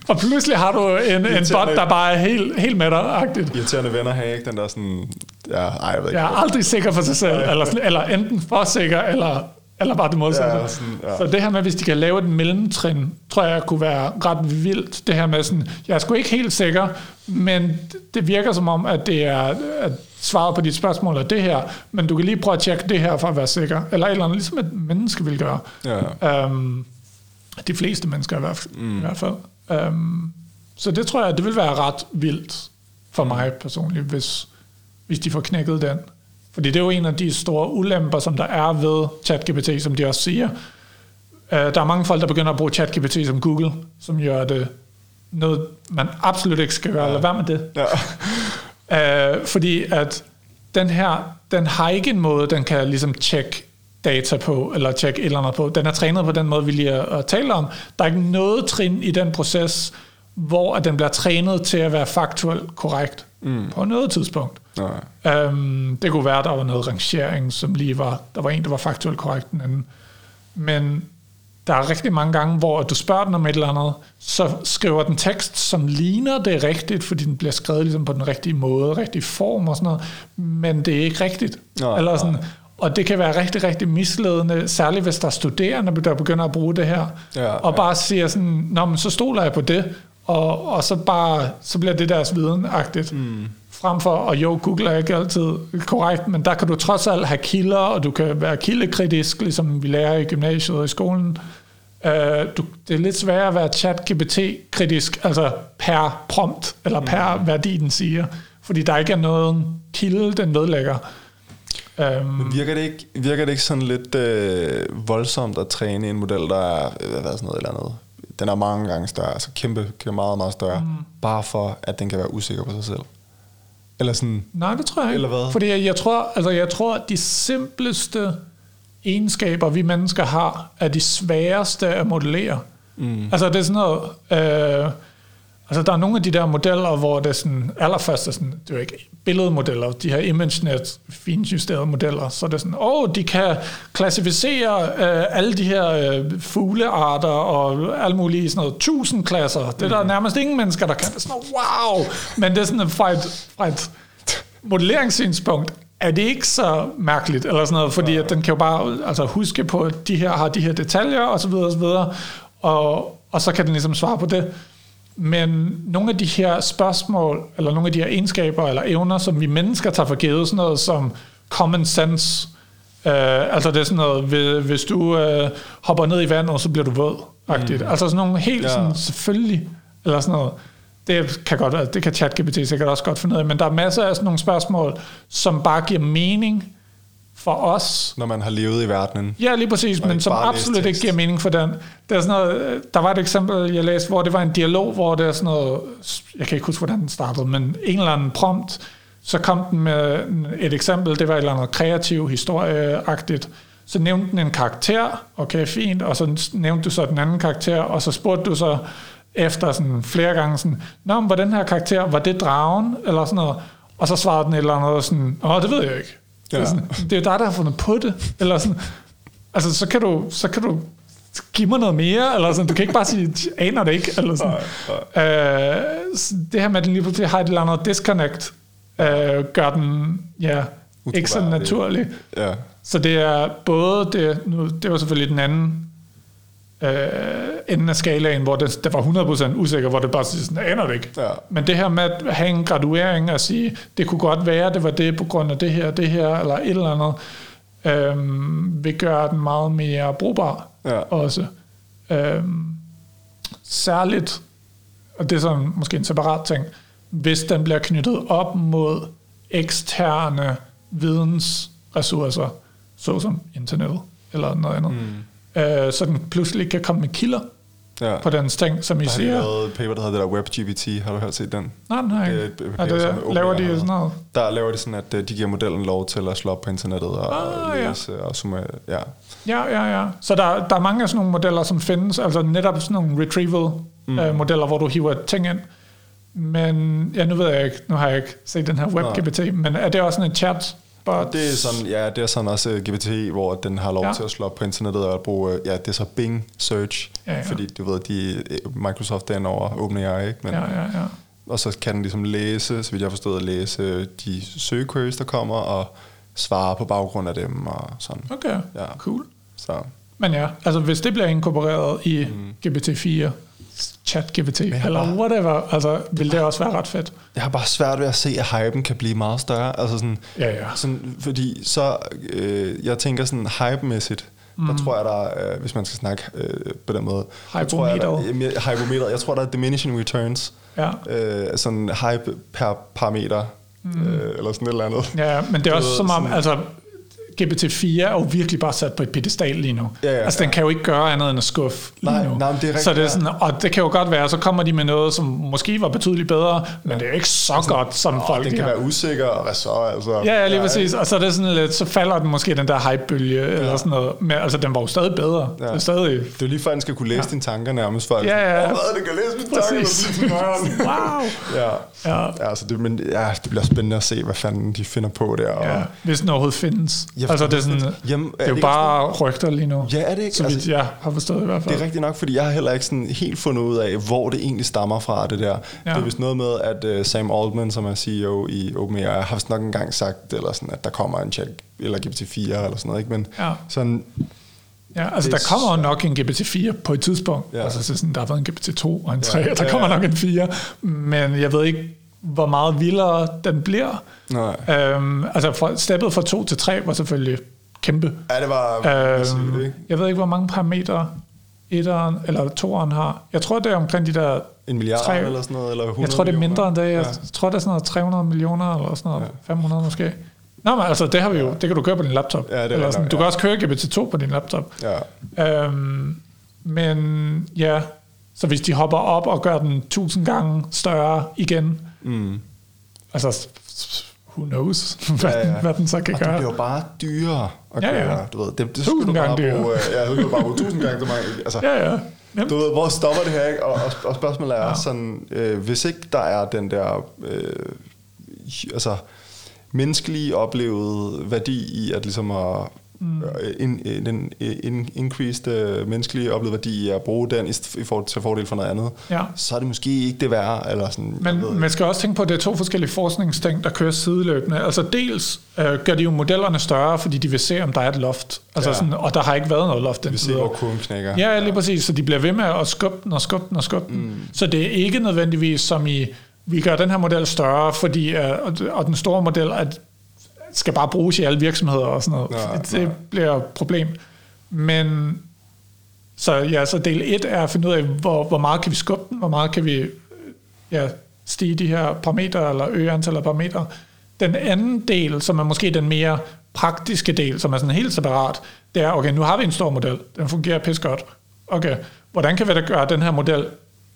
Og pludselig har du en, en bot, der bare er helt, helt med dig-agtigt.
Irriterende venner har ikke den der sådan... Ja, ej, jeg ved ikke.
Jeg er aldrig sikker for sig selv, eller, eller enten for sikker, eller, eller bare det modsatte.
Ja, sådan, ja.
Så det her med, hvis de kan lave et mellemtrin, tror jeg kunne være ret vildt. Det her med sådan, jeg er sgu ikke helt sikker, men det virker som om, at det er at svaret på dit spørgsmål er det her, men du kan lige prøve at tjekke det her for at være sikker. Eller et eller andet, ligesom et menneske vil gøre.
Ja.
Um, de fleste mennesker i hvert fald. Mm. I hvert fald. Um, så det tror jeg, det vil være ret vildt for mig personligt, hvis, hvis de får knækket den. Fordi det er jo en af de store ulemper, som der er ved ChatGPT, som de også siger. Uh, der er mange folk, der begynder at bruge ChatGPT som Google, som gør det noget, man absolut ikke skal gøre. Ja. Lad være med det.
Ja.
Uh, (laughs) fordi at den her, den har ikke en måde, den kan ligesom tjekke data på, eller tjekke et eller andet på. Den er trænet på den måde, vi lige har talt om. Der er ikke noget trin i den proces, hvor at den bliver trænet til at være faktuelt korrekt mm. på noget tidspunkt.
Nej.
Um, det kunne være, at der var noget rangering, som lige var, der var en, der var faktuelt korrekt den anden. Men der er rigtig mange gange, hvor du spørger den om et eller andet, så skriver den tekst, som ligner det rigtigt, fordi den bliver skrevet ligesom på den rigtige måde, rigtig form og sådan noget, men det er ikke rigtigt.
Nej,
eller sådan, og det kan være rigtig, rigtig misledende, særligt hvis der er studerende, der begynder at bruge det her,
Ja,
og bare siger sådan, Nå, men så stoler jeg på det, og, og så bare, så bliver det deres videnagtigt. Mm. Frem for, og jo, Google er ikke altid korrekt, men der kan du trods alt have kilder, og du kan være kildekritisk, ligesom vi lærer i gymnasiet og i skolen. Uh, du, det er lidt sværere at være chat-GPT-kritisk, altså per prompt, eller per mm. værdi, den siger, fordi der ikke er nogen kilde, den vedlægger. Um,
Men virker det ikke, virker det ikke sådan lidt øh, voldsomt at træne en model, der er øh, hvad sådan noget eller andet? Den er mange gange større, altså kæmpe, kæmpe meget, meget større, mm. bare for, at den kan være usikker på sig selv. Eller sådan,
Nej, det tror jeg ikke.
Eller hvad?
Fordi jeg, jeg, tror, altså jeg tror, at de simpleste egenskaber, vi mennesker har, er de sværeste at modellere. Mm. Altså det er sådan noget... Øh, Altså, der er nogle af de der modeller, hvor det sådan, allerførst er sådan, det er jo ikke billedmodeller, de her ImageNet finjusterede modeller, så det er sådan, åh, oh, de kan klassificere øh, alle de her øh, fuglearter og alle mulige sådan noget, tusind klasser. Det er der nærmest ingen mennesker, der kan. Det er sådan, wow! Men det er sådan, fra et, fra et modelleringssynspunkt, er det ikke så mærkeligt, eller sådan noget, fordi at den kan jo bare altså, huske på, at de her har de her detaljer, og så videre, og så videre, og, og så kan den ligesom svare på det. Men nogle af de her spørgsmål, eller nogle af de her egenskaber eller evner, som vi mennesker tager for givet, sådan noget som common sense, øh, altså det er sådan noget, hvis du øh, hopper ned i vandet, så bliver du våd, mm. altså sådan nogle helt ja. sådan, selvfølgelig, eller sådan noget. Det kan, godt, det kan ChatGPT sikkert også godt finde ud af, men der er masser af sådan nogle spørgsmål, som bare giver mening, for os.
Når man har levet i verdenen.
Ja, lige præcis, men som absolut ikke giver mening for den. Der, er sådan noget, der var et eksempel, jeg læste, hvor det var en dialog, hvor det er sådan noget, jeg kan ikke huske, hvordan den startede, men en eller anden prompt, så kom den med et eksempel, det var et eller andet kreativ, historieagtigt, så nævnte den en karakter, okay, fint, og så nævnte du så den anden karakter, og så spurgte du så efter sådan flere gange sådan, Nå, men var den her karakter, var det dragen, eller sådan noget, og så svarede den et eller andet sådan, åh, det ved jeg ikke. Ja. Det, er sådan, det er jo dig, der har fundet på det. Eller sådan, altså, så kan du, så kan du give mig noget mere, eller sådan, du kan ikke bare sige, aner det ikke, eller sådan. Nej, nej. Øh, det her med, at den lige pludselig har et eller andet disconnect, øh, gør den, ja, ikke så naturlig. Ja. Så det er både det, nu, det var selvfølgelig den anden øh, enden af skalaen, hvor det, det var 100% usikker, hvor det bare sådan, aner det ikke. Ja. Men det her med at have en graduering og sige, det kunne godt være, det var det på grund af det her, det her, eller et eller andet, øh, vil gøre den meget mere brugbar ja. også. Øh, særligt, og det er sådan måske en separat ting, hvis den bliver knyttet op mod eksterne vidensressourcer, såsom internet eller noget andet. Mm øh, så den pludselig kan komme med kilder ja. på den ting, som I der siger.
Der har lavet et paper, der hedder det der WebGPT. Har du hørt set den?
Nej, nej. Det er et, et, et, det, laver de sådan noget?
Der laver de sådan, at øh, de giver modellen lov til at slå op på internettet og ah, læse ja. og summe, ja.
Ja, ja, ja. Så der, der er mange af sådan nogle modeller, som findes, altså netop sådan nogle retrieval-modeller, mm. øh, hvor du hiver ting ind. Men ja, nu ved jeg ikke, nu har jeg ikke set den her WebGPT, men er det også sådan en chat
But... Det er sådan, ja, det er sådan også øh, GPT, hvor den har lov ja. til at slå op på internettet og bruge, uh, ja, det er så Bing Search, ja, ja. fordi du ved, de, øh, Microsoft er over OpenAI, ikke? Men,
ja, ja, ja.
Og så kan den ligesom læse, så vidt jeg har forstået, at læse de søgequeries, der kommer, og svare på baggrund af dem og sådan.
Okay, ja. cool. Så. Men ja, altså hvis det bliver inkorporeret i mm. GPT-4, chat-GPT, eller bare, whatever, altså, vil det også være ret fedt.
Jeg har bare svært ved at se, at hypen kan blive meget større. Altså sådan,
ja, ja.
Sådan, fordi så, øh, jeg tænker sådan hype-mæssigt, mm. der tror jeg, der øh, hvis man skal snakke øh, på den måde, hypometer. Jeg tror, der er diminishing returns. Ja. Øh, sådan hype per parameter, mm. øh, eller sådan et eller andet.
Ja, men det er også som om, altså GPT-4 er jo virkelig bare sat på et pedestal lige nu. Ja, ja, altså, den kan jo ikke gøre andet end at skuffe lige nej, nu. Nej, det er rigtigt, så det er sådan, og det kan jo godt være, så kommer de med noget, som måske var betydeligt bedre, men det er ikke så altså, godt, som åh, folk
Den kan være usikker, og hvad så? Altså,
ja, ja, lige ja, præcis. Og så, er det sådan lidt, så falder den måske den der hype-bølge, ja. eller sådan noget. Men altså, den var jo stadig bedre. Ja. Det, er stadig... det
er jo lige før, den skal kunne læse ja. dine tanker nærmest. For
ja, ja.
Åh, det kan læse mine
tanker. (laughs) wow.
Ja. Ja. ja, altså det, men, ja, det bliver spændende at se, hvad fanden de finder på der. Og... Ja,
hvis den overhovedet findes. Ja, altså, det er sådan, Jamen, er det er jo det bare sådan? rygter lige nu.
Ja, er det ikke?
Vidt altså, jeg har forstået i hvert fald.
Det er rigtigt nok, fordi jeg har heller ikke sådan helt fundet ud af, hvor det egentlig stammer fra, det der. Ja. Det er vist noget med, at uh, Sam Altman, som er CEO i OpenAI, har vist nok engang sagt, eller sådan, at der kommer en chat, eller GPT-4 eller sådan noget, ikke? Men ja. sådan,
Ja, altså der kommer så... nok en GPT-4 på et tidspunkt. Ja. Altså så sådan, der har været en GPT-2 og en 3, ja, der kommer ja. nok en 4. Men jeg ved ikke, hvor meget vildere den bliver. Nej. Øhm, altså for, steppet fra 2 til 3 var selvfølgelig kæmpe.
Ja, det var øhm, ikke?
Jeg ved ikke, hvor mange parametre etteren eller toeren har. Jeg tror, det er omkring de der...
En milliard 3, eller sådan noget, eller 100
Jeg tror, det er mindre end det. Jeg ja. tror, det er sådan noget 300 millioner, eller sådan noget. Ja. 500 måske. Nå, men altså, det har vi jo. Det kan du køre på din laptop. Ja, det eller sådan, nok, ja. Du kan også køre GPT-2 på din laptop. Ja. Øhm, men ja, så hvis de hopper op og gør den tusind gange større igen, mm. altså who knows, (laughs) hvad, ja, ja. hvad den så kan
og
gøre.
det bliver bare dyrere at
ja,
ja.
køre.
Du ved, det, det
tusind gange dyrere.
Bruge, ja, det skulle bare bruge tusind gange så mange. Altså,
ja, ja.
Jamen. Du ved, hvor stopper det her, ikke? Og, og, og spørgsmålet er ja. sådan, øh, hvis ikke der er den der, øh, altså, menneskelige oplevede værdi i at ligesom at mm. en, en, en increased uh, menneskelige oplevede værdi i at bruge den i, i for, til fordel for noget andet, ja. så er det måske ikke det værd. Eller sådan,
Men man skal også tænke på, at det er to forskellige forskningsting, der kører sideløbende. Altså dels øh, gør de jo modellerne større, fordi de vil se, om der er et loft. Altså ja. sådan, og der har ikke været noget loft.
De vil se, hvor kurven knækker.
Ja, lige ja. præcis. Så de bliver ved med at skubbe den og skubbe den og skubbe den. Mm. Så det er ikke nødvendigvis som i vi gør den her model større, fordi, uh, og den store model at skal bare bruges i alle virksomheder og sådan noget. Ja, det ja. bliver et problem. Men så, ja, så del 1 er at finde ud af, hvor, hvor meget kan vi skubbe den, hvor meget kan vi ja, stige de her parametre, eller øge antallet af parametre. Den anden del, som er måske den mere praktiske del, som er sådan helt separat, det er, okay, nu har vi en stor model, den fungerer pis godt. Okay, hvordan kan vi da gøre den her model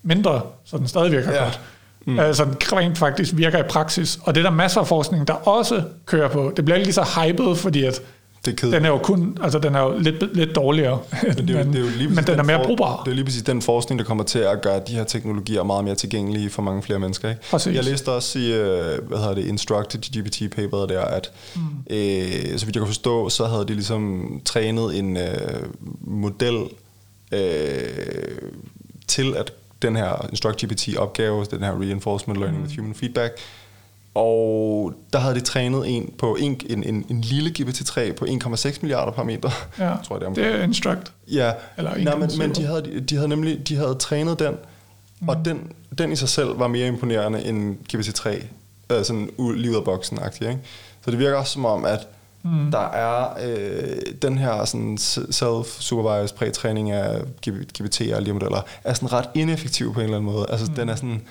mindre, så den stadig virker ja. godt? Mm. altså rent faktisk virker i praksis. Og det er der masser af forskning, der også kører på. Det bliver lige så hypet, fordi at det er den er jo kun, altså den er jo lidt, lidt dårligere, men, det er jo, men, det er jo lige men den, den er mere brugbar.
Det er lige præcis den forskning, der kommer til at gøre de her teknologier meget mere tilgængelige for mange flere mennesker. Ikke? Præcis. Jeg læste også i, øh, hvad hedder det, Instructed GPT paperet der, at mm. øh, så vidt jeg kan forstå, så havde de ligesom trænet en øh, model øh, til at den her Instruct-GPT-opgave, den her Reinforcement Learning mm. with Human Feedback, og der havde de trænet en på en, en, en, en lille GPT-3 på 1,6 milliarder parametre.
Ja, tror jeg, det, er det er Instruct.
Ja, Eller Nej, men, men de, havde, de havde nemlig de havde trænet den, mm. og den, den i sig selv var mere imponerende end GPT-3, øh, sådan ud af boksen ikke? Så det virker også som om, at Mm. Der er øh, den her sådan self-supervised prætræning af GPT og alle de modeller, er sådan ret ineffektiv på en eller anden måde. Altså, mm. den er sådan,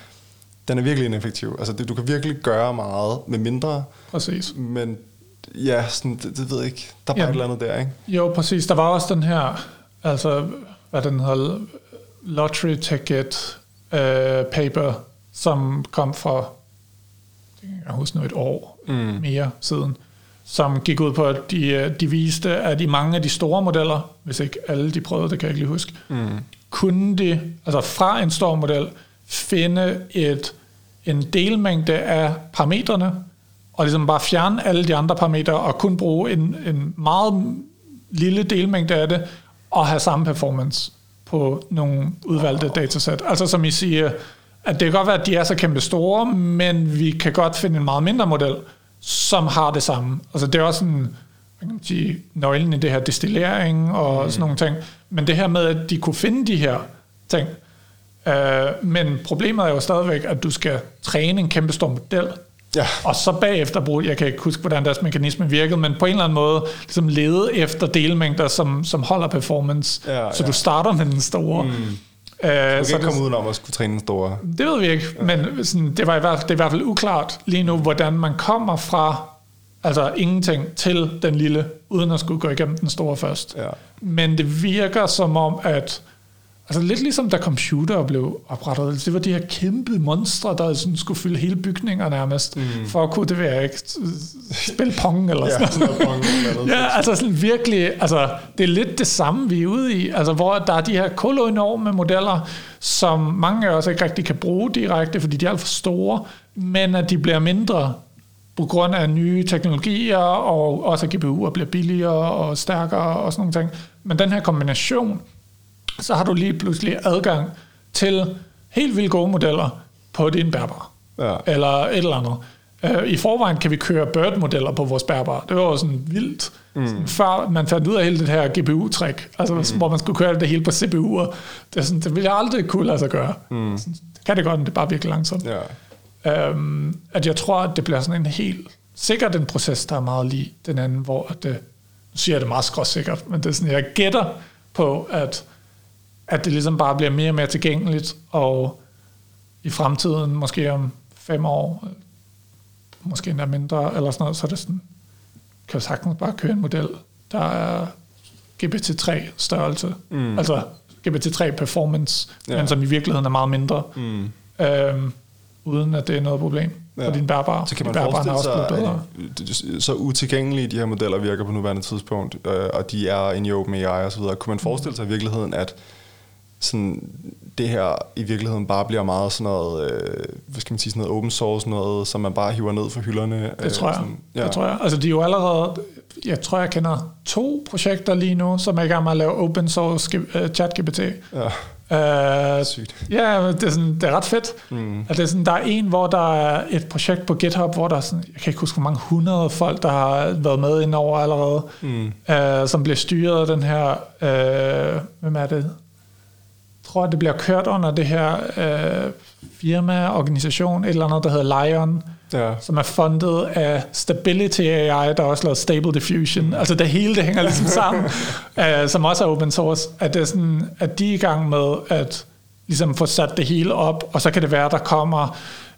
den er virkelig ineffektiv. Altså, det, du kan virkelig gøre meget med mindre.
Præcis.
Men ja, sådan, det, det ved jeg ikke. Der er bare et eller andet der, ikke?
Jo, præcis. Der var også den her, altså, hvad den hedder, Lottery Ticket uh, paper, som kom fra, jeg husker nu et år mm. mere siden, som gik ud på, at de, øh, de viste, at i mange af de store modeller, hvis ikke alle de prøvede, det kan jeg ikke lige huske, mm. kunne de, altså fra en stor model, finde et, en delmængde af parametrene, og ligesom bare fjerne alle de andre parametre, og kun bruge en, en meget lille delmængde af det, og have samme performance på nogle udvalgte datasæt. Altså som I siger, at det kan godt være, at de er så kæmpe store, men vi kan godt finde en meget mindre model, som har det samme. Altså det er også en, man kan sige, nøglen i det her destillering og mm. sådan nogle ting. Men det her med, at de kunne finde de her ting. Uh, men problemet er jo stadigvæk, at du skal træne en kæmpe stor model, Ja. Og så bagefter bruge, jeg kan ikke huske, hvordan deres mekanisme virkede, men på en eller anden måde ligesom lede efter delmængder, som, som holder performance. Ja, så ja. du starter med den store. Mm.
Uh, så ikke komme udenom at skulle træne en store.
Det ved vi ikke, ja. men sådan, det, var i hvert, det er i hvert fald uklart lige nu, hvordan man kommer fra altså ingenting til den lille, uden at skulle gå igennem den store først. Ja. Men det virker som om, at Altså lidt ligesom da computer blev oprettet. Det var de her kæmpe monstre, der sådan skulle fylde hele bygninger nærmest, mm. for at kunne det være ikke spille pong eller sådan ja, noget. Pong, eller ja, altså sådan virkelig, altså det er lidt det samme, vi er ude i. Altså hvor der er de her koloenorme modeller, som mange af os ikke rigtig kan bruge direkte, fordi de er alt for store, men at de bliver mindre på grund af nye teknologier, og også at GPU'er bliver billigere og stærkere og sådan nogle ting. Men den her kombination, så har du lige pludselig adgang til helt vildt gode modeller på din bærbar. Ja. Eller et eller andet. Uh, I forvejen kan vi køre Bird-modeller på vores bærbar. Det var jo sådan vildt. Mm. Sådan, før man fandt ud af hele det her GPU-træk, altså mm. hvor man skulle køre det hele på CPU'er. Det, er sådan, det ville jeg aldrig kunne lade sig gøre. Mm. Sådan, det kan det godt, men det er bare virkelig langsomt. Ja. Um, at jeg tror, at det bliver sådan en helt... Sikkert en proces, der er meget lige den anden, hvor det... Nu siger jeg det meget skråsikkert, men det er sådan, jeg gætter på, at at det ligesom bare bliver mere og mere tilgængeligt, og i fremtiden, måske om fem år, måske endda mindre, eller sådan noget, så er det sådan, kan sagtens bare køre en model, der er GPT-3 størrelse, mm. altså GPT-3 performance, ja. men som i virkeligheden er meget mindre, mm. øhm, uden at det er noget problem ja. for din bærbar.
Så kan man forestille sig, bedre. At, så utilgængelige de her modeller virker på nuværende tidspunkt, øh, og de er inde i OpenAI og så videre. Kunne man forestille sig i virkeligheden, at sådan, det her i virkeligheden bare bliver meget sådan noget, øh, hvad skal man sige, sådan noget open source, noget, som man bare hiver ned fra hylderne.
Det tror jeg.
Sådan,
ja. Det tror jeg. Altså, de er jo allerede, jeg tror, jeg kender to projekter lige nu, som er i gang med at lave open source uh, chat-GPT.
Ja.
Uh,
Sygt.
Ja, det er, sådan, det er ret fedt.
Mm.
Altså, det er sådan, der er en, hvor der er et projekt på GitHub, hvor der er sådan, jeg kan ikke huske, hvor mange hundrede folk, der har været med indover allerede,
Mm.
uh, som bliver styret af den her, uh, hvem er det? Tror, det bliver kørt under det her uh, firma, organisation, et eller andet, der hedder Lion,
Ja.
som er fundet af Stability AI, der også lavet Stable Diffusion. Altså det hele, det hænger ligesom (laughs) sammen, uh, som også er open source. At, det er sådan, at de er i gang med at ligesom få sat det hele op, og så kan det være, der kommer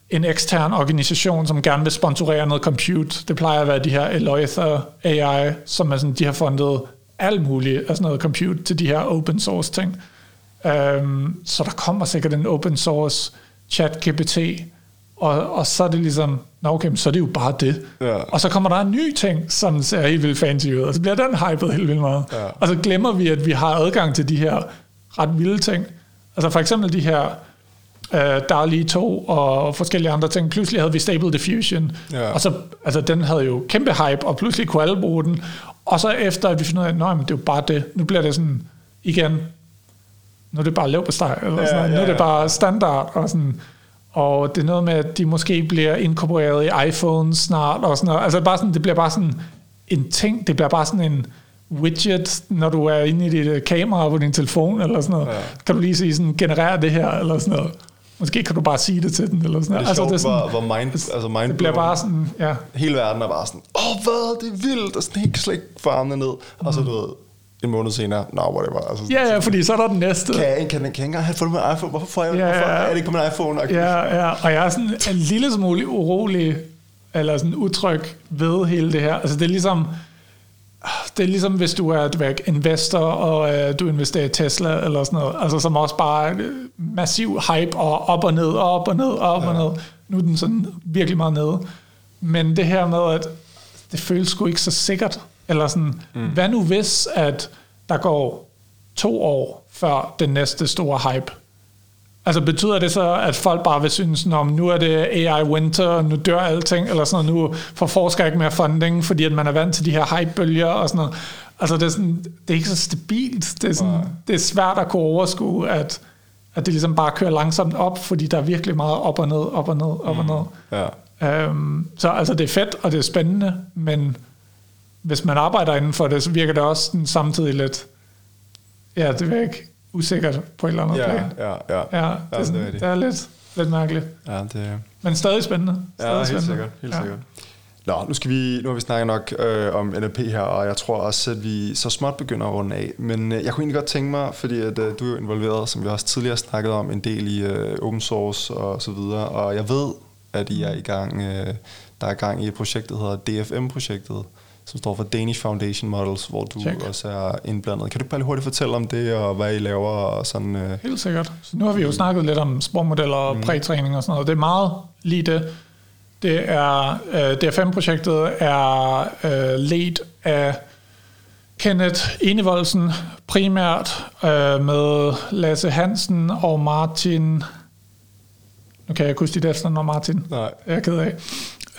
en ekstern organisation, som gerne vil sponsorere noget compute. Det plejer at være de her Eloither AI, som er sådan, de har fundet alt muligt af sådan noget compute til de her open source ting. Um, så der kommer sikkert en open source chat GPT, og, og så er det ligesom, nå okay, så er det jo bare det.
Ja.
Og så kommer der en ny ting, som ser helt vildt fancy ud, og så bliver den hypet helt vildt meget.
Ja.
Og så glemmer vi, at vi har adgang til de her ret vilde ting. Altså for eksempel de her øh, DALI 2 og forskellige andre ting. Pludselig havde vi Stable Diffusion,
Ja.
og så, altså den havde jo kæmpe hype, og pludselig kunne alle bruge den. Og så efter, at vi finder ud af, at "Nå, men det er jo bare det. Nu bliver det sådan, igen, nu er det bare lav på steg, eller
Ja,
sådan noget. Nu
ja,
er det
ja.
bare standard, og sådan, og det er noget med, at de måske bliver inkorporeret i iPhone snart, og sådan noget. Altså bare sådan, det bliver bare sådan en ting, det bliver bare sådan en widget, når du er inde i dit øh, kamera på din telefon, eller sådan noget.
Ja.
Kan du lige sige sådan, generere det her, eller sådan noget. Måske kan du bare sige det til den, eller sådan
Det er
noget.
sjovt,
Altså, det, er
hvor,
sådan,
hvor mind, altså mind
det bliver bare sådan, ja.
hele verden er bare sådan, åh oh, hvad, det er vildt, og sådan helt slet ikke få armene ned. Og så du ved, en måned senere, no, whatever. Altså.
Ja, ja, fordi så er der den næste.
Kan jeg, kan, kan jeg ikke engang have fundet min iPhone? Hvorfor, får jeg,
Ja,
hvorfor
ja.
er det ikke på min iPhone? Okay.
Ja, ja, og jeg er sådan en lille smule urolig, eller sådan utryg ved hele det her. Altså det er ligesom, det er ligesom hvis du er, du er investor, og øh, du investerer i Tesla, eller sådan noget, altså som også bare øh, massiv hype, og op og ned, og op og ned, og op ja. og ned. Nu er den sådan virkelig meget nede. Men det her med, at det føles sgu ikke så sikkert, eller sådan, mm. hvad nu hvis, at der går to år før den næste store hype, Altså betyder det så, at folk bare vil synes, at nu er det AI winter, og nu dør alting, eller sådan noget, nu får forskere ikke mere funding, fordi at man er vant til de her hype-bølger og sådan noget. Altså det er, sådan, det er ikke så stabilt. Det er, sådan, det er svært at kunne overskue, at, at det ligesom bare kører langsomt op, fordi der er virkelig meget op og ned, op og ned, op og ned.
Ja.
Øhm, så altså det er fedt, og det er spændende, men hvis man arbejder inden for det, så virker det også sådan samtidig lidt, ja, det er ikke usikkert på et eller andet
Ja,
plan.
ja, ja.
Ja, det,
det
er, sådan,
rigtigt.
det er lidt, lidt mærkeligt.
Ja, det,
Men stadig spændende. Stadig
ja helt
spændende.
sikkert. Helt
ja.
sikkert. Nå, nu, skal vi, nu har vi snakket nok øh, om NLP her, og jeg tror også, at vi så småt begynder at runde af. Men øh, jeg kunne egentlig godt tænke mig, fordi at, øh, du er jo involveret, som vi også tidligere snakket om, en del i øh, open source og så videre, og jeg ved, at I er i gang, øh, der er i gang i et projekt, der hedder DFM-projektet, som står for Danish Foundation Models, hvor du
Check.
også er indblandet. Kan du bare lige hurtigt fortælle om det, og hvad I laver, og sådan... Øh,
Helt sikkert. Så nu har vi jo snakket lidt om sprogmodeller og prætræning og sådan noget. Det er meget lige det. Det er, øh, DFM-projektet er øh, ledt af Kenneth Enevoldsen primært øh, med Lasse Hansen og Martin nu kan jeg ikke huske dit efternavn, Martin.
nej.
Jeg er ked af.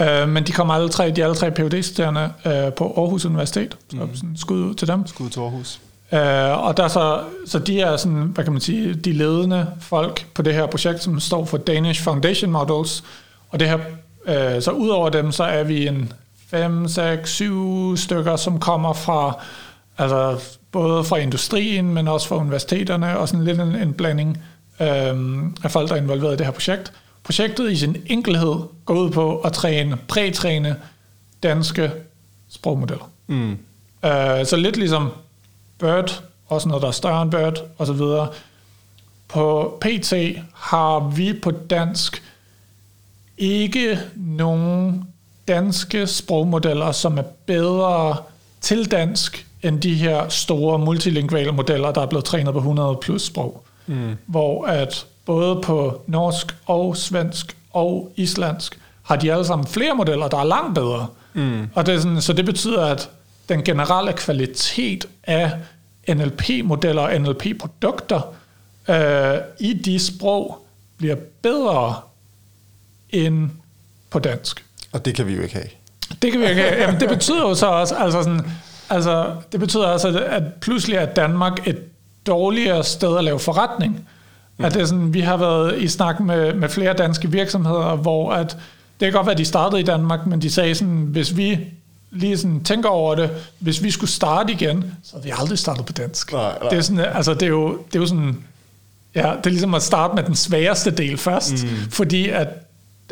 Øh, men de kommer alle tre, de alle tre phd studerende øh, på Aarhus Universitet. Så mm. sådan skud ud til dem.
Skud til Aarhus.
Øh, og der er så, så de er sådan, hvad kan man sige, de ledende folk på det her projekt, som står for Danish Foundation Models. Og det her, øh, så ud over dem, så er vi en 5, 6, 7 stykker, som kommer fra, altså både fra industrien, men også fra universiteterne, og sådan lidt en, en blanding øh, af folk, der er involveret i det her projekt. Projektet i sin enkelhed går ud på at træne, prætræne danske sprogmodeller.
Mm.
Øh, så lidt ligesom Bird, også noget, der er større end Bird, og så videre. På PT har vi på dansk ikke nogen danske sprogmodeller, som er bedre til dansk end de her store multilinguale modeller, der er blevet trænet på 100 plus sprog. Mm. Hvor at både på norsk og svensk og islandsk har de alle sammen flere modeller, der er langt bedre. Mm. Og det er sådan, så det betyder, at den generelle kvalitet af NLP-modeller og NLP-produkter øh, i de sprog bliver bedre end på dansk.
Og det kan vi jo ikke have.
Det kan vi ikke have. Jamen, det betyder jo så også, altså sådan, altså, det betyder også, at pludselig er Danmark et dårligere sted at lave forretning. Mm. At det er sådan, vi har været i snak med, med flere danske virksomheder, hvor at, det kan godt være, at de startede i Danmark, men de sagde sådan, hvis vi lige sådan tænker over det, hvis vi skulle starte igen, så havde vi aldrig startet på dansk.
Nej, nej.
Det, er sådan, altså, det, er jo, det er jo sådan, ja, det er ligesom at starte med den sværeste del først, mm. fordi at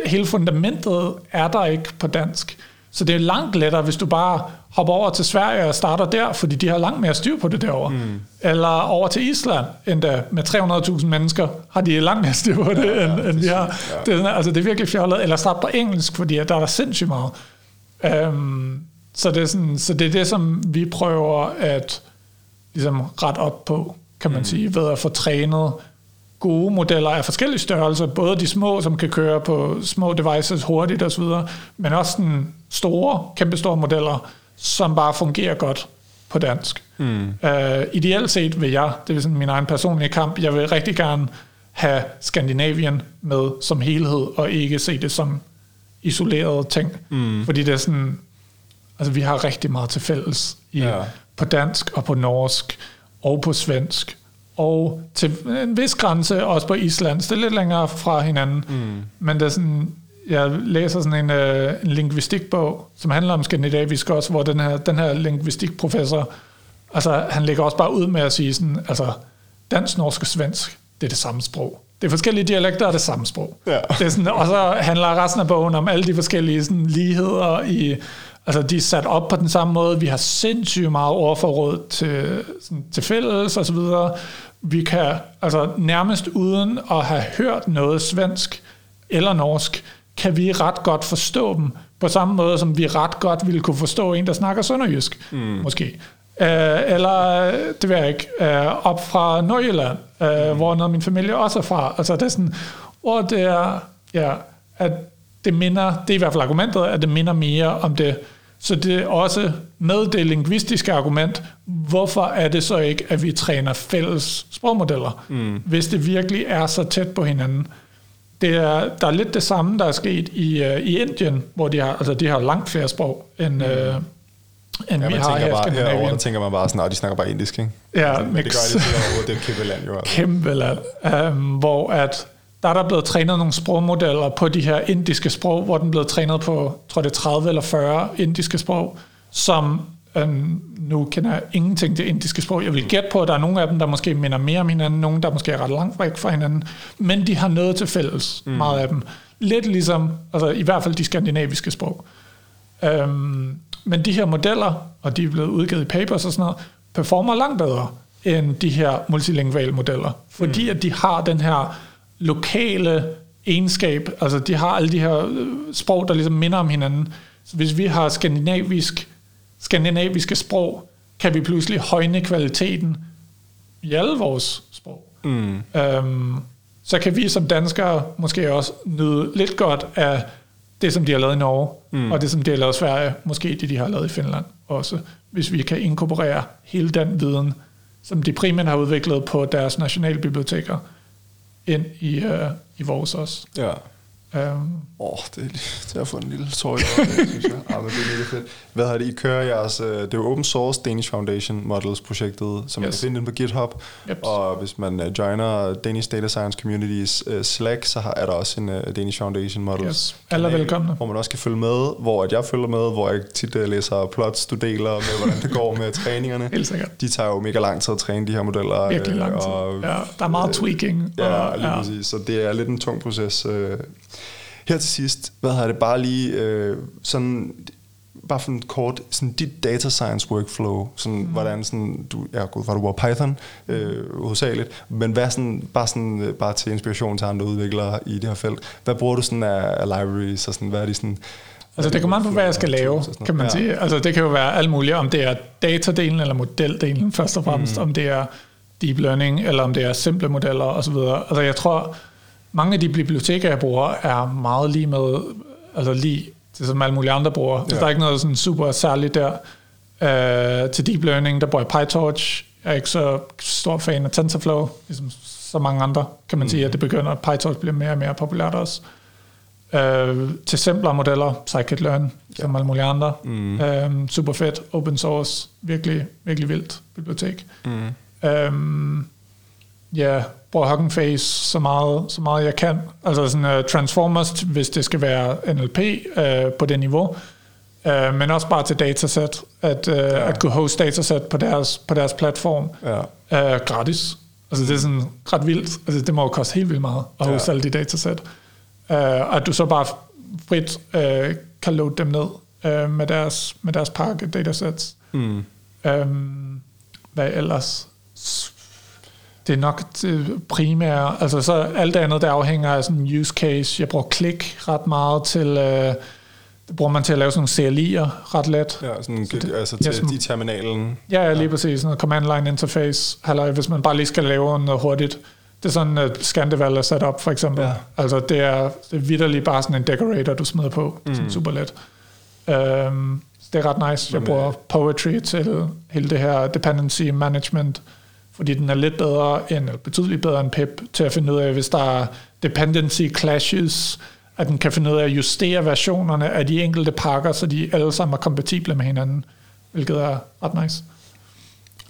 hele fundamentet er der ikke på dansk. Så det er langt lettere, hvis du bare hopper over til Sverige og starter der, fordi de har langt mere styr på det derovre. Mm. Eller over til Island, endda med 300.000 mennesker, har de langt mere styr på det, ja, end, ja, end vi har. Ja. Det, er, altså, det er virkelig fjollet. Eller starte på engelsk, fordi der er der sindssygt meget. Um, så, det er sådan, så det er det, som vi prøver at ligesom ret op på, kan man mm. sige, ved at få trænet gode modeller af forskellige størrelser, både de små, som kan køre på små devices hurtigt osv., men også den store, kæmpe store modeller, som bare fungerer godt på dansk. Mm. Uh, ideelt set vil jeg, det er sådan min egen personlige kamp, jeg vil rigtig gerne have Skandinavien med som helhed, og ikke se det som isolerede ting. Mm. Fordi det er sådan, altså vi har rigtig meget til fælles i, ja. på dansk og på norsk og på svensk og til en vis grænse også på Island. Det er lidt længere fra hinanden. Mm. Men det er sådan, jeg læser sådan en, uh, en lingvistikbog, som handler om skandinavisk også, hvor den her, den her lingvistikprofessor, altså han lægger også bare ud med at sige sådan, altså dansk, norsk og svensk, det er det samme sprog. Det er forskellige dialekter og det samme sprog. Ja. Det er sådan, og så handler resten af bogen om alle de forskellige sådan, ligheder i, altså de er sat op på den samme måde. Vi har sindssygt meget overforråd til, sådan, til fælles og så videre. Vi kan altså nærmest uden at have hørt noget svensk eller norsk, kan vi ret godt forstå dem på samme måde, som vi ret godt ville kunne forstå en, der snakker sønderjysk, mm. måske. Uh, eller, det ved jeg ikke, uh, op fra Nordjylland, uh, mm. hvor noget af min familie også er fra. Altså det er sådan, og det er, ja, at det minder, det er i hvert fald argumentet, at det minder mere om det så det er også med det lingvistiske argument, hvorfor er det så ikke, at vi træner fælles sprogmodeller, mm. hvis det virkelig er så tæt på hinanden. Det er, der er lidt det samme, der er sket i, uh, i Indien, hvor de har, altså de har langt flere sprog, end, mm. uh, end
ja,
vi har her i
Skandinavien. Herovre, der tænker man bare sådan, at de snakker bare indisk, ikke?
Ja,
altså, mix. Det gør de det er kæmpe land jo. Altså.
Kæmpe land, um, hvor at der er der blevet trænet nogle sprogmodeller på de her indiske sprog, hvor den blevet trænet på, tror det er 30 eller 40 indiske sprog, som øh, nu kender jeg ingenting til indiske sprog. Jeg vil gætte på, at der er nogle af dem, der måske minder mere om hinanden, nogle, der måske er ret langt væk fra hinanden, men de har noget til fælles, mm. meget af dem. Lidt ligesom, altså i hvert fald de skandinaviske sprog. Øhm, men de her modeller, og de er blevet udgivet i papers og sådan noget, performer langt bedre end de her multilinguale modeller, fordi mm. at de har den her lokale egenskab. Altså, de har alle de her øh, sprog, der ligesom minder om hinanden. Så hvis vi har skandinavisk, skandinaviske sprog, kan vi pludselig højne kvaliteten i alle vores sprog. Mm. Øhm, så kan vi som danskere måske også nyde lidt godt af det, som de har lavet i Norge, mm. og det, som de har lavet i Sverige, måske det, de har lavet i Finland også, hvis vi kan inkorporere hele den viden, som de primært har udviklet på deres nationalbiblioteker, ind i, øh, i vores også.
Ja. Um, oh, det, er, det har fået en lille tår i øjeblik, synes jeg. (laughs) Ja, men det er mega fedt. Hvad har det, I kører jeres, øh, det er jo open source Danish Foundation Models projektet, som yes. man kan finde på GitHub. Yep. Og hvis man uh, joiner Danish Data Science Communities uh, Slack, så har, er der også en uh, Danish Foundation Models yes.
Alle velkomne.
Hvor man også kan følge med, hvor at jeg følger med, hvor jeg tit uh, læser plots, du deler med, hvordan det går med (laughs) træningerne.
Helt sikkert.
De tager jo mega lang tid at træne de her modeller.
Virkelig lang tid. Og, ja, der er meget tweaking.
Ja, og, lige ja. præcis. Så det er lidt en tung proces. Uh, her til sidst, hvad har det bare lige øh, sådan bare for en kort, sådan dit data science workflow, sådan, mm. hvordan sådan, du, ja, god, var du bruger Python, øh, hovedsageligt, men hvad sådan, bare sådan, øh, bare til inspiration til andre udviklere i det her felt, hvad bruger du sådan af, af libraries, og sådan, hvad er de sådan,
Altså det kommer an på, hvad jeg skal lave, kan man ja. sige. Altså det kan jo være alt muligt, om det er datadelen eller modeldelen først og fremmest, mm. om det er deep learning, eller om det er simple modeller osv. Altså jeg tror, mange af de biblioteker, jeg bruger, er meget lige med, altså lige til som alle mulige andre bruger. Ja. Så der er ikke noget sådan super særligt der. Uh, til deep learning, der bruger jeg PyTorch. Jeg er ikke så stor fan af TensorFlow, ligesom så mange andre, kan man mm. sige, at det begynder, at PyTorch bliver mere og mere populært også. Øh, til simplere modeller, scikit-learn, ja. som alle mulige andre. Mm. Øh, super fedt, open source, virkelig, virkelig vildt bibliotek. Mm. Øh, ja, bruger Hugging Face så meget, så meget jeg kan. Altså sådan uh, Transformers, hvis det skal være NLP uh, på det niveau. Uh, men også bare til dataset, at, uh, ja. at kunne host dataset på deres, på deres platform ja. uh, gratis. Altså det er sådan ret vildt. Altså det må jo koste helt vildt meget at hoste ja. alle de datasæt. Uh, at du så bare frit uh, kan load dem ned uh, med, deres, med deres pakke datasets. Mm. Um, hvad ellers? Det er nok det primære. Altså så alt det andet, der afhænger af sådan en use case. Jeg bruger klik ret meget til... Uh, det bruger man til at lave sådan nogle CLI'er ret let.
Ja, sådan, så det, altså til ja, sådan, i terminalen.
Ja, ja, lige ja. præcis. Sådan noget command line interface. Eller hvis man bare lige skal lave noget hurtigt. Det er sådan et Scandival er sat op, for eksempel. Ja. Altså, det er, det er vidderligt bare sådan en decorator, du smider på. Mm. Sådan super let. Um, det er ret nice. Jeg bruger Poetry til hele det her dependency management, fordi den er lidt bedre end, eller betydeligt bedre end PEP, til at finde ud af, hvis der er dependency clashes, at den kan finde ud af at justere versionerne af de enkelte pakker, så de alle sammen er kompatible med hinanden, hvilket er ret nice.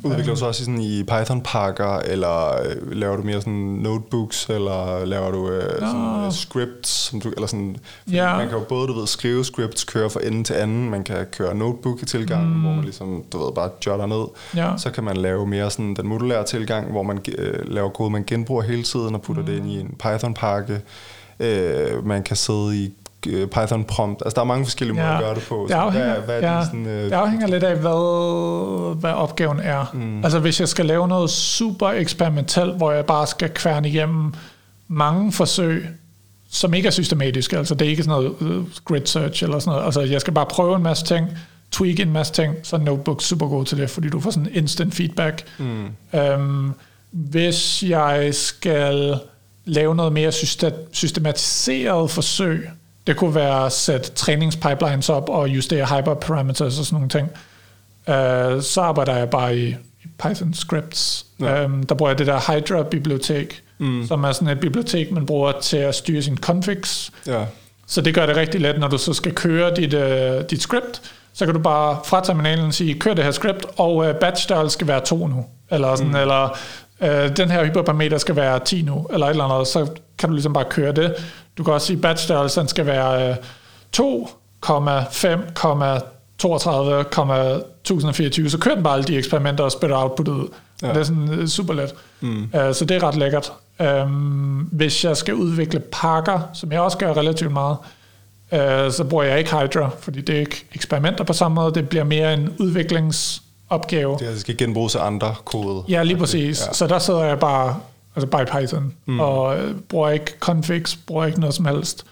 Udvikler du så også sådan i Python-pakker, eller øh, laver du mere sådan notebooks, eller laver du øh, sådan, uh, scripts, som du, eller sådan, ja. man kan jo både, du ved, skrive scripts, køre fra ende til anden, man kan køre notebook i tilgang, mm. hvor man ligesom, du ved, bare jotter ned. Ja. Så kan man lave mere sådan den modulære tilgang, hvor man øh, laver kode, man genbruger hele tiden, og putter mm. det ind i en Python-pakke. Øh, man kan sidde i øh, Python prompt. Altså, der er mange forskellige måder ja. at gøre det på.
det afhænger, hvad, hvad ja, det, sådan, øh, det afhænger lidt af, hvad, hvad opgaven er. Mm. Altså, hvis jeg skal lave noget super eksperimentelt, hvor jeg bare skal kværne igennem mange forsøg, som ikke er systematiske, altså det er ikke sådan noget uh, grid search eller sådan noget. Altså, jeg skal bare prøve en masse ting, tweak en masse ting, så er Notebook super god til det, fordi du får sådan instant feedback. Mm. Um, hvis jeg skal lave noget mere systematiseret forsøg, det kunne være at sætte træningspipelines op og justere hyperparameters og sådan nogle ting. Uh, så arbejder jeg bare i, Python scripts. Ja. Um, der bruger jeg det der Hydra-bibliotek, mm. som er sådan et bibliotek, man bruger til at styre sin configs. Ja. Så det gør det rigtig let, når du så skal køre dit, uh, dit script, så kan du bare fra terminalen sige, kør det her script, og uh, batch skal være 2 nu. Eller, sådan, mm. eller uh, den her hyperparameter skal være 10 nu, eller et eller andet, så kan du ligesom bare køre det. Du kan også sige, at batchstørrelsen skal være 2,5,32,1024, så kører den bare alle de eksperimenter og spytter outputtet ud. Ja. Det er sådan øh, super let. Mm. Uh, så det er ret lækkert. Um, hvis jeg skal udvikle pakker, som jeg også gør relativt meget, uh, så bruger jeg ikke Hydra, fordi det er ikke eksperimenter på samme måde. Det bliver mere en udviklingsopgave.
Det skal genbruges af andre kode.
Ja, lige præcis. Ja. Så der sidder jeg bare altså i Python, mm. og øh, bruger ikke configs, bruger ikke noget som helst.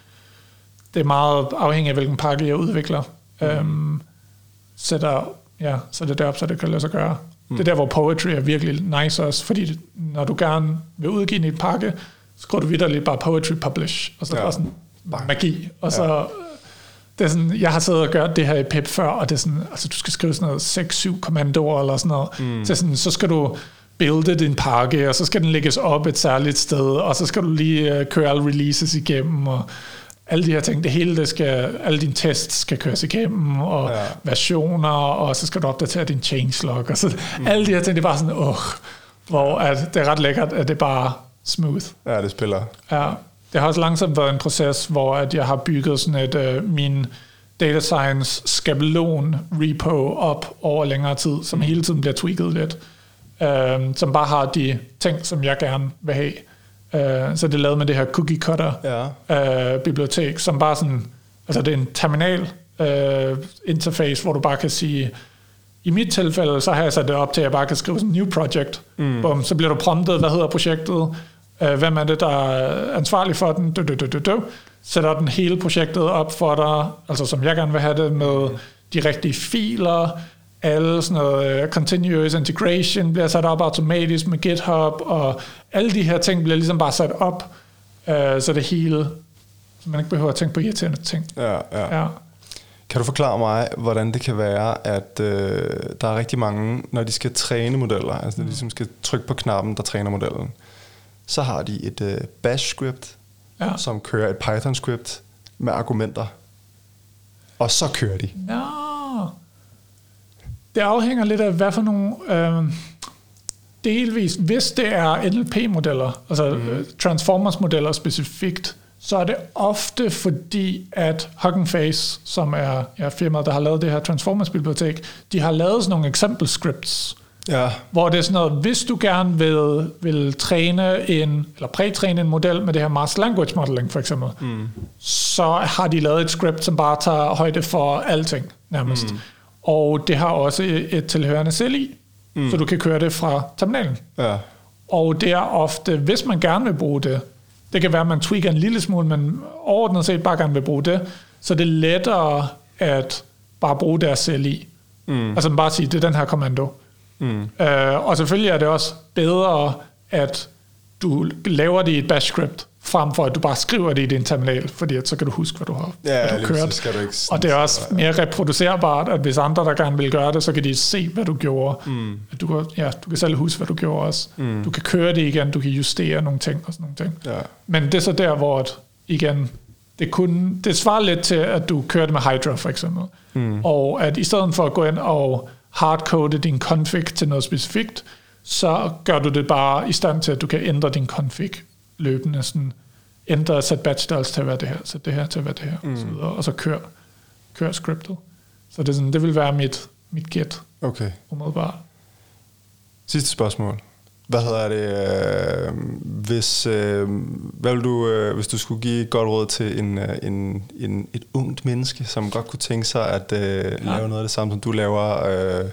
Det er meget afhængigt af, hvilken pakke jeg udvikler. Mm. Øhm, sætter, ja, så det derop, så det kan lade sig gøre. Mm. Det er der, hvor poetry er virkelig nice også, fordi når du gerne vil udgive en pakke, så skriver du videre bare poetry publish, og så ja. er sådan magi, og så ja. det er sådan, jeg har siddet og gjort det her i pip før, og det er sådan, altså du skal skrive sådan noget 6-7 kommandoer eller sådan noget, mm. så, sådan, så skal du builde din pakke, og så skal den lægges op et særligt sted, og så skal du lige uh, køre alle releases igennem, og alle de her ting, det hele, det skal, alle dine tests skal køres igennem, og ja. versioner, og så skal du opdatere din changelog, og så mm. alle de her ting, det er bare sådan, åh, hvor at det er ret lækkert, at det er bare smooth.
Ja, det spiller.
Ja, det har også langsomt været en proces, hvor at jeg har bygget sådan et, uh, min data science skabelon repo op over længere tid, som hele tiden bliver tweaked lidt øh, som bare har de ting, som jeg gerne vil have. Øh, så det er lavet med det her cookie cutter ja. øh, bibliotek, som bare sådan, altså det er en terminal øh, interface, hvor du bare kan sige, i mit tilfælde, så har jeg sat det op til, at jeg bare kan skrive sådan en new project. Mm. Bum, så bliver du promptet, hvad hedder projektet, øh, hvem er det, der er ansvarlig for den, du, du, du, du, du. sætter den hele projektet op for dig, altså som jeg gerne vil have det, med de rigtige filer, alle sådan noget uh, continuous integration bliver sat op automatisk med GitHub, og alle de her ting bliver ligesom bare sat op, uh, så det hele, så man ikke behøver at tænke på irriterende ting.
Ja, ja. ja. Kan du forklare mig, hvordan det kan være, at øh, der er rigtig mange, når de skal træne modeller, altså når de ligesom skal trykke på knappen, der træner modellen, så har de et øh, bash-script,
Ja.
som kører et Python-script med argumenter. Og så kører de.
Nå. Det afhænger lidt af, hvad for nogle... Øh, delvis, hvis det er NLP-modeller, altså mm. Transformers-modeller specifikt, så er det ofte fordi, at Hugging Face, som er ja, firmaet, der har lavet det her Transformers-bibliotek, de har lavet sådan nogle eksempelscripts,
Ja.
hvor det er sådan noget, hvis du gerne vil, vil træne en, eller prætræne en model med det her Master Language Modeling for eksempel, mm. så har de lavet et script, som bare tager højde for alting nærmest. Mm. Og det har også et tilhørende CLI, mm. så du kan køre det fra terminalen.
Ja.
Og det er ofte, hvis man gerne vil bruge det, det kan være, at man tweaker en lille smule, men overordnet set bare gerne vil bruge det, så det er lettere at bare bruge deres CLI. Mm. Altså bare sige, det er den her kommando. Mm. Øh, og selvfølgelig er det også bedre, at du laver det i et bash script, frem for at du bare skriver det i din terminal, fordi at så kan du huske, hvad du har
Ja,
hvad du kørt.
skal du ikke
og det er også mere reproducerbart, at hvis andre, der gerne vil gøre det, så kan de se, hvad du gjorde.
Mm.
Du, kan, ja, du kan selv huske, hvad du gjorde også. Mm. Du kan køre det igen, du kan justere nogle ting og sådan nogle ting.
Ja.
Men det er så der, hvor at, igen, det, kunne, det svarer lidt til, at du kører det med Hydra for eksempel. Mm. Og at i stedet for at gå ind og hardcode din config til noget specifikt, så gør du det bare i stand til, at du kan ændre din config løbende. Sådan, ændre sæt batch styles til at være det her, sæt det her til at være det her, mm. og, så videre, og så kør, kør scriptet. Så det, er sådan, det vil være mit, mit gæt,
Okay.
umiddelbart.
Sidste spørgsmål. Hvad hedder det, øh, hvis, øh, hvad vil du, øh, hvis du skulle give et godt råd til en, øh, en, en, et ungt menneske, som godt kunne tænke sig at øh, ja. lave noget af det samme, som du laver, øh, øh,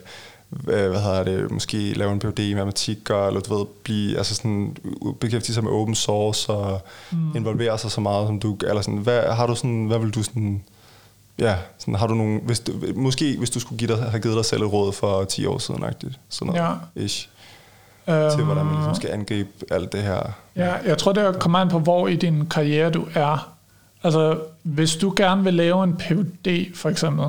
hvad hedder det, måske lave en PhD i matematik, og, eller du ved, blive, altså sådan, beskæftige sig med open source, og mm. involvere sig så meget, som du, eller sådan, hvad, har du sådan, hvad vil du sådan, ja, sådan, har du nogle, hvis du, måske hvis du skulle give dig, have givet dig selv et råd for 10 år siden, agtigt, sådan noget,
Ja.
ish til, hvordan man ligesom skal angribe alt det her.
Ja, jeg tror, det kommer an på, hvor i din karriere du er. Altså, hvis du gerne vil lave en PhD, for eksempel,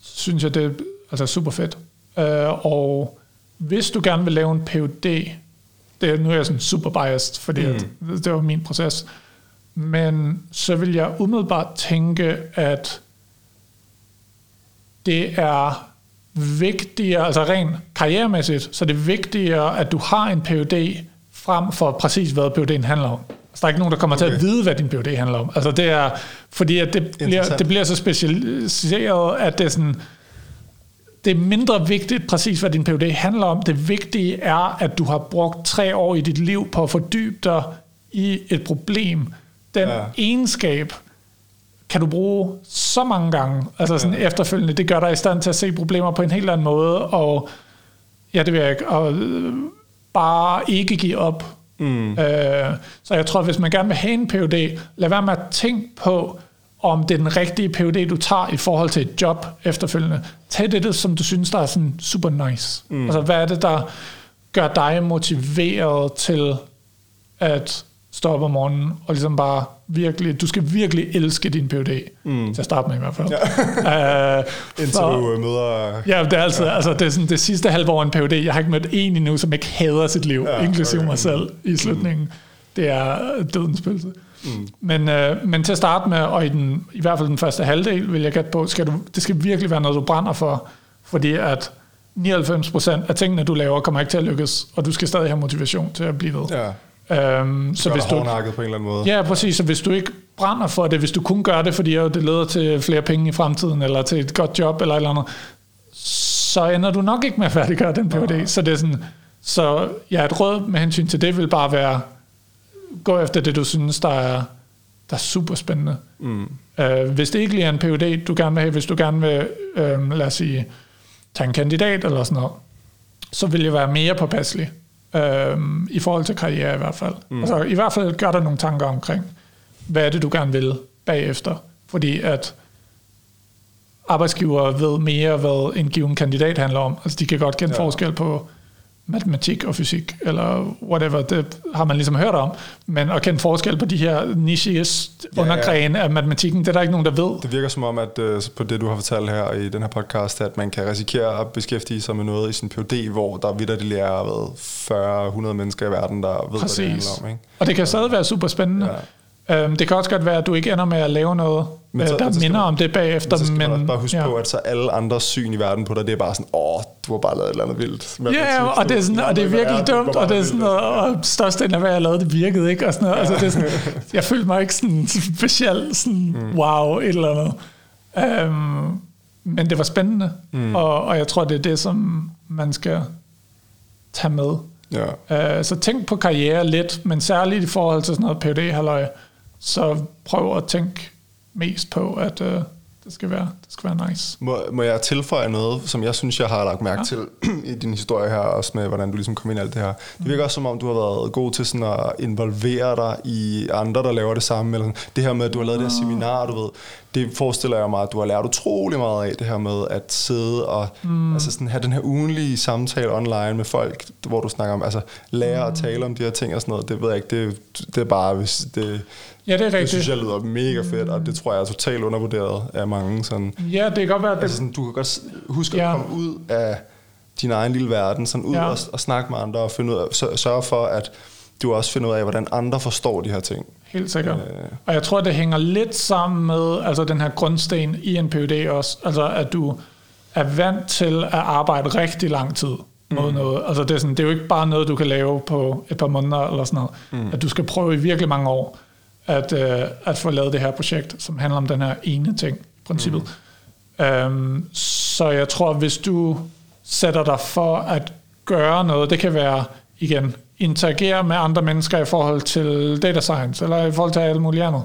synes jeg, det er altså, super fedt. Uh, og hvis du gerne vil lave en PhD, det er, nu er jeg sådan super biased, fordi mm. at, det var min proces, men så vil jeg umiddelbart tænke, at det er vigtigere, altså rent karrieremæssigt, så det er vigtigere, at du har en PhD frem for præcis, hvad PhD'en handler om. Altså, der er ikke nogen, der kommer okay. til at vide, hvad din PhD handler om. Altså, det er, fordi at det, bliver, det bliver så specialiseret, at det er sådan, det er mindre vigtigt præcis, hvad din PhD handler om. Det vigtige er, at du har brugt tre år i dit liv på at fordybe dig i et problem. Den
Ja.
egenskab kan du bruge så mange gange, altså sådan ja. efterfølgende. Det gør dig i stand til at se problemer på en helt anden måde, og ja, det vil jeg ikke, og øh, bare ikke give op. Mm. Øh, så jeg tror, hvis man gerne vil have en PhD, lad være med at tænke på, om det er den rigtige PhD, du tager i forhold til et job efterfølgende. Tag det, som du synes, der er sådan super nice. Mm. Altså, hvad er det, der gør dig motiveret til at stå op om morgenen og ligesom bare virkelig, du skal virkelig elske din PhD, mm. til at starte med i hvert fald. Ja. uh, (laughs)
Indtil du øh, møder...
Ja, det er altid, ja. altså det er sådan det sidste halve år en PhD. Jeg har ikke mødt en endnu, som ikke hader sit liv,
Ja,
inklusive
okay.
mig selv i slutningen. Mm. Det er øh, dødens pølse. Mm. Men, øh, men til at starte med, og i, den, i hvert fald den første halvdel, vil jeg gætte på, skal du, det skal virkelig være noget, du brænder for, fordi at 99% af tingene, du laver, kommer ikke til at lykkes, og du skal stadig have motivation til at blive ved.
Ja,
Øhm, så hvis du,
på en eller anden måde.
Ja, præcis. Så hvis du ikke brænder for det, hvis du kun gør det, fordi det leder til flere penge i fremtiden, eller til et godt job, eller et eller andet, så ender du nok ikke med at færdiggøre den PhD. Så det er sådan, så ja, et råd med hensyn til det vil bare være, gå efter det, du synes, der er, der er super spændende. Mm. Uh, hvis det ikke lige er en PhD, du gerne vil have, hvis du gerne vil, uh, lad os sige, tage en kandidat eller sådan noget, så vil jeg være mere påpasselig. Øhm, I forhold til karriere i hvert fald. Mm. Altså i hvert fald gør der nogle tanker omkring, hvad er det, du gerne vil bagefter. Fordi at arbejdsgiver ved mere, hvad en given kandidat handler om. Altså de kan godt kende
ja.
forskel på matematik og fysik, eller whatever, det har man ligesom hørt om, men at kende forskel på de her niches
Ja, ja.
undergrene af matematikken, det er der ikke nogen, der ved.
Det virker som om, at øh, på det, du har fortalt her i den her podcast, at man kan risikere at beskæftige sig med noget i sin PhD, hvor der vidderligt er 40-100 mennesker i verden, der ved, hvad det
Præcis.
handler om. Ikke?
Og det kan stadig være super spændende. Ja. Øhm, det kan også godt være, at du ikke ender med at lave noget,
Men så-
så, der
så
minder
man-
om det bagefter.
Men så skal
men,
man bare huske
ja.
på, at så alle andres syn i verden på dig, det er bare sådan, åh, du har bare lavet et eller andet vildt.
Ja, og det er, sådan, og det er virkelig dumt, og det er sådan noget, og størstedelen af, hvad jeg lavede, det virkede ikke, og sådan noget. Altså, det er sådan, jeg følte mig ikke sådan specielt sådan, wow, et eller andet. Um, men det var spændende, mm. og, og jeg tror, det er det, som man skal tage med.
Ja.
Uh, så tænk på karriere lidt, men særligt i forhold til sådan noget phd halløj så prøv at tænke mest på, at uh, det, skal være, det skal være nice.
Må, må jeg tilføje noget, som jeg synes, jeg har lagt mærke ja. til (clears throat) i din historie her, også med, hvordan du ligesom kom ind i alt det her. Det virker også som om, du har været god til sådan at involvere dig i andre, der laver det samme. Eller sådan. Det her med, at du har lavet det her seminar, du ved, det forestiller jeg mig, at du har lært utrolig meget af, det her med at sidde og mm. altså sådan, have den her ugenlige samtale online med folk, hvor du snakker om, altså lære at tale om de her ting og sådan noget. Det ved jeg ikke, det, det er bare, hvis det...
Ja, det er
Det
rigtigt.
synes jeg lyder mega fedt, og det tror jeg er totalt undervurderet af mange. Sådan.
Ja, det kan godt være, at
Altså
det,
sådan, du kan godt huske
Ja.
at komme ud af din egen lille verden, sådan ud
Ja.
og, og snakke med andre, og finde ud af, sør- sørge for, at du også finder ud af, hvordan andre forstår de her ting.
Helt sikkert.
Øh.
Og jeg tror, det hænger lidt sammen med altså den her grundsten i en PhD også. Altså, at du er vant til at arbejde rigtig lang tid mod mm. noget. Altså, det er, sådan, det er jo ikke bare noget, du kan lave på et par måneder eller sådan noget. Mm. At du skal prøve i virkelig mange år at, øh, at få lavet det her projekt, som handler om den her ene ting, princippet. Mm. Øhm, så jeg tror, hvis du sætter dig for at gøre noget, det kan være, igen, interagere med andre mennesker i forhold til data science, eller i forhold til alt muligt andet.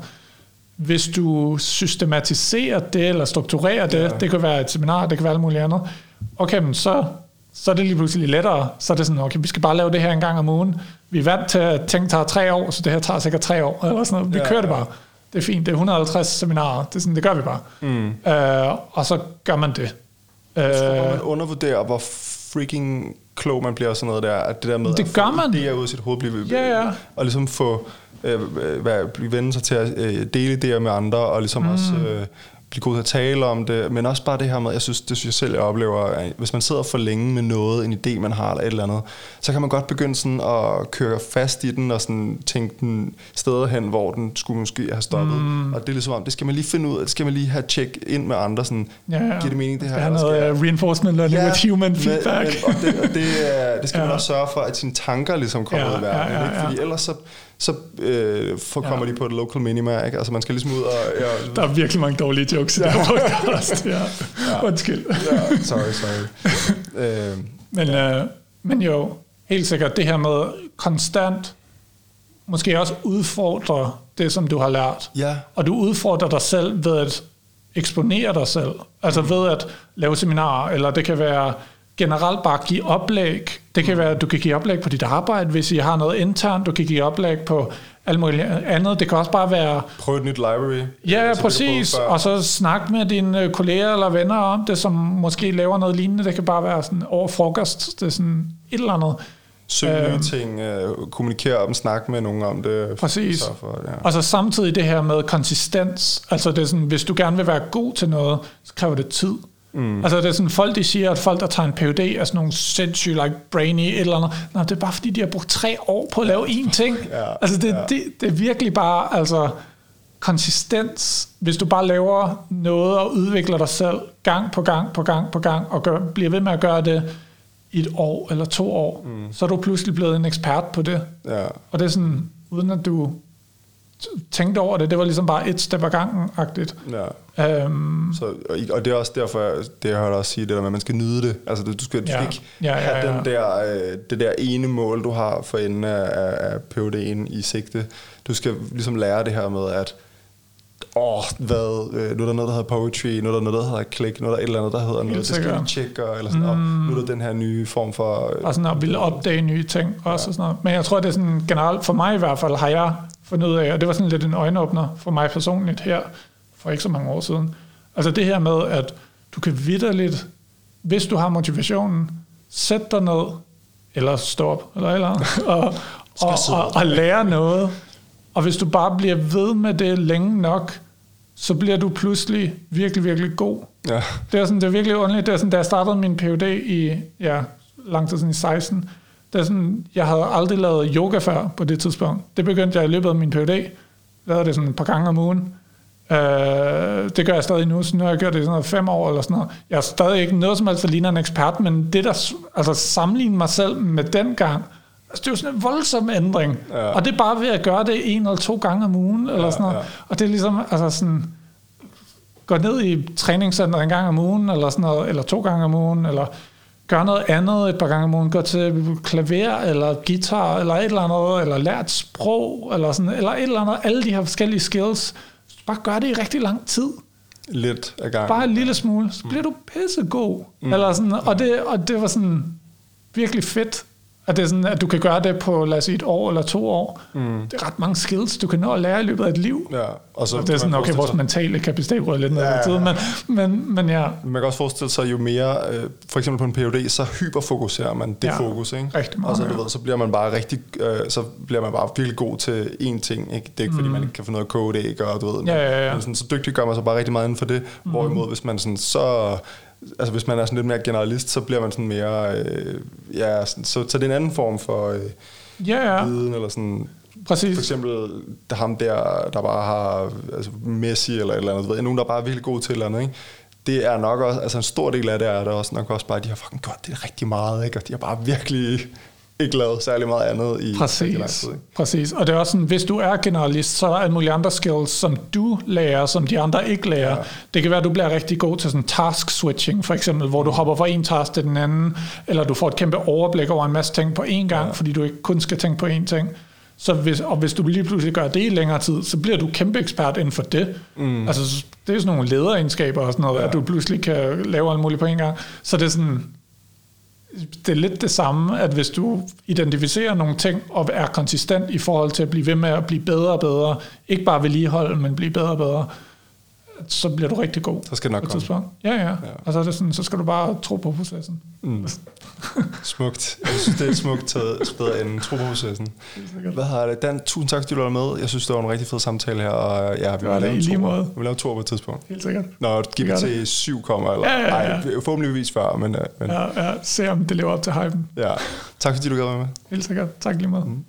Hvis du systematiserer det, eller strukturerer det,
Ja.
det kan være et seminar, det kan være alt muligt andet, okay, men så, så er det lige pludselig lettere. Så er det sådan, okay, vi skal bare lave det her en gang om ugen. Vi er vant til, at ting tager tre år, så det her tager sikkert tre år, eller sådan noget. Vi
Ja,
kører det bare. Det er fint, det er 150 seminarer, det, er sådan, det gør vi bare. Mm. Øh, og så gør man det.
Jeg tror,
Øh,
man undervurderer, hvor freaking klog man bliver og sådan noget der. At det der med
Det
at
gør
få
man.
idéer ud af sit hoved, blive,
Ja, ja.
og ligesom få øh, øh, være, blive vende sig til at øh, dele idéer med andre, og ligesom mm. også øh, blive god til at tale om det, men også bare det her med, jeg synes, det synes jeg selv, jeg oplever, at hvis man sidder for længe med noget, en idé, man har, eller et eller andet, så kan man godt begynde sådan at køre fast i den, og sådan tænke den steder hen, hvor den skulle måske have stoppet. Mm. Og det er ligesom om, det skal man lige finde ud af, det skal man lige have tjek ind med andre, sådan,
ja, ja.
giver det mening, det her?
Der er
skal
noget
jeg-
uh, reinforcement learning ja, with human feedback.
Men, og det, og det, det skal ja. man også sørge for, at sine tanker ligesom kommer
Ja,
ud i verden.
ja, ja, ja.
Fordi ellers så, så øh, får, kommer
Ja.
de på et local minima. Ikke? Altså man skal ligesom ud og... Ja, (laughs)
Der er virkelig mange dårlige jokes i ja. det her podcast. Ja. ja. Undskyld.
ja, sorry, sorry. øh,
Men, øh, men jo, helt sikkert det her med konstant, måske også udfordre det, som du har lært.
ja,
Og du udfordrer dig selv ved at eksponere dig selv. Altså ved at lave seminarer, eller det kan være generelt bare give oplæg. Det kan være, at du kan give oplæg på dit arbejde, hvis I har noget internt. Du kan give oplæg på alt muligt andet. Det kan også bare være
prøv et nyt library.
Ja, ja
som vi
præcis. Og så snak med dine øh, kolleger eller venner om det, som måske laver noget lignende. Det kan bare være sådan over frokost. Det er sådan et eller andet.
Søg nye
øhm,
ting, øh, kommunikere om, snak med nogen om det.
Præcis.
sørg For, ja.
Og så samtidig det her med konsistens. Altså det er sådan, hvis du gerne vil være god til noget, så kræver det tid. Mm. Altså det er sådan, folk de siger, at folk, der tager en PhD, er sådan nogle sindssyge, like brainy, et eller andet. Nå, det er bare fordi, de har brugt tre år på at lave én ting.
Ja,
altså det,
ja.
det, det er virkelig bare, altså konsistens. Hvis du bare laver noget og udvikler dig selv gang på gang på gang på gang, og gør, bliver ved med at gøre det i et år eller to år, mm. så er du pludselig blevet en ekspert på det.
ja.
Og det er sådan, uden at du tænkte over det, det var ligesom bare et step ad gangen-agtigt.
ja.
Øhm,
Så, og, det er også derfor, det jeg hørte også sige, det der med, at man skal nyde det. Altså, du skal, du skal
Ja.
ikke
Ja, ja,
have
ja.
Den der, øh, det der ene mål, du har for enden af, af, PhD'en i sigte. Du skal ligesom lære det her med, at åh, hvad, øh, nu er der noget, der hedder poetry, nu er der noget, der hedder click, nu er der et eller andet, der hedder noget, det skal vi tjekke, eller sådan, og nu er der den her nye form for... øh,
og sådan at ville opdage nye ting også. Ja. Og sådan noget. Men jeg tror, det er sådan generelt, for mig i hvert fald, har jeg fundet ud af, og det var sådan lidt en øjenåbner for mig personligt her, for ikke så mange år siden. Altså det her med, at du kan vidderligt, hvis du har motivationen, sæt dig ned eller stå op, eller eller (laughs) og, og, og, og lære noget. Og hvis du bare bliver ved med det længe nok, så bliver du pludselig virkelig, virkelig god.
Ja.
Det er, sådan, det er virkelig underligt. Det er sådan, da jeg startede min PhD i, ja, lang tid siden i 16, det er sådan, jeg havde aldrig lavet yoga før på det tidspunkt. Det begyndte jeg i løbet af min PhD. Jeg lavede det sådan et par gange om ugen. Uh, det gør jeg stadig nu, så nu har jeg gjort det i sådan noget fem år eller sådan noget. Jeg er stadig ikke noget som helst, der ligner en ekspert, men det der, altså sammenligne mig selv med den gang, altså det er jo sådan en voldsom ændring.
Ja.
Og det er bare ved at gøre det en eller to gange om ugen, eller
Ja,
sådan noget.
ja.
Og det er ligesom, altså sådan, gå ned i træningscenter en gang om ugen, eller sådan noget, eller to gange om ugen, eller gør noget andet et par gange om ugen, gå til klaver, eller guitar, eller et eller andet, eller lært sprog, eller, sådan, eller et eller andet, alle de her forskellige skills. Bare gør det i rigtig lang tid.
Lidt af gangen.
Bare en lille smule, så bliver du pissegod. Mm. Eller sådan, og, det, og det var sådan virkelig fedt, at, det er sådan, at du kan gøre det på, lad os sige, et år eller to år. Mm. Det er ret mange skills, du kan nå at lære i løbet af et liv.
Ja, og så
Og det er sådan, okay, vores
sig-
mentale kapacitet rører lidt ned
Ja,
ja,
ja,
tid,
ja.
men, men, men ja,
Man kan også forestille sig, jo mere, øh, for eksempel på en PhD, så hyperfokuserer man det
Ja,
fokus, ikke?
rigtig meget,
Og så, du
ja.
ved, så bliver man bare rigtig, øh, så bliver man bare virkelig god til én ting, ikke? Det er ikke, fordi man ikke kan finde noget at kode, ikke? Og du ved,
Mm. Ja, ja, ja.
Men sådan, så dygtig gør man sig bare rigtig meget inden for det. Mm. Hvorimod, hvis man sådan, så... Altså hvis man er sådan lidt mere generalist, så bliver man sådan mere... Øh, ja, sådan, så, så det er en anden form for øh,
ja, ja,
viden, eller sådan...
præcis.
For eksempel der ham der, der bare har altså Messi eller et eller andet, ved, nogen, der bare er virkelig god til et eller andet, ikke? Det er nok også, altså en stor del af det er der også nok også bare, de har fucking gjort det rigtig meget, ikke? Og de har bare virkelig ikke lavet særlig meget andet i rigtig lang
Præcis,
tid, ikke?
præcis. Og det er også sådan, hvis du er generalist, så er der alle mulige andre skills, som du lærer, som de andre ikke lærer.
Ja.
Ja. Det kan være, at du bliver rigtig god til sådan task switching, for eksempel, hvor du hopper fra en task til den anden, eller du får et kæmpe overblik over en masse ting på én gang, ja. fordi du ikke kun skal tænke på én ting. Så hvis, og hvis du lige pludselig gør det i længere tid, så bliver du kæmpe ekspert inden for det. Mm. Altså, det er sådan nogle lederegenskaber og sådan noget, ja. at du pludselig kan lave alt muligt på en gang. Så det er sådan, det er lidt det samme, at hvis du identificerer nogle ting og er konsistent i forhold til at blive ved med at blive bedre og bedre, ikke bare vedligeholde, men blive bedre og bedre, så bliver du rigtig god.
Så skal nok komme.
tidspunkt. Ja, ja. ja. Og så, er det sådan, så skal du bare tro på processen.
Mm. Smukt. Jeg synes, det er et smukt taget bedre end tro på processen. Hvad har det? Dan, tusind tak, fordi du var med. Jeg synes, det var en rigtig fed samtale her, og ja, vi
var
vil lave
lige måde.
Vi vil lave en tur på et tidspunkt.
Helt sikkert.
Når GPT 7 kommer, eller
Ja, ja, ja.
nej, forhåbentligvis før, men, øh, men ja.
Ja. Se om det lever op til hypen.
ja. Tak fordi du gad med.
Helt sikkert. Tak lige meget.
Mm.